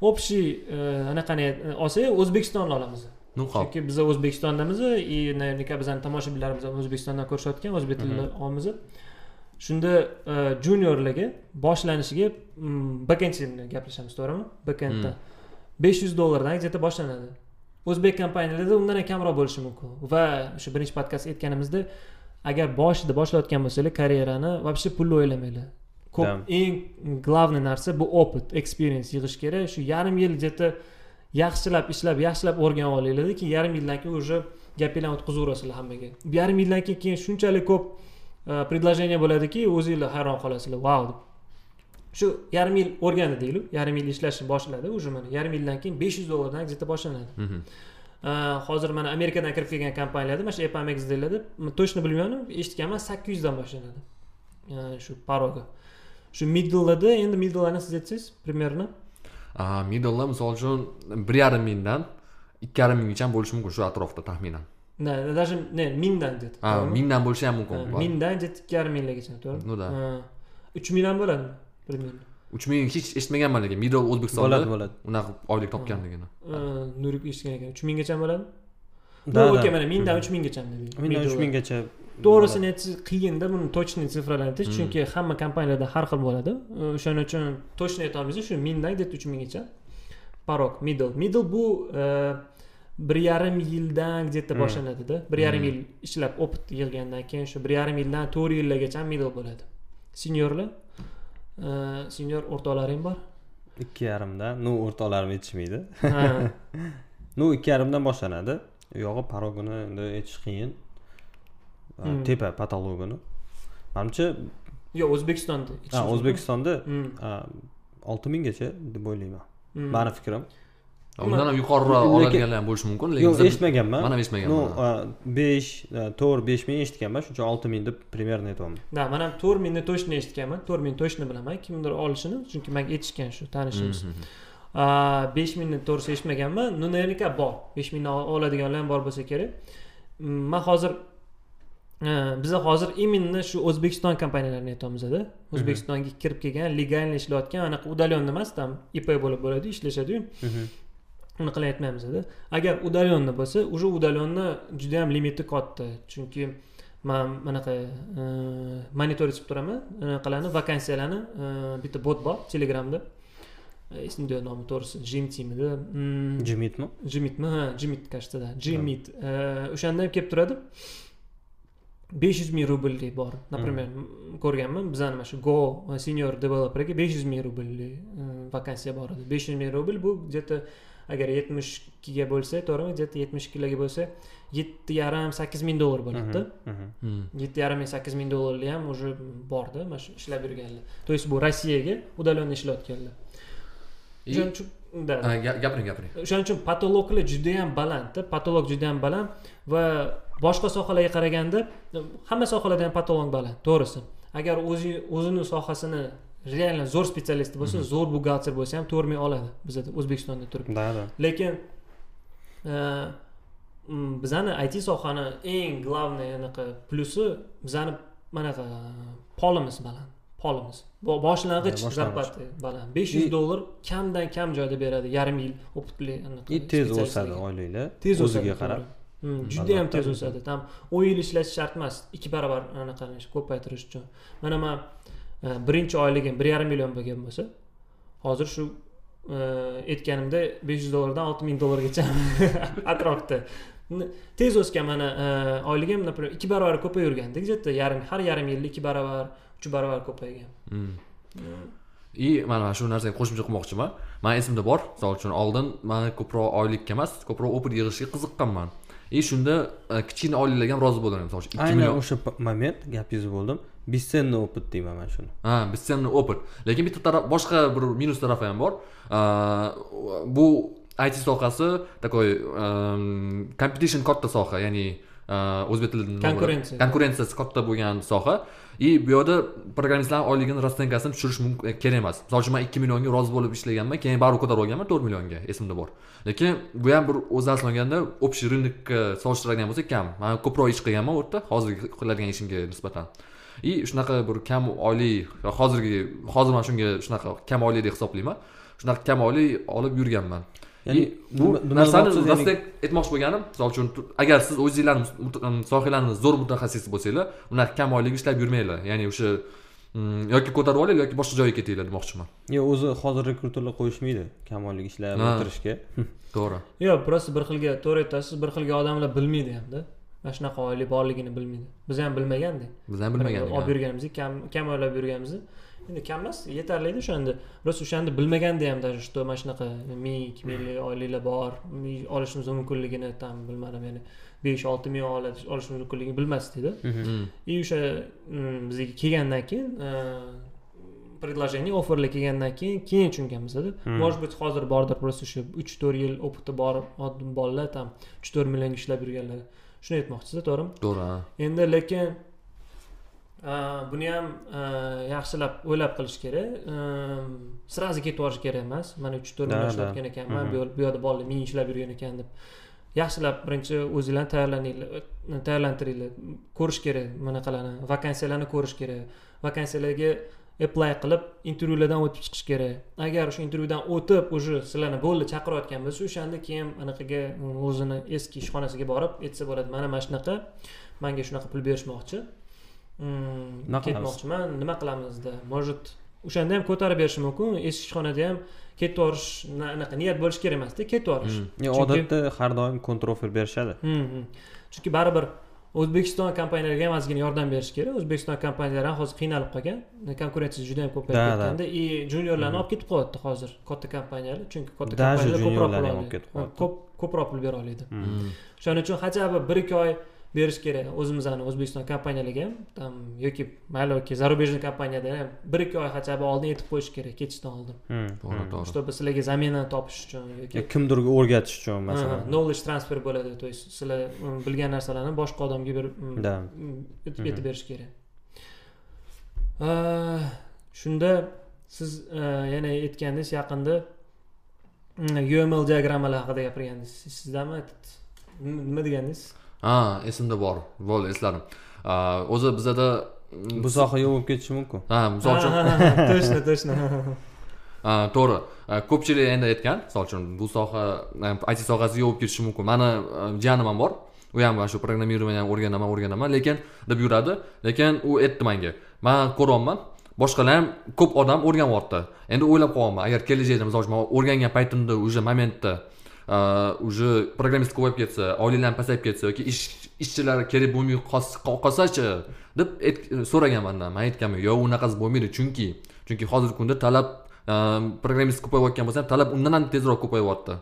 общий anaqani olsak o'zbekistonni olamiz chunki biz o'zbekistondamiz и наверняка bizani tomoshabinlarimiz ham o'zbekistondan ko'rishayotgan o'zbek tilida olamiz shunda juniorlarga boshlanishiga backendni gaplashamiz to'g'rimi backendda besh yuz dollardan где то boshlanadi o'zbek kompaniyalarida undan ham kamroq bo'lishi mumkin va o'sha birinchi podkast aytganimizda agar boshida boshlayotgan bo'lsanglar karyerani вообще pulni o'ylamanglar ko'p Да. eng главный narsa bu opit experience yig'ish kerak. Shu yarim yil где то yaxshilab ishlab yaxshilab o'rganib olinglarda keyin yarim yildan keyin уже gapinglarni o'tkazaverasizlar hammaga. Yarim yildan keyin keyin shunchalik ko'p e, предложение bo'ladiki o'zinglar hayron qolasizlar. Vau deb. Shu yarim yil o'rgandi deylik. Yarim yil ishlashni boshladi уже mana yarim yildan keyin besh yuz dollardan где то boshlanadi. Mhm. Э, hozir mana amerikadan kirib kelgan kompaniyalarda mana shu epamex deyiladi. Точно bilmayman eshitganman sakkiz yuzdan boshlanadi. Э, shu paroga shu middlelarda endi middlelarni siz aytsangiz примерно А, middlelar misol uchun bir yarim mingdan ikki yarim minggacha bo'lishi mumkin shu atrofda taxminan. Да, даже не mingdan a mingdan bo'lishi ham mumkin mingdan где то ikki yarim minglargacha to'g'rimi Ну да. Uch mingdan bo'ladimi примерно uch ming hech eshitmaganman lekin middle o'zbekistonda bo'ladi bo'ladi. unaqa oylik topganligini nurik eshitgan ekan. Uch minggacha bo'ladi Да, okey mana mingdan uch minggacha mingdan uch minggacha to'g'risini aytsangiz qiyinda buni точный sifralarni aytish Mm. chunki hamma kompaniyalarda har xil bo'ladi. O'shaning uchun точно aytolmaysiz shu mingdan где то uch minggacha порог middle. Middle bu e, bir yarim yildan где то Mm. boshlanadida. Bir yarim Mm. yil ishlab opit yig'gandan keyin shu bir yarim yildan to'rt yillargacha middle bo'ladi. Seniorlar? E, senior o'rtoqlaring bor? Ikki yarimdan ну o'rtoqlarim yetishmaydi. Ну ikki yarimdan boshlanadi. U yog'i parogini endi aytish qiyin. Hmm. Tepa patologini manimcha yo'q o'zbekistonda ha, o'zbekistonda olti minggacha deb o'ylayman mani fikrim undan ham yuqoriroq oladiganlar ham bo'lishi mumkin lekin yo'q eshitmaganman man ham eshitmaganman besh to'rt besh ming eshitganman shuning uchun olti ming deb примерно aytyapman да man ham to'rt mingni точно eshitganman to'rt ming точно bilaman kimdir olishini chunki manga aytishgan shu tanishimiz besh mingni to'g'risi eshitmaganman ну наверняка bor besh mingdan ol- oladiganlar ham bor bo'lsa kerak man hozir biza hozir именно shu o'zbekiston kompaniyalarini aytyapmizda o'zbekistonga kirib kelgan legalniy ishlayotgan anaqa udaленный emas там ip bo'lib bo'ladi ishlashadiyu. Mhm. unaqa aytmaymizda agar udaленный bo'lsa уже udaленный juda yam limiti katta chunki man manaqa e, monitor etib turaman. Anaqalarni vakansiyalarni e, bitta bot bor telegramda. Esimda yo'q nomi to'g'risi jimtimida jimitmi? Jimitmi ha jimit кажется да jimit. E, o'shanda ham kelib turadi besh yuz ming rubllik bor. Например ko'rganman bizani mana shu go senior developerga besh yuz ming rubllik e, vakansiya bor edi besh yuz ming rubl bu где то agar yetmish ikkiga bo'lsa to'g'rimi? Где то yetmish ikkilarga bo'lsa yetti yarim sakkiz ming dollar bo'ladida Mhm. Mhm. yetti yarim ming sakkiz ming dollarli ham уже borda mana shu ishlab yurganlar. То есть bu rossiyaga удаленно ishlayotganlar. O'shaning uchun да. Gapiring gapiring. O'shaning uchun patologlar judayam balandda patolog judayam baland va boshqa sohalarga qaraganda hamma sohalarda ham patolog baland to'g'risi. Agar o'zi o'zini sohasini реально zo'r spetsialist bo'lsa zo'r buxgalter bo'lsa ham to'rt ming oladi bizada o'zbekistonda turib. Да да lekin e, bizani it sohani eng главный anaqa plusi bizani manaqa polimiz baland polimiz. Bo- boshlang'ich зарплата baland besh yuz dollar kamdan kam joyda beradi yarim yil anaqa и tez o'sadi oyliklar tez o'ziga qarab to'g'ri. Juda yam Albatta. tez o'sadi tam o'n yil ishlash shart emas ikki barobar anaqa ko'paytirish uchun mana man e, birinchi oyligim bir yarim million bo'lgan bo'lsa hozir shu e, aytganimda besh yuz dollardan olti ming dollargacha atrofda tez o'sgan mana e, oyligim например ikki barobar ko'payaverganda где то yarim har yarim yilda ikki barobar uch barobar ko'paygan и mana mana shu narsaga qo'shimcha qilmoqchiman. Mani esimda bor. Misol uchun oldin man ko'proq oylikka emas. Ko'proq opit yig'ishga qiziqqanman и shunda e, kichkina oyliklarga ham rozi bo'ldim misol uchun ikki aynan million o'sha moment gapingizni bo'ldim. Бесценный опыт deyman man shuni. Ha бесценный опыт lekin bitta taraf boshqa bir minus tarafi ham bor. A, bu it sohasi такой competition katta soha ya'ni e, o'zbek tilida? Konkurensiya. konkurensiyasi katta bo'lgan soha и bu yoqda programmistlarni oyligini расценкасini tushirish mumkin e, kerak emas. Misol uchun man ikki millionga rozi bo'lib ishlaganman keyin baribir ko'tarib olganman to'rt millionga esimda bor. Lekin bu ham bir o'zi asli olganda общий рынокка solishtiradigan bo'lsak kam. Man ko'proq ish qilganman u yerda hozirgi qiladigan ishimga nisbatan. И shunaqa bir kam oylik hozirgi hozir man shunga shunaqa kam oylik deb hisoblayman. Shunaqa kam oylik olib yurganman. Ya'ni bu narsani rost aytmoqchi bo'lganim misol uchun agar siz o'zinglarni sohalarni zo'r mutaxassisi bo'lsanglar unaqa kam oylik ishlab yurmanglar. Ya'ni o'sha mm, yoki ko'tarib olinglar yoki boshqa joyga ketinglar demoqchiman. Yo'q o'zi hozir rekruterlar qo'yishmaydi kam oylik ishlab o'tirishga. To'g'ri. Yo'q просто bir xilga to'g'ri aytasiz bir xilga odamlar bilmaydi hamda. Mana shunaqa oylik borligini bilmaydi. Biz ham bilmagandik. Biz ham bilmagandik olib ha. yurganimizni kam kam oylab yurganimizni endi kam emas yetarli edi o'shanda просто o'shanda bilmaganda ham даже что mana shunaqa ming ikki minglik oyliklar bor. Olishimiz mumkinligini там bilmadim ya'ni besh olti ming olish olish mumkinligini bilmasdikda Mm. и o'sha bizga kelgandan keyin e, предложение offerlar kelgandan keyin keyin tushunganmizda Hmm. может быть hozir bordir просто o'sha uch to'rt yil opiti bor bolalar там uch to'rt millionga ishlab yurganlar. Shuni aytmoqchisiz to'g'rimi? To'g'ri endi lekin buni ham e, yaxshilab o'ylab qilish kerak. Сразу ketib yuborish kerak emas. Mana uch to'rt da. ishlayotgan ekanman. Mhm. bu bu yoqda bolalar ming ishlab yurgan ekan deb. Yaxshilab birinchi o'zinglarni tayyorlaninglar tayyorlantiringlar. Ko'rish kerak bunaqalarni. Vakansiyalarni ko'rish kerak. Vakansiyalarga apply qilib intervyulardan o'tib chiqish kerak. Agar o'sha intervyudan o'tib уже sizlarni bo'ldi chaqirayotgan bo'lsa o'shanda keyin anaqaga o'zini eski ishxonasiga borib aytsa bo'ladi mana mana shunaqa. Manga shunaqa pul berishmoqchi Nima qilamiz? ketmoqchiman. Nima qilamizda может o'shanda ham ko'tarib berishi mumkin. Eski ishxonada ham ketib yuborish na- anaqa niyat bo'lishi kerak emasda ketib yuborish Mm. Chunki- odatda har doim kontrofer berishadi. Hmm, hmm. chunki baribir o'zbekiston kompaniyalariga ham ozgina yordam berish kerak. O'zbekiston kompaniyalari ham hozir qiynalib qolgan. Konkurensiya juda yam ko'payib Da, da. ketganda и juniorlarni olib ketib qo'yapti hozir katta kompaniyalar. Chunki katta kompaniyalar ko'proq pul ko'proq pul bera oladi. Shuning uchun хотя бы bir ikki oy berish kerak o'zimizni o'zbekiston kompaniyalariga ham там yoki mayli зарубежный kompaniyada ham bir ikki oy хотя бы oldin aytib qo'yish kerak ketishdan oldin. Mm, To'g'ri, mm. to'g'ri. чтобы sizlarga zamena topish uchun yoki Yo, kimdirga o'rgatish uchun masalan. Knowledge transfer bo'ladi то есть sizlar mm, bilgan narsalarni boshqa odamga berib Да. mm, aytib aytib berish kerak. Shunda siz yana aytgandingiz yaqinda uml diagrammalar haqida gapirgandingiz. Sizdami? Nima degandingiz ha esimda bor. Bo'ldi esladim. O'zi bizada mm, bu soha yo'q bo'lib ketishi mumkin. Ha misol uchun точно точно to'g'ri. Ko'pchilik endi aytgan misol uchun bu soha it sohasi yo'q bo'lib ketishi mumkin. Mani jiyanim ham bor. U ham mana shu programmirование o'rganaman o'rganaman lekin deb yuradi. Lekin u aytdi manga man ko'ryapman. Boshqalar ham ko'p odam o'rganyapti endi o'ylab qolyapman agar kelajakda misol uchun man o'rgangan paytimda уже momentda уже programmist ko'payib ketsa oyliklar ham pasayib ketsa yoki ish ishchilar kerak bo'lmay qolsachi deb so'ragan mandan man aytganman yo'q unaqasi bo'lmaydi chunki chunki hozirgi kunda talab programmist ko'payayotgan bo'lsa ham talab undan ham tezroq ko'payyapti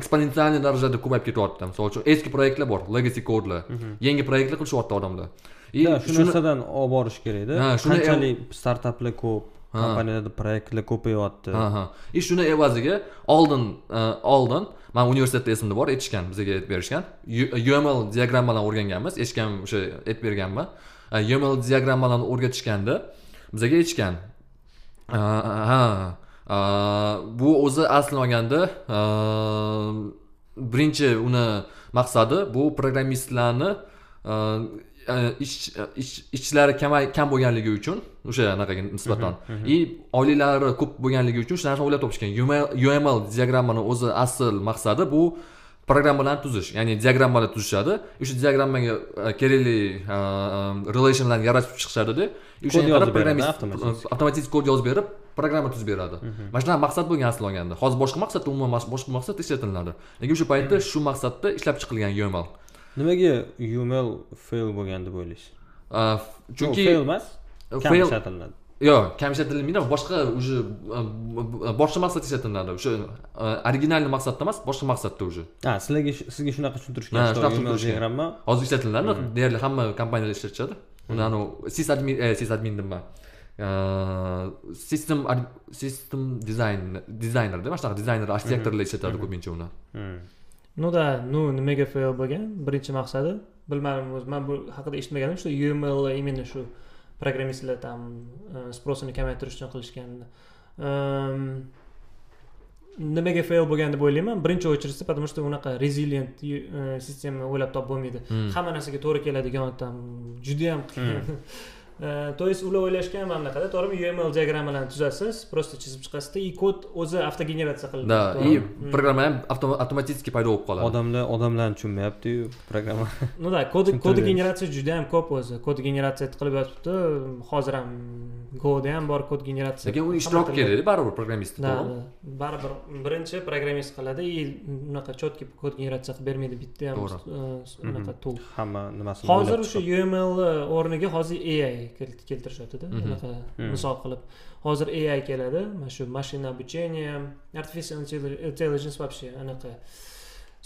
eksponensialniy darajada ko'payib ketyapti misol uchun eski proyektlar bor legacy kodlar yangi proyektlar qilishyapti odamlar и shu narsadan olib borish kerakda qanchalik startaplar ko'p kompaniyalarda proyektlar ko'payyapti и shuni evaziga oldin oldin man universitetda esimda bor aytishgan bizga aytib berishgan. Uml diagrammalarni o'rganganmiz eshitgan o'sha aytib berganman uml diagrammalarni o'rgatishganda bizga aytishgan ha bu o'zi aslini olganda birinchi uni maqsadi bu programmistlarni ish ishchilari kam bo'lganligi uchun o'sha anaqaga nisbatan. И oyliklari ko'p bo'lganligi uchun shu narsani o'ylab topishgan. Uml diagrammani o'zi asl maqsadi bu programmalarni tuzish ya'ni diagrammalar tuzishadi. O'sha diagrammaga kerakli relationlarni yaratib chiqishadida o'sha avtomatik. kod yozib berib programma tuzib beradi. Mana shunaqa maqsad bo'lgan asli olganda. Hozir boshqa maqsadda umuman boshqa maqsadda ishlatiladi. Lekin o'sha paytda shu maqsadda ishlab chiqilgan uml nimaga uml fail bo'lgan deb o'ylaysiz chunki fail emas kam ishlatiladi yo'q kam ishlatilmaydi boshqa уже boshqa maqsadda ishlatiladi o'sha originalniy maqsadda emas boshqa maqsadda уже. Ha sizlarga sizga shunaqa tushuntirishgan shunaqa diagramma hozir ishlatiladi deyarli hamma kompaniyalar ishlatishadi uni anavi sysadmin sysadmin deyman system system design dizaynerda mana shunaqa dizayner arxitektorlar ishlatadi ko'pincha uni. Ну да ну nimaga fail bo'lgan birinchi maqsadi. Bilmadim o'zi man bu haqida eshitmaganim shu uml именно shu programmistlar там e, спросini kamaytirish uchun qilishgan. Nimaga fail bo'lgan deb o'ylayman. Birinchi очередьda потому что unaqa resilient e, sistema o'ylab topib bo'lmaydi. Hamma narsaga to'g'ri keladigan там judayam qiyin то есть ular o'ylashgan mana bunaqada to'g'rimi uml diagrammalarni tuzasiz просто chizib chiqasizda и kod o'zi avtogeneratsiya qilinadi да и programma ham avto- avtomatически paydo bo'lib qoladi odamlar odamlarni tushunmayaptiyu programma ну да kod kod generatsiya juda ham ko'p o'zi. Kod generatsiya qilib yotibdi hozir ham goda ham bor kod generatsiya lekin ishtiroki tilda. kerakda baribir programmistda да to'g'rimi baribir birinchi programmist qiladi и unaqa четкий kod generatsiya qilib bermaydi bitta ham To'g'ri. e, unaqa tool hamma nimasini hozir o'sha uml o'rniga hozir ai kel- keltirishyaptida Mhm. unaqa Mhm. misol qilib hozir ai keladi mana shu mashina обучение artificial intelli- intelligence вообще anaqa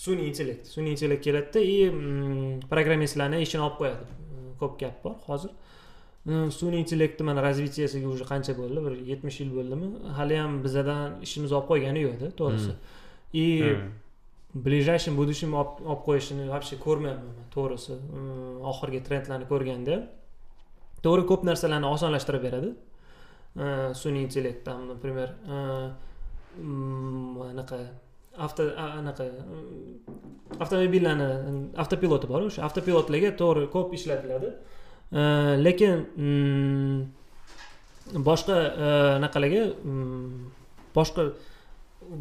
sun'iy intellekt sun'iy intellekt keladida и mm, programmistlarni ishini olib qo'yadi ko'p gap bor hozir Mm, sun'iy intellektni mana развитиесiga уже qancha bo'ldi? Bir yetmish yil bo'ldimi? Haliyam bizadan ishimizni olib qo'ygani yo'qda to'g'risi. И Hmm. ближайшем будущем olib qo'yishini вообще ko'rmayapman man to'g'risi. Mm, oxirgi trendlarni ko'rganda. To'g'ri ko'p narsalarni osonlashtirib beradi. Uh, sun'iy intellekt там например mm, anaqa avto anaqa mm, avtomobillarni avtopiloti bor o'sha avtopilotlarga to'g'ri ko'p ishlatiladi lekin boshqa anaqalarga boshqa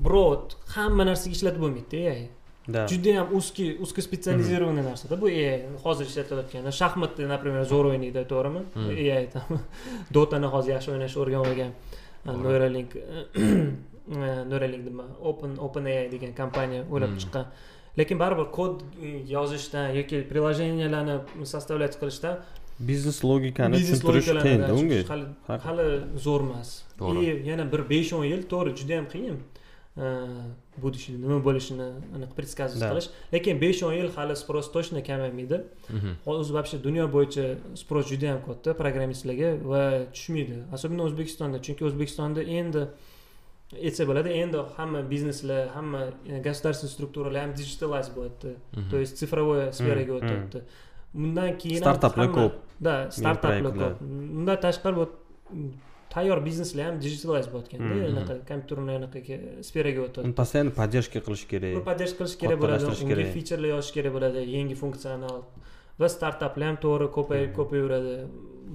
birov hamma narsaga ishlatib bo'lmaydida AI да. Judayam узкий узкоспециализированный narsada bu hozir ishlatilayotganda shaxmatni например zo'r o'ynaydi to'g'rimi. AI там dotani hozir yaxshi o'ynashni o'rganib olgan neuralink neuralink nima open open AI degan kompaniya o'ylab chiqqan lekin baribir kod yozishdan yoki приложенияларni составлять qilishdan biznes logikani tushuntirish qiyinda unga hali zo'r emas To'g'ri. и yana bir besh o'n yil to'g'ri juda yam qiyin. Будущий nima bo'lishini aniq предсказывать qilish. Lekin besh o'n yil hali sпрос точно kamaymaydi. Mhm. hozir вообще dunyo bo'yicha sпрос juda yam katta programmistlarga va tushmaydi. Особенно o'zbekistonda chunki o'zbekistonda endi aytsa bo'ladi endi hamma bizneslar hamma e, государственный strukturalar ham digitalize bo'lyapti. Mhm. то есть цифровой sferaga Mm, o'tyapti bundan keyin ham Startuplar hamma- ko'p. да startuplar proyektlar. ko'p undan tashqari bu tayyor bizneslar ham digitalize bo'layotganda anaqa kompyuterni anaqa sferaga o'tyapti uni постоянно поддержка qilish uni kerak поддержка qilish kerak bo'ladi unga featurelar yozish kerak bo'ladi yangi funksional va startaplar ham to'g'ri ko'payib Mhm. ko'payaveradi.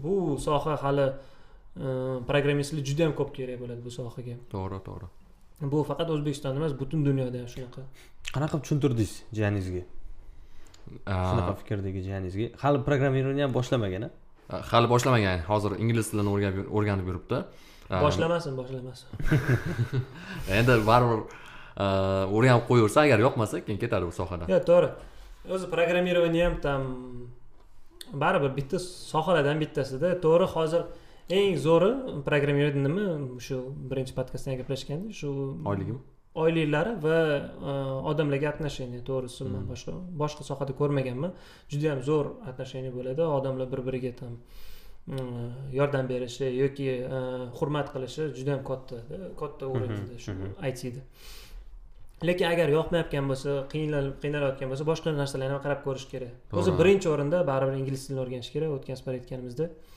Bu soha hali e, programmistlar juda yam ko'p kerak bo'ladi bu sohaga. To'g'ri to'g'ri. Bu faqat o'zbekistonda emas butun dunyoda ham shunaqa. Qanaqa qilib tushuntirdingiz jiyaningizga shunaqa fikrdagi jiyaningizga. Hali programmirование ham boshlamagan a hali boshlamagan hozir ingliz tilini o'rganib yuribdi. Boshlamasin boshlamasin endi baribir o'rganib qo'yaversa agar yoqmasa keyin ketadi bu sohadan yo'q to'g'ri. O'zi programmirование ham там baribir bitta sohalardan bittasida. To'g'ri hozir eng zo'ri programmirование nima shu birinchi podkastda ham gaplashganda shu oyligimi oyliklari va e, odamlarga отношение to'g'risi man boshqa boshqa sohada ko'rmaganman. Juda yam zo'r отношение bo'ladi. Odamlar bir biriga там mm, yordam berishi yoki e, hurmat qilishi juda yam katta katta o'rinda shu aytida lekin agar yoqmayotgan bo'lsa qiynalib qiynalayotgan bo'lsa boshqa narsalarni ham qarab ko'rish kerak. O'zi birinchi o'rinda baribir ingliz tilini o'rganish kerak o'tgan safar aytganimizda. mm,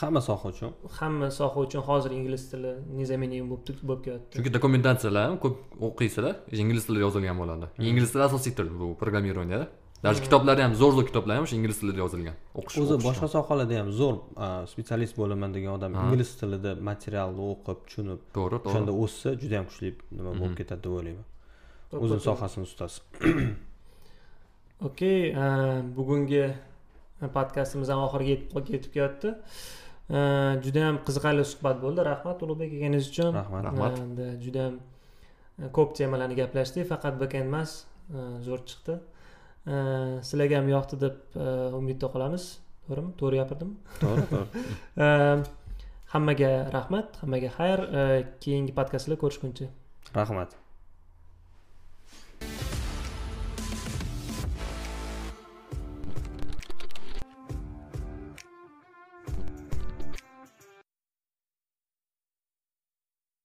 hamma soha uchun. hamma soha uchun hozir ingliz tili незаменимый bo'lib bo'lib kelyapti. Chunki dokumentatsiyalar ham ko'p o'qiysizlar ingliz tilida yozilgan bo'ladi ingliz tili asosiy til bu programmirованияda даже kitoblar ham zo'r zo'r kitoblar ham o'sha ingliz tilida yozilgan. O'qish o'zi boshqa sohalarda ham zo'r spetsialist bo'laman degan odam ingliz tilida materialni o'qib tushunib to'g'ri o'shanda to'g'ri o'ssa juda yam kuchli nima bo'lib Mhm. ketadi deb o'ylayman. O'zini sohasini ustasi okey bugungi podkastimiz ham oxiriga yetib yetib kelyapti E, juda yam qiziqarli suhbat bo'ldi. Rahmat ulug'bek kelganingiz uchun. Rahmat. Rahmat. Endi juda ham ko'p temalarni gaplashdik. Faqat backend emas e, zo'r chiqdi. E, sizlarga ham yoqdi deb e, umidda qolamiz to'g'rimi? To'g'ri gapirdimmi to'g'ri to'g'ri. E, hammaga rahmat hammaga xayr. E, keyingi podkastlarda ko'rishguncha. Rahmat